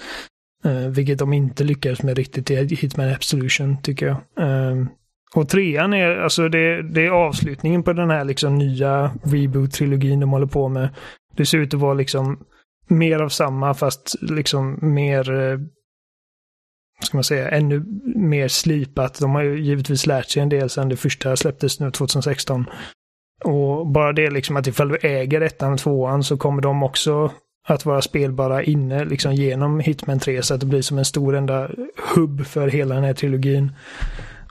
Uh, vilket de inte lyckades med riktigt i Hitman Absolution, tycker jag. Uh, och trean är, alltså det, det är avslutningen på den här liksom nya reboot-trilogin de håller på med. Det ser ut att vara liksom mer av samma fast liksom mer, uh, ska man säga, ännu mer slipat. De har ju givetvis lärt sig en del sedan det första släpptes nu 2016. Och bara det liksom att ifall du äger ettan och tvåan så kommer de också att vara spelbara inne liksom genom Hitman 3 så att det blir som en stor enda hubb för hela den här trilogin.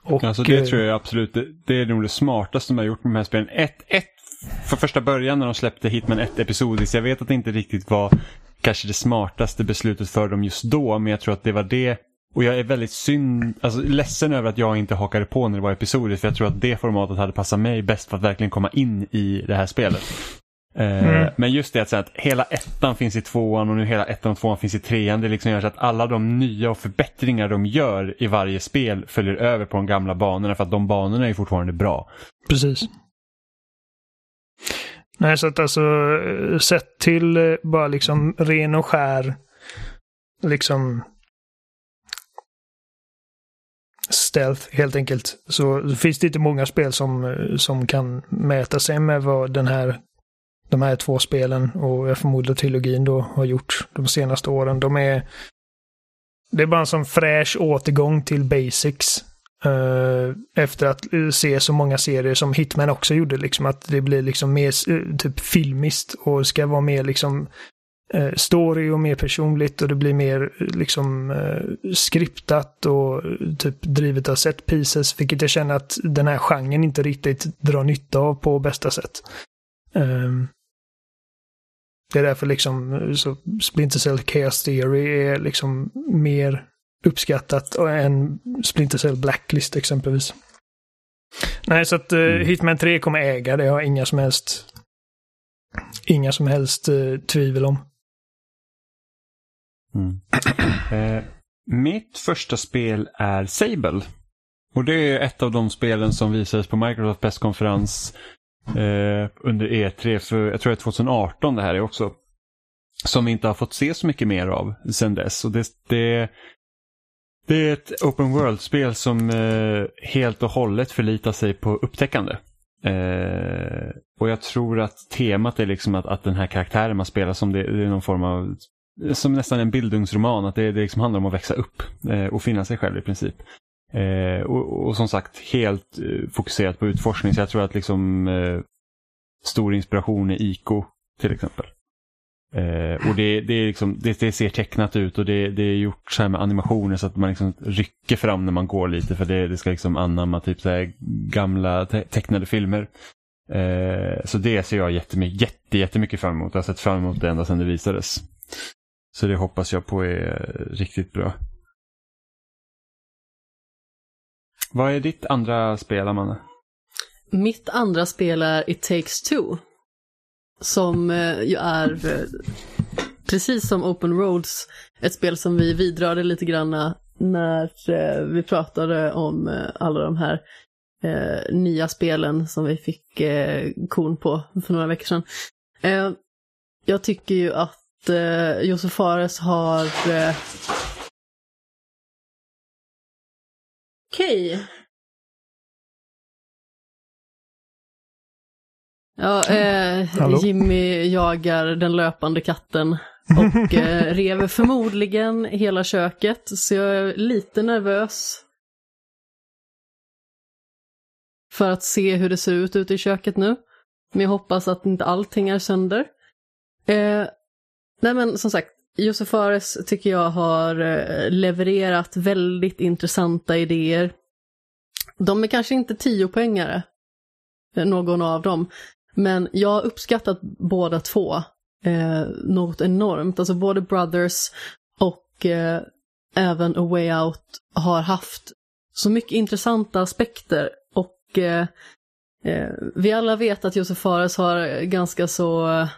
Och, Alltså det eh, tror jag absolut, det, det är nog det smartaste de har gjort med de här spelen. Ett, ett, för första början när de släppte Hitman 1 episodiskt, jag vet att det inte riktigt var kanske det smartaste beslutet för dem just då, men jag tror att det var det. Och jag är väldigt synd, alltså ledsen över att jag inte hakade på när det var episodiskt, för jag tror att det formatet hade passat mig bäst för att verkligen komma in i det här spelet. Eh, Mm. Men just det att, hela ettan finns i tvåan och nu hela ettan och tvåan finns i trean. Det liksom gör så att alla de nya och förbättringar de gör i varje spel följer över på de gamla banorna för att de banorna är fortfarande bra. Precis. Nej, så att alltså eh, sett till eh, bara liksom ren och skär liksom stealth helt enkelt. Så, så finns det inte många spel som, som kan mäta sig med vad den här, de här två spelen och jag förmodar trilogin då har gjort de senaste åren. De är det är bara en sån fräsch återgång till basics. Uh, efter att eh, se så många serier som Hitman också gjorde, liksom att det blir liksom mer uh, typ filmiskt och ska vara mer liksom uh, story och mer personligt och det blir mer liksom skriptat och typ drivet av set pieces, vilket jag känner att den här genren inte riktigt drar nytta av på bästa sätt. Um, det är därför liksom så Splinter Cell Chaos Theory är liksom mer uppskattat än Splinter Cell Blacklist exempelvis. Nej, så att uh, Hitman 3 kommer äga det. Jag har inga som helst inga som helst uh, tvivel om. Mm. eh, mitt första spel är Sable. Och det är ett av de spelen som visades på Microsoft presskonferens eh, under E3 för jag tror det är 2018 det här är också. Som vi inte har fått se så mycket mer av sedan dess. Och det, det, det är ett open world-spel som eh, helt och hållet förlitar sig på upptäckande. Eh, och jag tror att temat är liksom att, att den här karaktären man spelar som det, det är någon form av som nästan en bildungsroman, att det, det liksom handlar om att växa upp eh, och finna sig själv i princip. Eh, och, och, som sagt helt eh, fokuserat på utforskning så jag tror att liksom eh, stor inspiration är IKO till exempel. Eh, och det, det, är liksom, det, det, ser tecknat ut och det, det är gjort så här med animationer så att man liksom rycker fram när man går lite för det, det ska liksom anamma typ så här gamla te tecknade filmer. Eh, så det ser jag jättemycket, jätte, jättemycket fram emot. Jag har sett fram emot det ända sedan det visades. Så det hoppas jag på är riktigt bra. Vad är ditt andra spel, Amanda? Mitt andra spel är It takes two. Som eh, ju är, eh, precis som Open Roads, ett spel som vi vidrörde lite grann när eh, vi pratade om alla de här nya spelen som vi fick kon på för några veckor sedan. jag tycker ju att Josef Fares har Okej. Okay. Ja, eh, Jimmy jagar den löpande katten och eh, rever förmodligen hela köket, så jag är lite nervös. För att se hur det ser ut ute i köket nu. Men jag hoppas att inte allting är sönder. Eh, nej men som sagt, Josef Fares tycker jag har eh, levererat väldigt intressanta idéer. De är kanske inte tio poängare, eh, någon av dem, men jag har uppskattat båda två eh, något enormt. Alltså både Brothers och eh, även A Way Out har haft så mycket intressanta aspekter och eh, eh vi alla vet att Josef Fares har ganska så eh,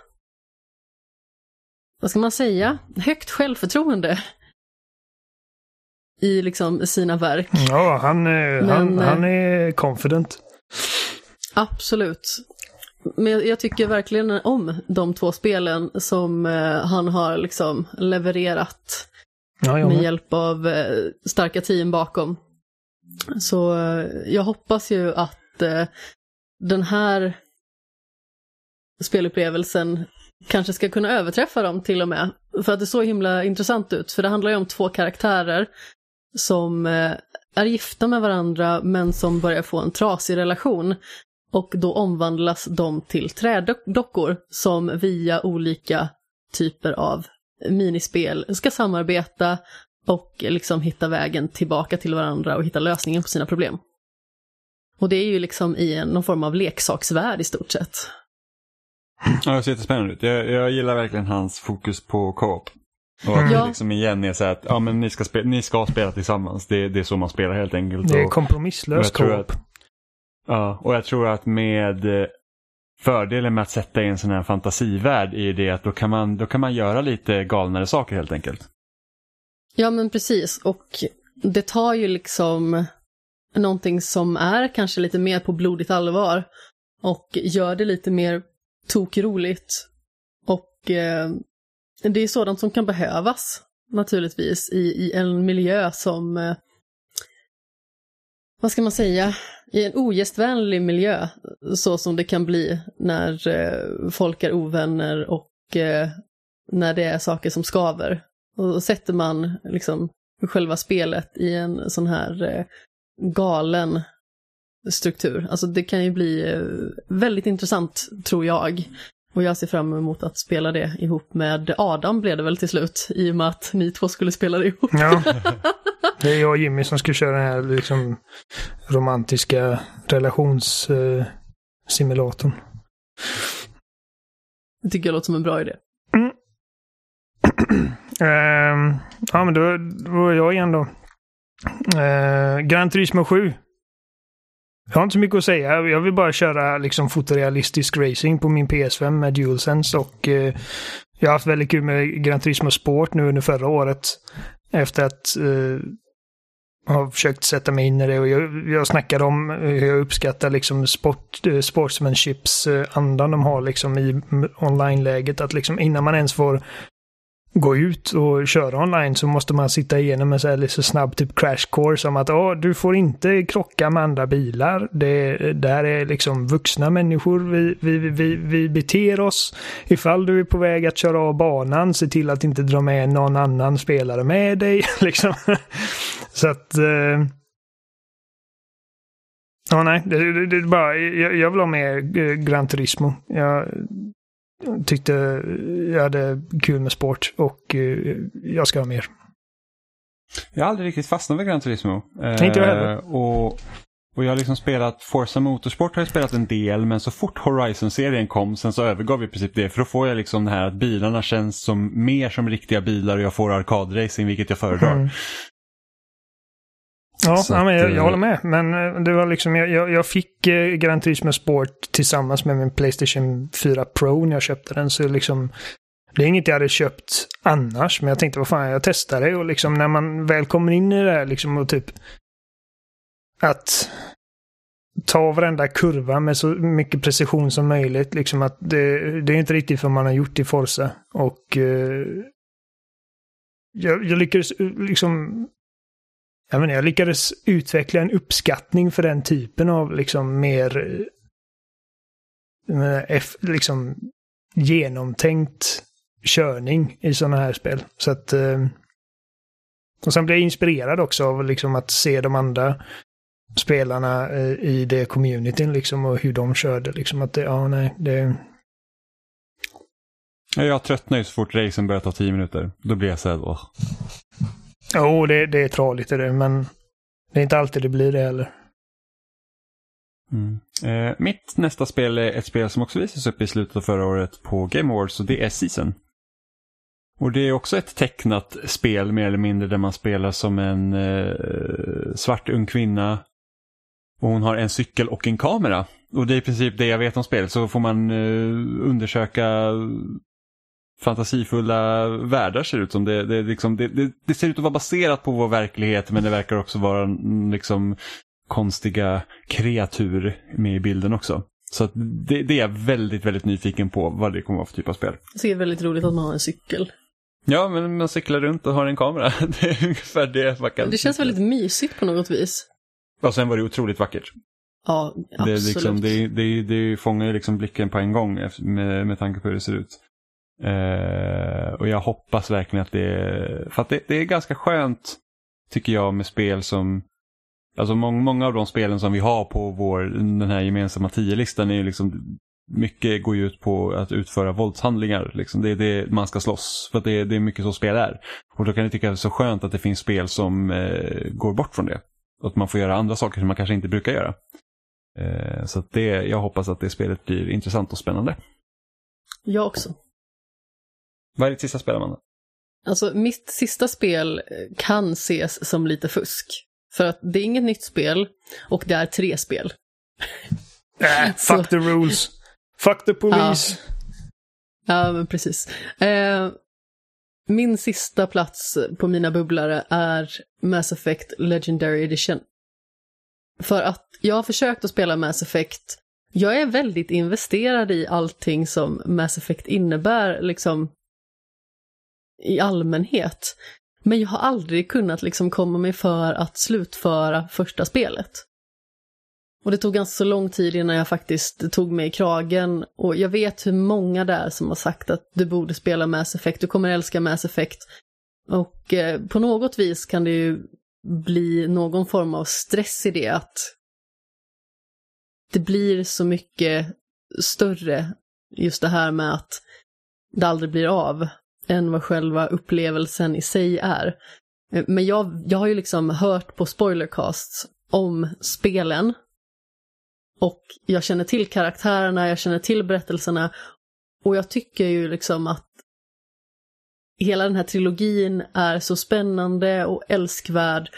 vad ska man säga, högt självförtroende i liksom sina verk. Ja, han, är, Men, han, han eh, är confident. Absolut. Men jag tycker verkligen om de två spelen som eh, han har liksom levererat ja, med hjälp av eh, starka team bakom. Så jag hoppas ju att den här spelupplevelsen kanske ska kunna överträffa dem till och med. För att det såg himla intressant ut, för det handlar ju om två karaktärer som eh, är gifta med varandra men som börjar få en trasig relation. Och då omvandlas de till trädockor som via olika typer av minispel ska samarbeta och liksom hitta vägen tillbaka till varandra och hitta lösningen på sina problem. Och det är ju liksom i någon form av leksaksvärld i stort sett. Ja, det ser jättespännande ut. Jag, jag gillar verkligen hans fokus på co-op. Och att ja. det liksom igen är så att ja, men ni, ska spela, ni ska spela tillsammans. Det, det är så man spelar helt enkelt. Det är kompromisslös co-op. Ja, och jag tror att med eh, fördelen med att sätta i en sån här fantasivärld är det att då kan, man, då kan man göra lite galnare saker helt enkelt. Ja men precis och det tar ju liksom någonting som är kanske lite mer på blodigt allvar och gör det lite mer tokroligt. Och eh, det är sådant som kan behövas naturligtvis i, i en miljö som eh, vad ska man säga, i en ogästvänlig miljö, så som det kan bli när eh, folk är ovänner och eh, när det är saker som skaver. Och då sätter man liksom själva spelet i en sån här eh, galen struktur. Alltså det kan ju bli eh, väldigt intressant, tror jag. Och jag ser fram emot att spela det ihop med Adam blev det väl till slut, i och med att ni två skulle spela det ihop. Ja. Det är jag och Jimmy som ska köra den här liksom romantiska relationssimulatorn. Eh, det tycker jag låter som en bra idé. Mm. uh, ja, men då, då är jag igen då. Uh, Gran Turismo 7 jag har inte så mycket att säga. Jag vill bara köra liksom fotorealistisk racing på min PS5 med DualSense och eh, jag har haft väldigt kul med Gran Turismo Sport nu under förra året. Efter att eh, ha försökt sätta mig in i det och jag, jag snackade om hur jag uppskattar liksom sport, eh, sportsmanships eh, andan de har liksom i online-läget. Att liksom innan man ens får gå ut och köra online så måste man sitta igenom en så här lite snabb typ crash course om att oh, du får inte krocka med andra bilar. Det där är liksom vuxna människor. Vi, vi, vi, vi beter oss. Ifall du är på väg att köra av banan, se till att inte dra med någon annan spelare med dig. liksom. så att... Eh... Ja, nej, det, det, det, bara, jag, jag vill ha mer eh, Gran Turismo. Jag, tyckte jag hade kul med sport och eh, jag ska ha mer. Jag har aldrig riktigt fastnat vid Gran Turismo. Inte jag heller. Eh, och, och jag har liksom spelat Forza Motorsport har jag spelat en del men så fort Horizon-serien kom sen så övergav jag i princip det för då får jag liksom det här att bilarna känns som mer som riktiga bilar och jag får arkadracing vilket jag föredrar. Mm. Ja, ja men jag, jag, håller med. Men eh, det var liksom, jag, jag fick eh, Gran Turismo Sport tillsammans med min Playstation 4 Pro när jag köpte den. Så liksom, det är inget jag hade köpt annars, men jag tänkte vad fan, jag testar det. Och liksom när man väl kommer in i det här liksom och typ att ta varenda kurva med så mycket precision som möjligt. Liksom att det, det är inte riktigt vad man har gjort i Forza. Och eh, jag, jag lyckades eh, liksom jag, menar, jag lyckades utveckla en uppskattning för den typen av liksom mer eh, eh, liksom genomtänkt körning i sådana här spel. Så att eh, och sen blev jag inspirerad också av liksom att se de andra spelarna i det communityn liksom och hur de körde. Liksom att det, ja nej, det... Jag tröttnar ju så fort racen börjar ta tio minuter. Då blir jag såhär, åh. Jo, det, det är traligt det, men det är inte alltid det blir det heller. Mm. Eh, mitt nästa spel är ett spel som också visades upp i slutet av förra året på Game Awards och det är Season. Och det är också ett tecknat spel mer eller mindre där man spelar som en eh, svart ung kvinna. Och hon har en cykel och en kamera. Och det är i princip det jag vet om spelet. Så får man eh, undersöka fantasifulla världar ser ut som. Det, det, liksom, det, det, ser ut att vara baserat på vår verklighet men det verkar också vara liksom konstiga kreatur med i bilden också. Så det, det, är jag väldigt, väldigt nyfiken på vad det kommer att vara för typ av spel. Det är väldigt roligt att man har en cykel. Ja, men man cyklar runt och har en kamera. Det är ungefär det man kan. Det känns väldigt mysigt på något vis. Och sen var det otroligt vackert. Ja, absolut. Det, liksom, det, det, det fångar liksom blicken på en gång med, med tanke på hur det ser ut. Eh, och jag hoppas verkligen att det är, för att det, det, är ganska skönt tycker jag med spel som, alltså många, många av de spelen som vi har på vår, den här gemensamma tio-listan är ju liksom, mycket går ju ut på att utföra våldshandlingar. Liksom. Det är det man ska slåss, för det, det är mycket så spel är. Och då kan jag tycka att det är så skönt att det finns spel som eh, går bort från det. Och att man får göra andra saker som man kanske inte brukar göra. Eh, så det, jag hoppas att det spelet blir intressant och spännande. Jag också. Vad är ditt sista spel, Amanda? Alltså, mitt sista spel kan ses som lite fusk. För att det är inget nytt spel och det är tre spel. Äh, fuck the rules. Fuck the police. Ja, ja men precis. Eh, min sista plats på mina bubblare är Mass Effect Legendary Edition. För att jag har försökt att spela Mass Effect. Jag är väldigt investerad i allting som Mass Effect innebär, liksom i allmänhet. Men jag har aldrig kunnat liksom komma mig för att slutföra första spelet. Och det tog ganska så lång tid innan jag faktiskt tog mig i kragen. Och jag vet hur många det är som har sagt att du borde spela Mass Effect, du kommer älska Mass Effect. Och eh, på något vis kan det ju bli någon form av stress i det att det blir så mycket större, just det här med att det aldrig blir av, än vad själva upplevelsen i sig är. Eh, men jag, jag har ju liksom hört på spoilercasts om spelen och jag känner till karaktärerna, jag känner till berättelserna och jag tycker ju liksom att hela den här trilogin är så spännande och älskvärd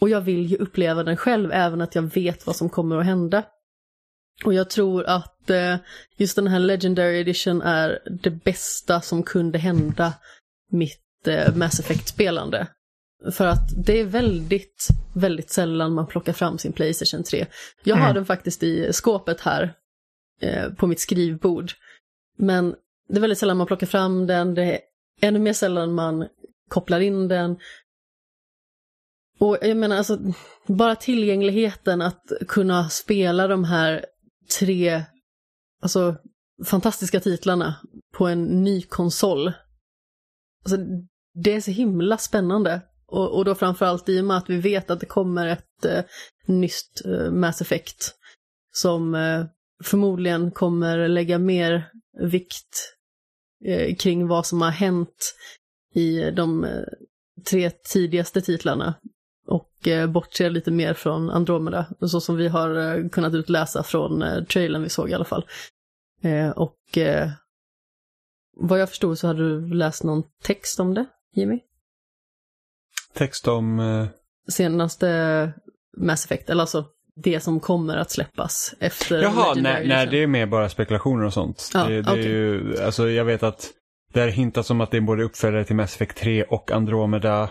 och jag vill ju uppleva den själv även att jag vet vad som kommer att hända. Och jag tror att eh, just den här Legendary Edition är det bästa som kunde hända mitt eh, Mass Effect-spelande. För att det är väldigt, väldigt sällan man plockar fram sin Playstation 3. Jag har Mm. den faktiskt i skåpet här eh, på mitt skrivbord. Men det är väldigt sällan man plockar fram den, det är ännu mer sällan man kopplar in den. Och jag menar alltså, bara tillgängligheten att kunna spela de här tre, alltså fantastiska titlarna på en ny konsol. Alltså, det är så himla spännande. Och, och då framförallt i och med att vi vet att det kommer ett eh, nytt eh, Mass Effect som eh, förmodligen kommer lägga mer vikt eh, kring vad som har hänt i de eh, tre tidigaste titlarna och eh, bortse lite mer från Andromeda, så som vi har eh, kunnat utläsa från eh, trailern vi såg i alla fall. Och vad jag förstod så hade du läst någon text om det, Jimmy? Text om... Senaste Mass Effect, eller alltså det som kommer att släppas efter Jaha, Legendary nej, nej, Edition. det är mer bara spekulationer och sånt. Ja, det, det är okej. ju, alltså jag vet att det har hintats om att det är både uppföljare till Mass Effect 3 och Andromeda.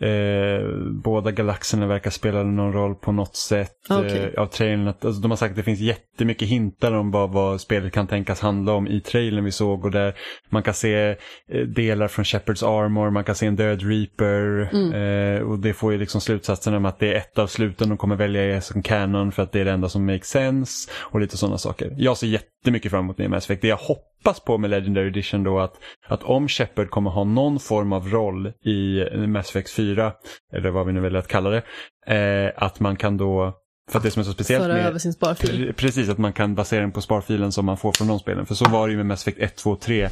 Eh, båda galaxerna verkar spela någon roll på något sätt. Okej. Eh, av trailern. Att, alltså, de har sagt att det finns jättemycket hintar om vad, vad spelet kan tänkas handla om i trailern vi såg. Och där man kan se eh, delar från Shepherds Armor, man kan se en död Reaper. Eh, och det får ju liksom slutsatsen om att det är ett av sluten de kommer välja som canon för att det är det enda som makes sense. Och lite sådana saker. Jag ser jättemycket fram emot nya Mass Effect. Det jag hoppas på med Legendary Edition då att, att om Shepard kommer ha någon form av roll i Mass Effect 4, eller vad vi nu väljer att kalla det, eh, att man kan då, för att det som är så speciellt Föra med över sin sparfil. Pre- Precis, att man kan basera den på sparfilen som man får från de spelen. För så var det ju med Mass Effect 1, 2, 3.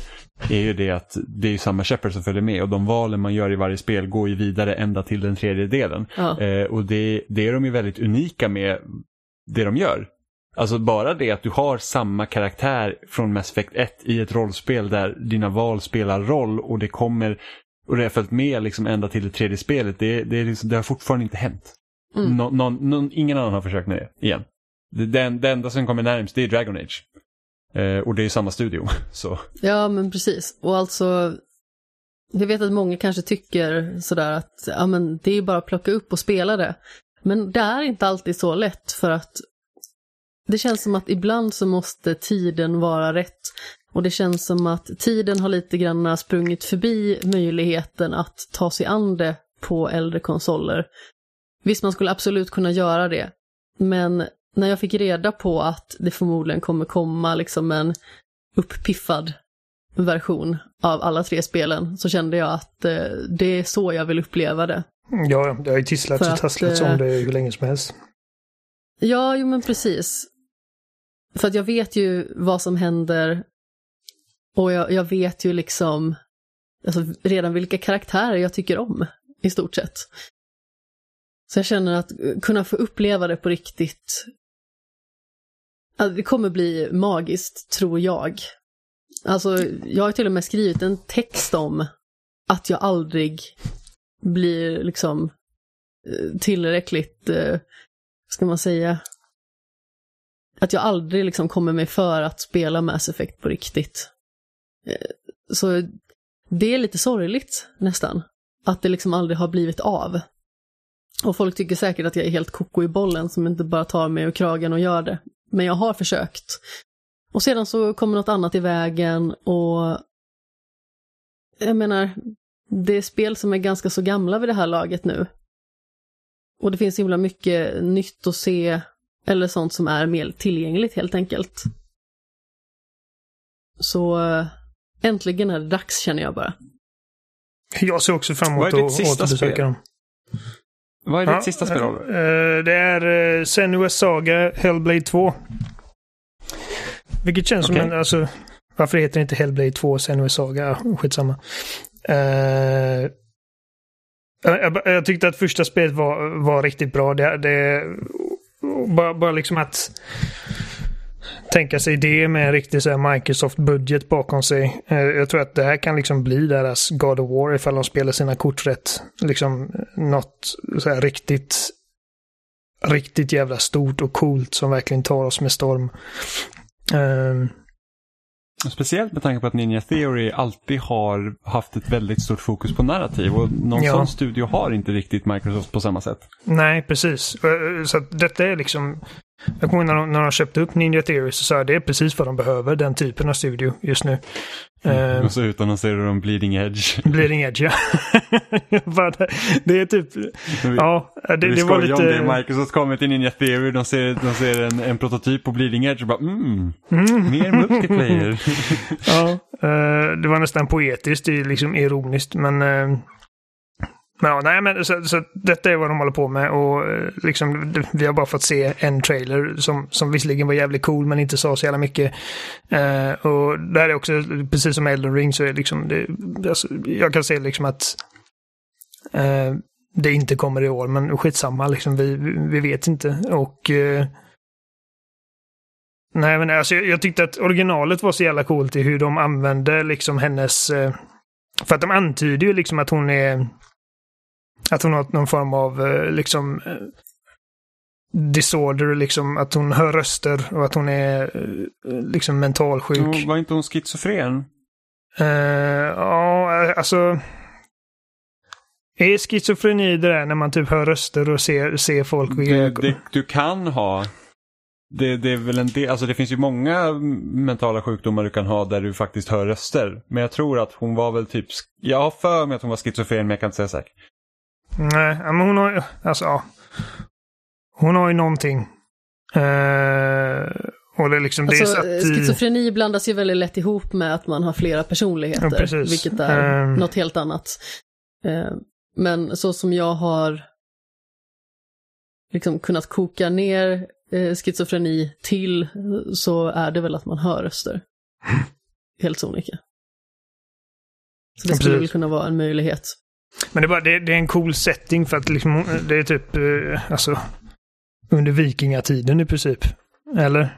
är ju det att det är samma Shepard som följer med och de valen man gör i varje spel går ju vidare ända till den tredje delen. Ja. Eh, och det, det är de ju väldigt unika med det de gör. Alltså bara det att du har samma karaktär från Mass Effect 1 i ett rollspel där dina val spelar roll och det kommer och det har följt med liksom ända till det tredje spelet. Det, det, är liksom, det har fortfarande inte hänt. Mm. Nå, någon, någon, ingen annan har försökt med det igen. Den, det enda som kommer närmst det är Dragon Age. Eh, och det är samma studio. Så. Ja, men precis. Och alltså, jag vet att många kanske tycker sådär att ja, men det är bara att plocka upp och spela det. Men det är inte alltid så lätt för att det känns som att ibland så måste tiden vara rätt. Och det känns som att tiden har lite grann sprungit förbi möjligheten att ta sig an det på äldre konsoler. Visst, man skulle absolut kunna göra det. Men när jag fick reda på att det förmodligen kommer komma liksom en upppiffad version av alla tre spelen så kände jag att eh, det är så jag vill uppleva det. Ja, det har ju tisslats och tasslats eh, om det hur länge som helst. Ja, jo men precis. För att jag vet ju vad som händer och jag, jag vet ju liksom alltså, redan vilka karaktärer jag tycker om i stort sett. Så jag känner att eh, kunna få uppleva det på riktigt, alltså, det kommer bli magiskt, tror jag. Alltså, jag har till och med skrivit en text om att jag aldrig blir liksom eh, tillräckligt, eh, ska man säga, att jag aldrig liksom kommer mig för att spela Mass Effect på riktigt. Eh, så det är lite sorgligt nästan, att det liksom aldrig har blivit av. Och folk tycker säkert att jag är helt koko i bollen som inte bara tar mig ur kragen och gör det. Men jag har försökt. Och sedan så kommer något annat i vägen och jag menar, det är spel som är ganska så gamla vid det här laget nu. Och det finns himla mycket nytt att se, eller sånt som är mer tillgängligt helt enkelt. Så eh, äntligen är det dags känner jag bara. Jag ser också fram emot att återbesöka dem. Vad är ditt Ja, sista spel? Eh, det är uh, Senua's Saga Hellblade 2. Vilket känns Okej. som en, alltså, varför heter det inte Hellblade 2 Senua's Saga? Skitsamma. Uh, jag, jag, jag tyckte att första spelet var, var riktigt bra. Det, det, bara, bara liksom att tänka sig det med en riktig Microsoft-budget bakom sig. Eh, jag tror att det här kan liksom bli deras God of War ifall de spelar sina kort rätt. Liksom eh, något så här riktigt riktigt jävla stort och coolt som verkligen tar oss med storm. Um, Speciellt med tanke på att Ninja Theory alltid har haft ett väldigt stort fokus på narrativ och någon Ja. sån studio har inte riktigt Microsoft på samma sätt. nej, precis. Eh, Så att detta är liksom... Jag kommer ihåg när de, när de köpte upp Ninja Theory så sa jag det är precis vad de behöver, den typen av studio just nu. Ehm, Och så utannonserar de Bleeding Edge. Bleeding Edge, ja. Det- är typ... Ja, det, vi det var skojar om det. lite... Microsoft kommer till Ninja Theory, de ser, de ser en, en prototyp på Bleeding Edge och bara mm, Mm. mer multiplayer. Ja, eh, det var nästan poetiskt, det är liksom ironiskt, men men ja, nej men så, så detta är vad de håller på med och eh, liksom vi har bara fått se en trailer som, som visserligen var jävligt cool men inte sa så jävla mycket. Uh, och där är också, precis som Elden Ring så är liksom det, alltså, jag kan se liksom att uh, det inte kommer i år men skitsamma liksom, vi, vi vet inte och uh, Nej men alltså jag, jag tyckte att originalet var så jävla coolt i hur de använde liksom hennes... Eh, för att de antyder ju liksom att hon är... Att hon har någon form av eh, liksom... Eh, disorder, liksom att hon hör röster och att hon är eh, liksom mentalsjuk. Var inte hon schizofren? Eh, ja, alltså... Är schizofreni det där när man typ hör röster och ser, ser folk Du, det, du kan ha. Det, det är väl en del, alltså det finns ju många mentala sjukdomar du kan ha där du faktiskt hör röster. Men jag tror att hon var väl typ, jag har för mig att hon var schizofren men jag kan inte säga säkert. Nej, men hon har ju, alltså ja. Hon har ju någonting. Eh, och det är liksom, det är Alltså, satt i... schizofreni blandas ju väldigt lätt ihop med att man har flera personligheter, Ja, vilket är Ehm. något helt annat. Eh, Men så som jag har liksom kunnat koka ner eh, schizofreni till så är det väl att man hör röster. Helt sonika. Så det Ja, skulle väl kunna vara en möjlighet. Men det är, bara, det, det är en cool setting för att liksom, det är typ, eh, alltså, under vikingatiden i princip. Eller?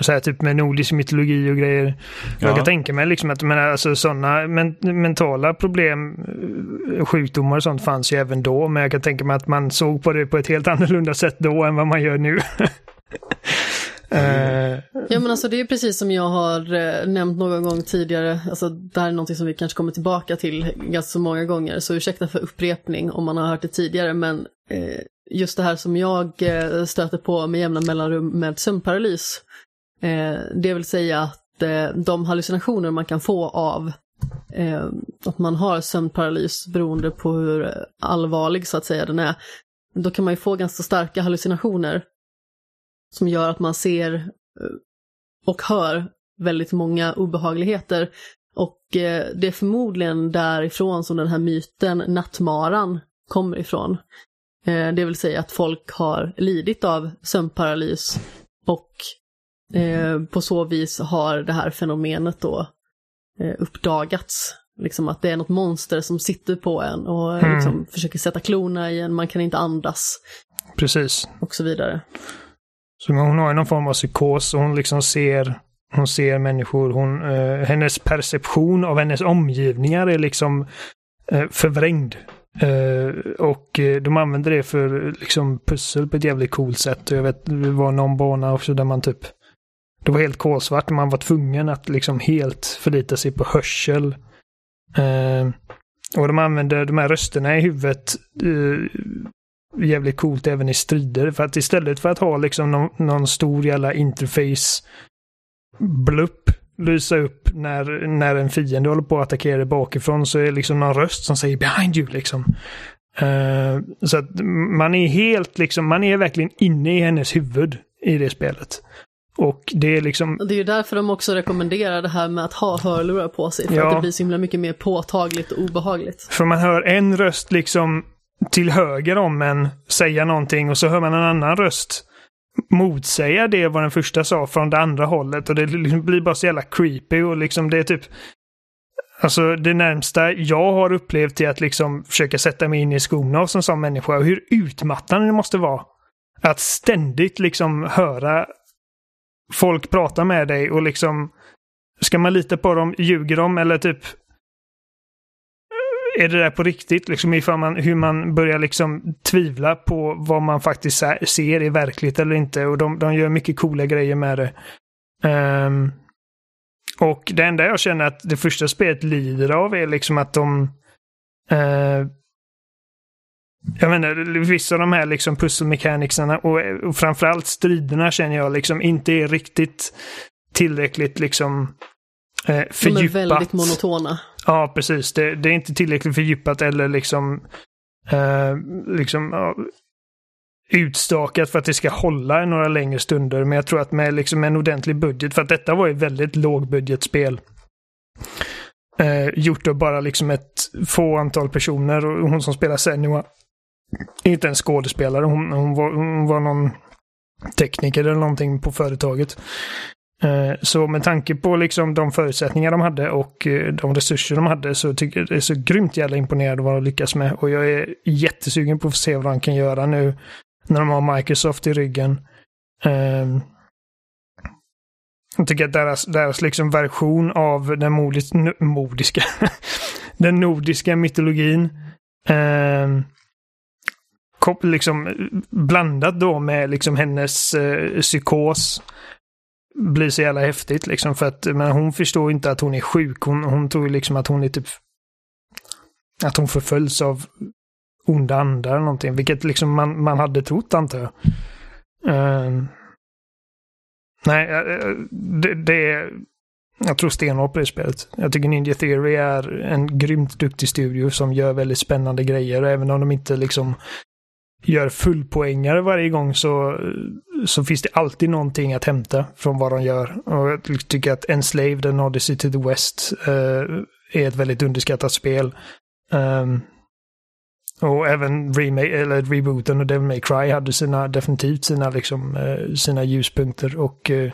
Så här, typ med nordisk mytologi och grejer. Jag Ja. kan tänka mig liksom att men, alltså, sådana men, mentala problem, eh, sjukdomar och sånt fanns ju även då. Men jag kan tänka mig att man såg på det på ett helt annorlunda sätt då än vad man gör nu. Eh, ja men alltså det är precis som jag har eh, nämnt någon gång tidigare, alltså det här är någonting som vi kanske kommer tillbaka till ganska så många gånger, så ursäkta för upprepning om man har hört det tidigare, men eh, just det här som jag eh, stöter på med jämna mellanrum med sömnparalys, eh, det vill säga att eh, de hallucinationer man kan få av att man har sömnparalys beroende på hur allvarlig så att säga den är, då kan man ju få ganska starka hallucinationer som gör att man ser eh, och hör väldigt många obehagligheter. Och eh, det är förmodligen därifrån som den här myten nattmaran kommer ifrån. Eh, det vill säga att folk har lidit av sömnparalys och på så vis har det här fenomenet då uppdagats. Liksom att det är något monster som sitter på en och Mm. liksom, försöker sätta klorna i en, man kan inte andas precis. och så vidare. Så hon har ju någon form av psykos och hon liksom ser, hon ser människor. Hon, eh, hennes perception av hennes omgivningar är liksom eh, förvrängd. Eh, och eh, de använder det för liksom pussel på ett jävligt coolt sätt. Och jag vet, det var någon bana också där man typ det var helt kolsvart och man var tvungen att liksom helt förlita sig på hörsel. Eh, och de använder de här rösterna i huvudet eh, jävligt coolt även i strider. För att istället för att ha liksom någon, någon stor jävla interface blupp lysa upp när, när en fiende håller på att attackera bakifrån så är det liksom någon röst som säger behind you liksom. Uh, så att man är helt liksom, man är verkligen inne i hennes huvud i det spelet. Och det är liksom... Det är ju därför de också rekommenderar det här med att ha hörlurar på sig. För Ja. att det blir så himla mycket mer påtagligt och obehagligt. För man hör en röst liksom till höger om en säga någonting och så hör man en annan röst motsäga det vad den första sa från det andra hållet. Och det liksom blir bara så jävla creepy och liksom det är typ... Alltså det närmsta jag har upplevt till att liksom försöka sätta mig in i skorna hos en sån människa och hur utmattande det måste vara. Att ständigt liksom höra folk prata med dig och liksom Ska man lita på dem? Ljuger de? Eller typ är det där på riktigt? Liksom ifall man, hur man börjar liksom tvivla på vad man faktiskt ser är verkligt eller inte. Och de, de gör mycket coola grejer med det. Um, och det enda jag känner att det första spelet lider av är liksom att de... Uh, jag menar, vissa av de här liksom pussel och, och framförallt striderna känner jag liksom inte är riktigt tillräckligt liksom eh, De fördjupat. är väldigt monotona. Ja, precis. Det, det är inte tillräckligt fördjupat eller liksom, eh, liksom ja, utstakat för att det ska hålla i några längre stunder. Men jag tror att med liksom en ordentlig budget, för att detta var ju ett väldigt lågbudgetspel. Eh, gjort av bara liksom ett få antal personer och hon som spelar Senua är inte en skådespelare. Hon, hon, var, hon var någon tekniker eller någonting på företaget. Eh, så med tanke på liksom de förutsättningar de hade och eh, de resurser de hade så tycker jag det är så grymt jävla imponerad vad de lyckas med. Och jag är jättesugen på att se vad de kan göra nu när de har Microsoft i ryggen. Ehm, jag tycker att deras, deras liksom version av den modis, modiska, den nordiska mytologin ehm, liksom blandat då med liksom hennes eh, psykos blir så jävla häftigt liksom för att men hon förstår inte att hon är sjuk. Hon, hon tror ju liksom att hon är typ att hon förföljs av onda andar eller någonting, vilket liksom man, man hade trott antar jag. Uh, nej, eh, eh, det, det är jag tror stenhårt på det spelet. Jag tycker Ninja Theory är en grymt duktig studio som gör väldigt spännande grejer. Även om de inte liksom gör fullpoängare varje gång så, så finns det alltid någonting att hämta från vad de gör. Och jag tycker att Enslaved and Odyssey to the West eh, är ett väldigt underskattat spel. Um, och även remake, eller rebooten och Devil May Cry hade sina, definitivt sina, liksom, eh, sina ljuspunkter. Och eh,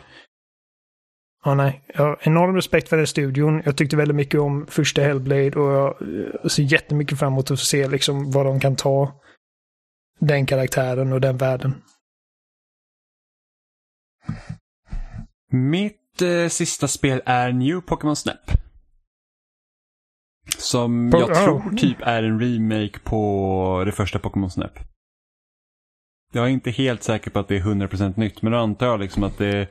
Ja, nej. Jag har enorm respekt för den studion. Jag tyckte väldigt mycket om första Hellblade och jag ser jättemycket fram emot att se liksom vad de kan ta den karaktären och den världen. Mitt eh, sista spel är New Pokémon Snap. Som Po- jag ja. tror typ är en remake på det första Pokémon Snap. Jag är inte helt säker på att det är 100% nytt, men då antar jag liksom att det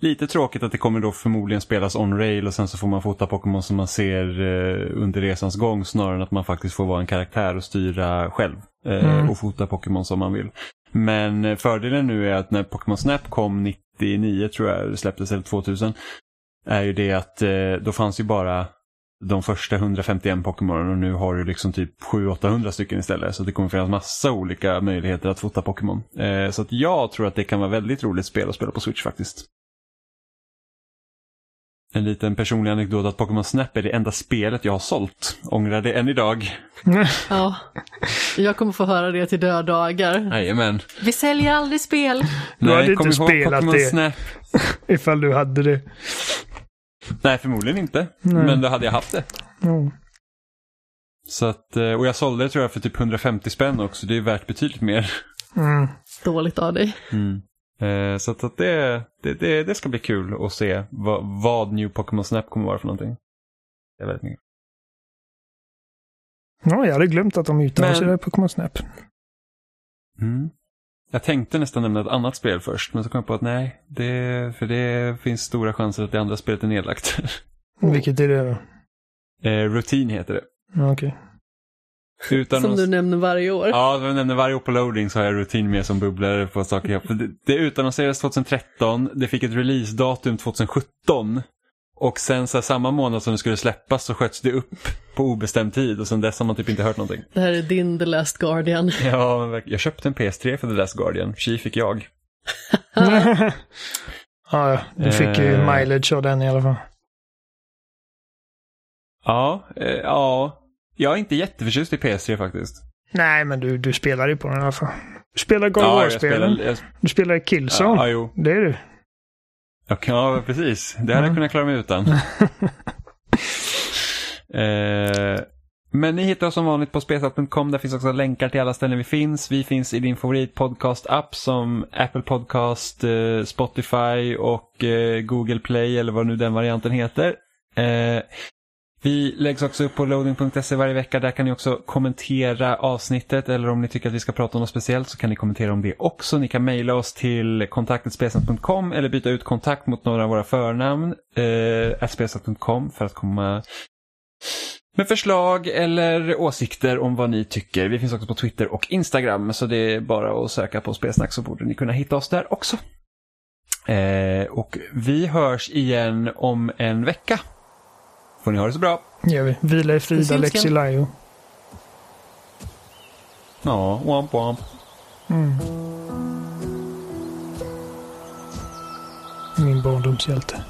lite tråkigt att det kommer då förmodligen spelas on-rail och sen så får man fota Pokémon som man ser eh, under resans gång snarare än att man faktiskt får vara en karaktär och styra själv eh, Mm. och fota Pokémon som man vill. Men eh, fördelen nu är att när Pokémon Snap kom 99 tror jag släpptes, eller 2000, är ju det att eh, då fanns ju bara de första 151 Pokémon och nu har du liksom typ 700-800 stycken istället. Så det kommer finnas massa olika möjligheter att fota Pokémon. Eh, så att jag tror att det kan vara väldigt roligt spel att spela på Switch faktiskt. En liten personlig anekdot att Pokémon Snap är det enda spelet jag har sålt. Ångrar det än idag. Ja, jag kommer få höra det till dödagar. Jajamän. Vi säljer aldrig spel. Du hade inte spelat Pokémon det. Snap. Ifall du hade det. Nej, förmodligen inte. Nej. Men då hade jag haft det. Ja. Så att, eh, och jag sålde det tror jag för typ 150 spänn också. Det är värt betydligt mer. Mm. Dåligt av dig. Eh, Så att, att det, det, det, det ska bli kul att se vad, vad New Pokémon Snap kommer vara för någonting. Det är väldigt mycket. ja, jag hade glömt att de utannonserade Men- Pokémon Snap. Mm. Jag tänkte nästan nämna ett annat spel först, men så kom jag på att nej, det, för det finns stora chanser att det andra spelet är nedlagt. Vilket är det då? eh, Routine heter det. Okej. Utan Som att- du nämner varje år. Ja, jag nämner varje år på loading så har jag rutin med som bubblar på saker. jag- det, det utannonserades 2013, det fick ett releasedatum 2017. Och sen så här, samma månad som det skulle släppas så sköts det upp på obestämd tid och sen dess har man typ inte hört någonting. Det här är din The Last Guardian. Ja, jag köpte en PS3 för The Last Guardian. Tji fick jag. ja, ja, du fick ju Eh. mileage av den i alla fall. Ja, eh, ja. Jag är inte jätteförtjust i PS3 faktiskt. Nej, men du, du spelar ju på den i alla fall. Du spelar God of ja, jag War-spelen. Jag, Du spelar Killzone. ja, jo. Det är du. Ja, ja, precis. Det hade jag Ja. kunnat klara mig utan. eh, men ni hittar oss som vanligt på spelsat.com. Där finns också länkar till alla ställen vi finns. Vi finns i din favoritpodcast-app som Apple Podcast, eh, Spotify och eh, Google Play eller vad nu den varianten heter. Vi läggs också upp på loading.se varje vecka. Där kan ni också kommentera avsnittet eller om ni tycker att vi ska prata om något speciellt så kan ni kommentera om det också. Ni kan mejla oss till kontaktetspelsnack.com eller byta ut kontakt mot några av våra förnamn eh, spelsnack.com för att komma med förslag eller åsikter om vad ni tycker. Vi finns också på Twitter och Instagram så det är bara att söka på spelsnack så borde ni kunna hitta oss där också. Eh, och vi hörs igen om en vecka. Får ni ha det så bra. Gör vi. Vila i Frida Simsken. Lexilayo. Ja, womp womp. Mm. Min barndomshjälte.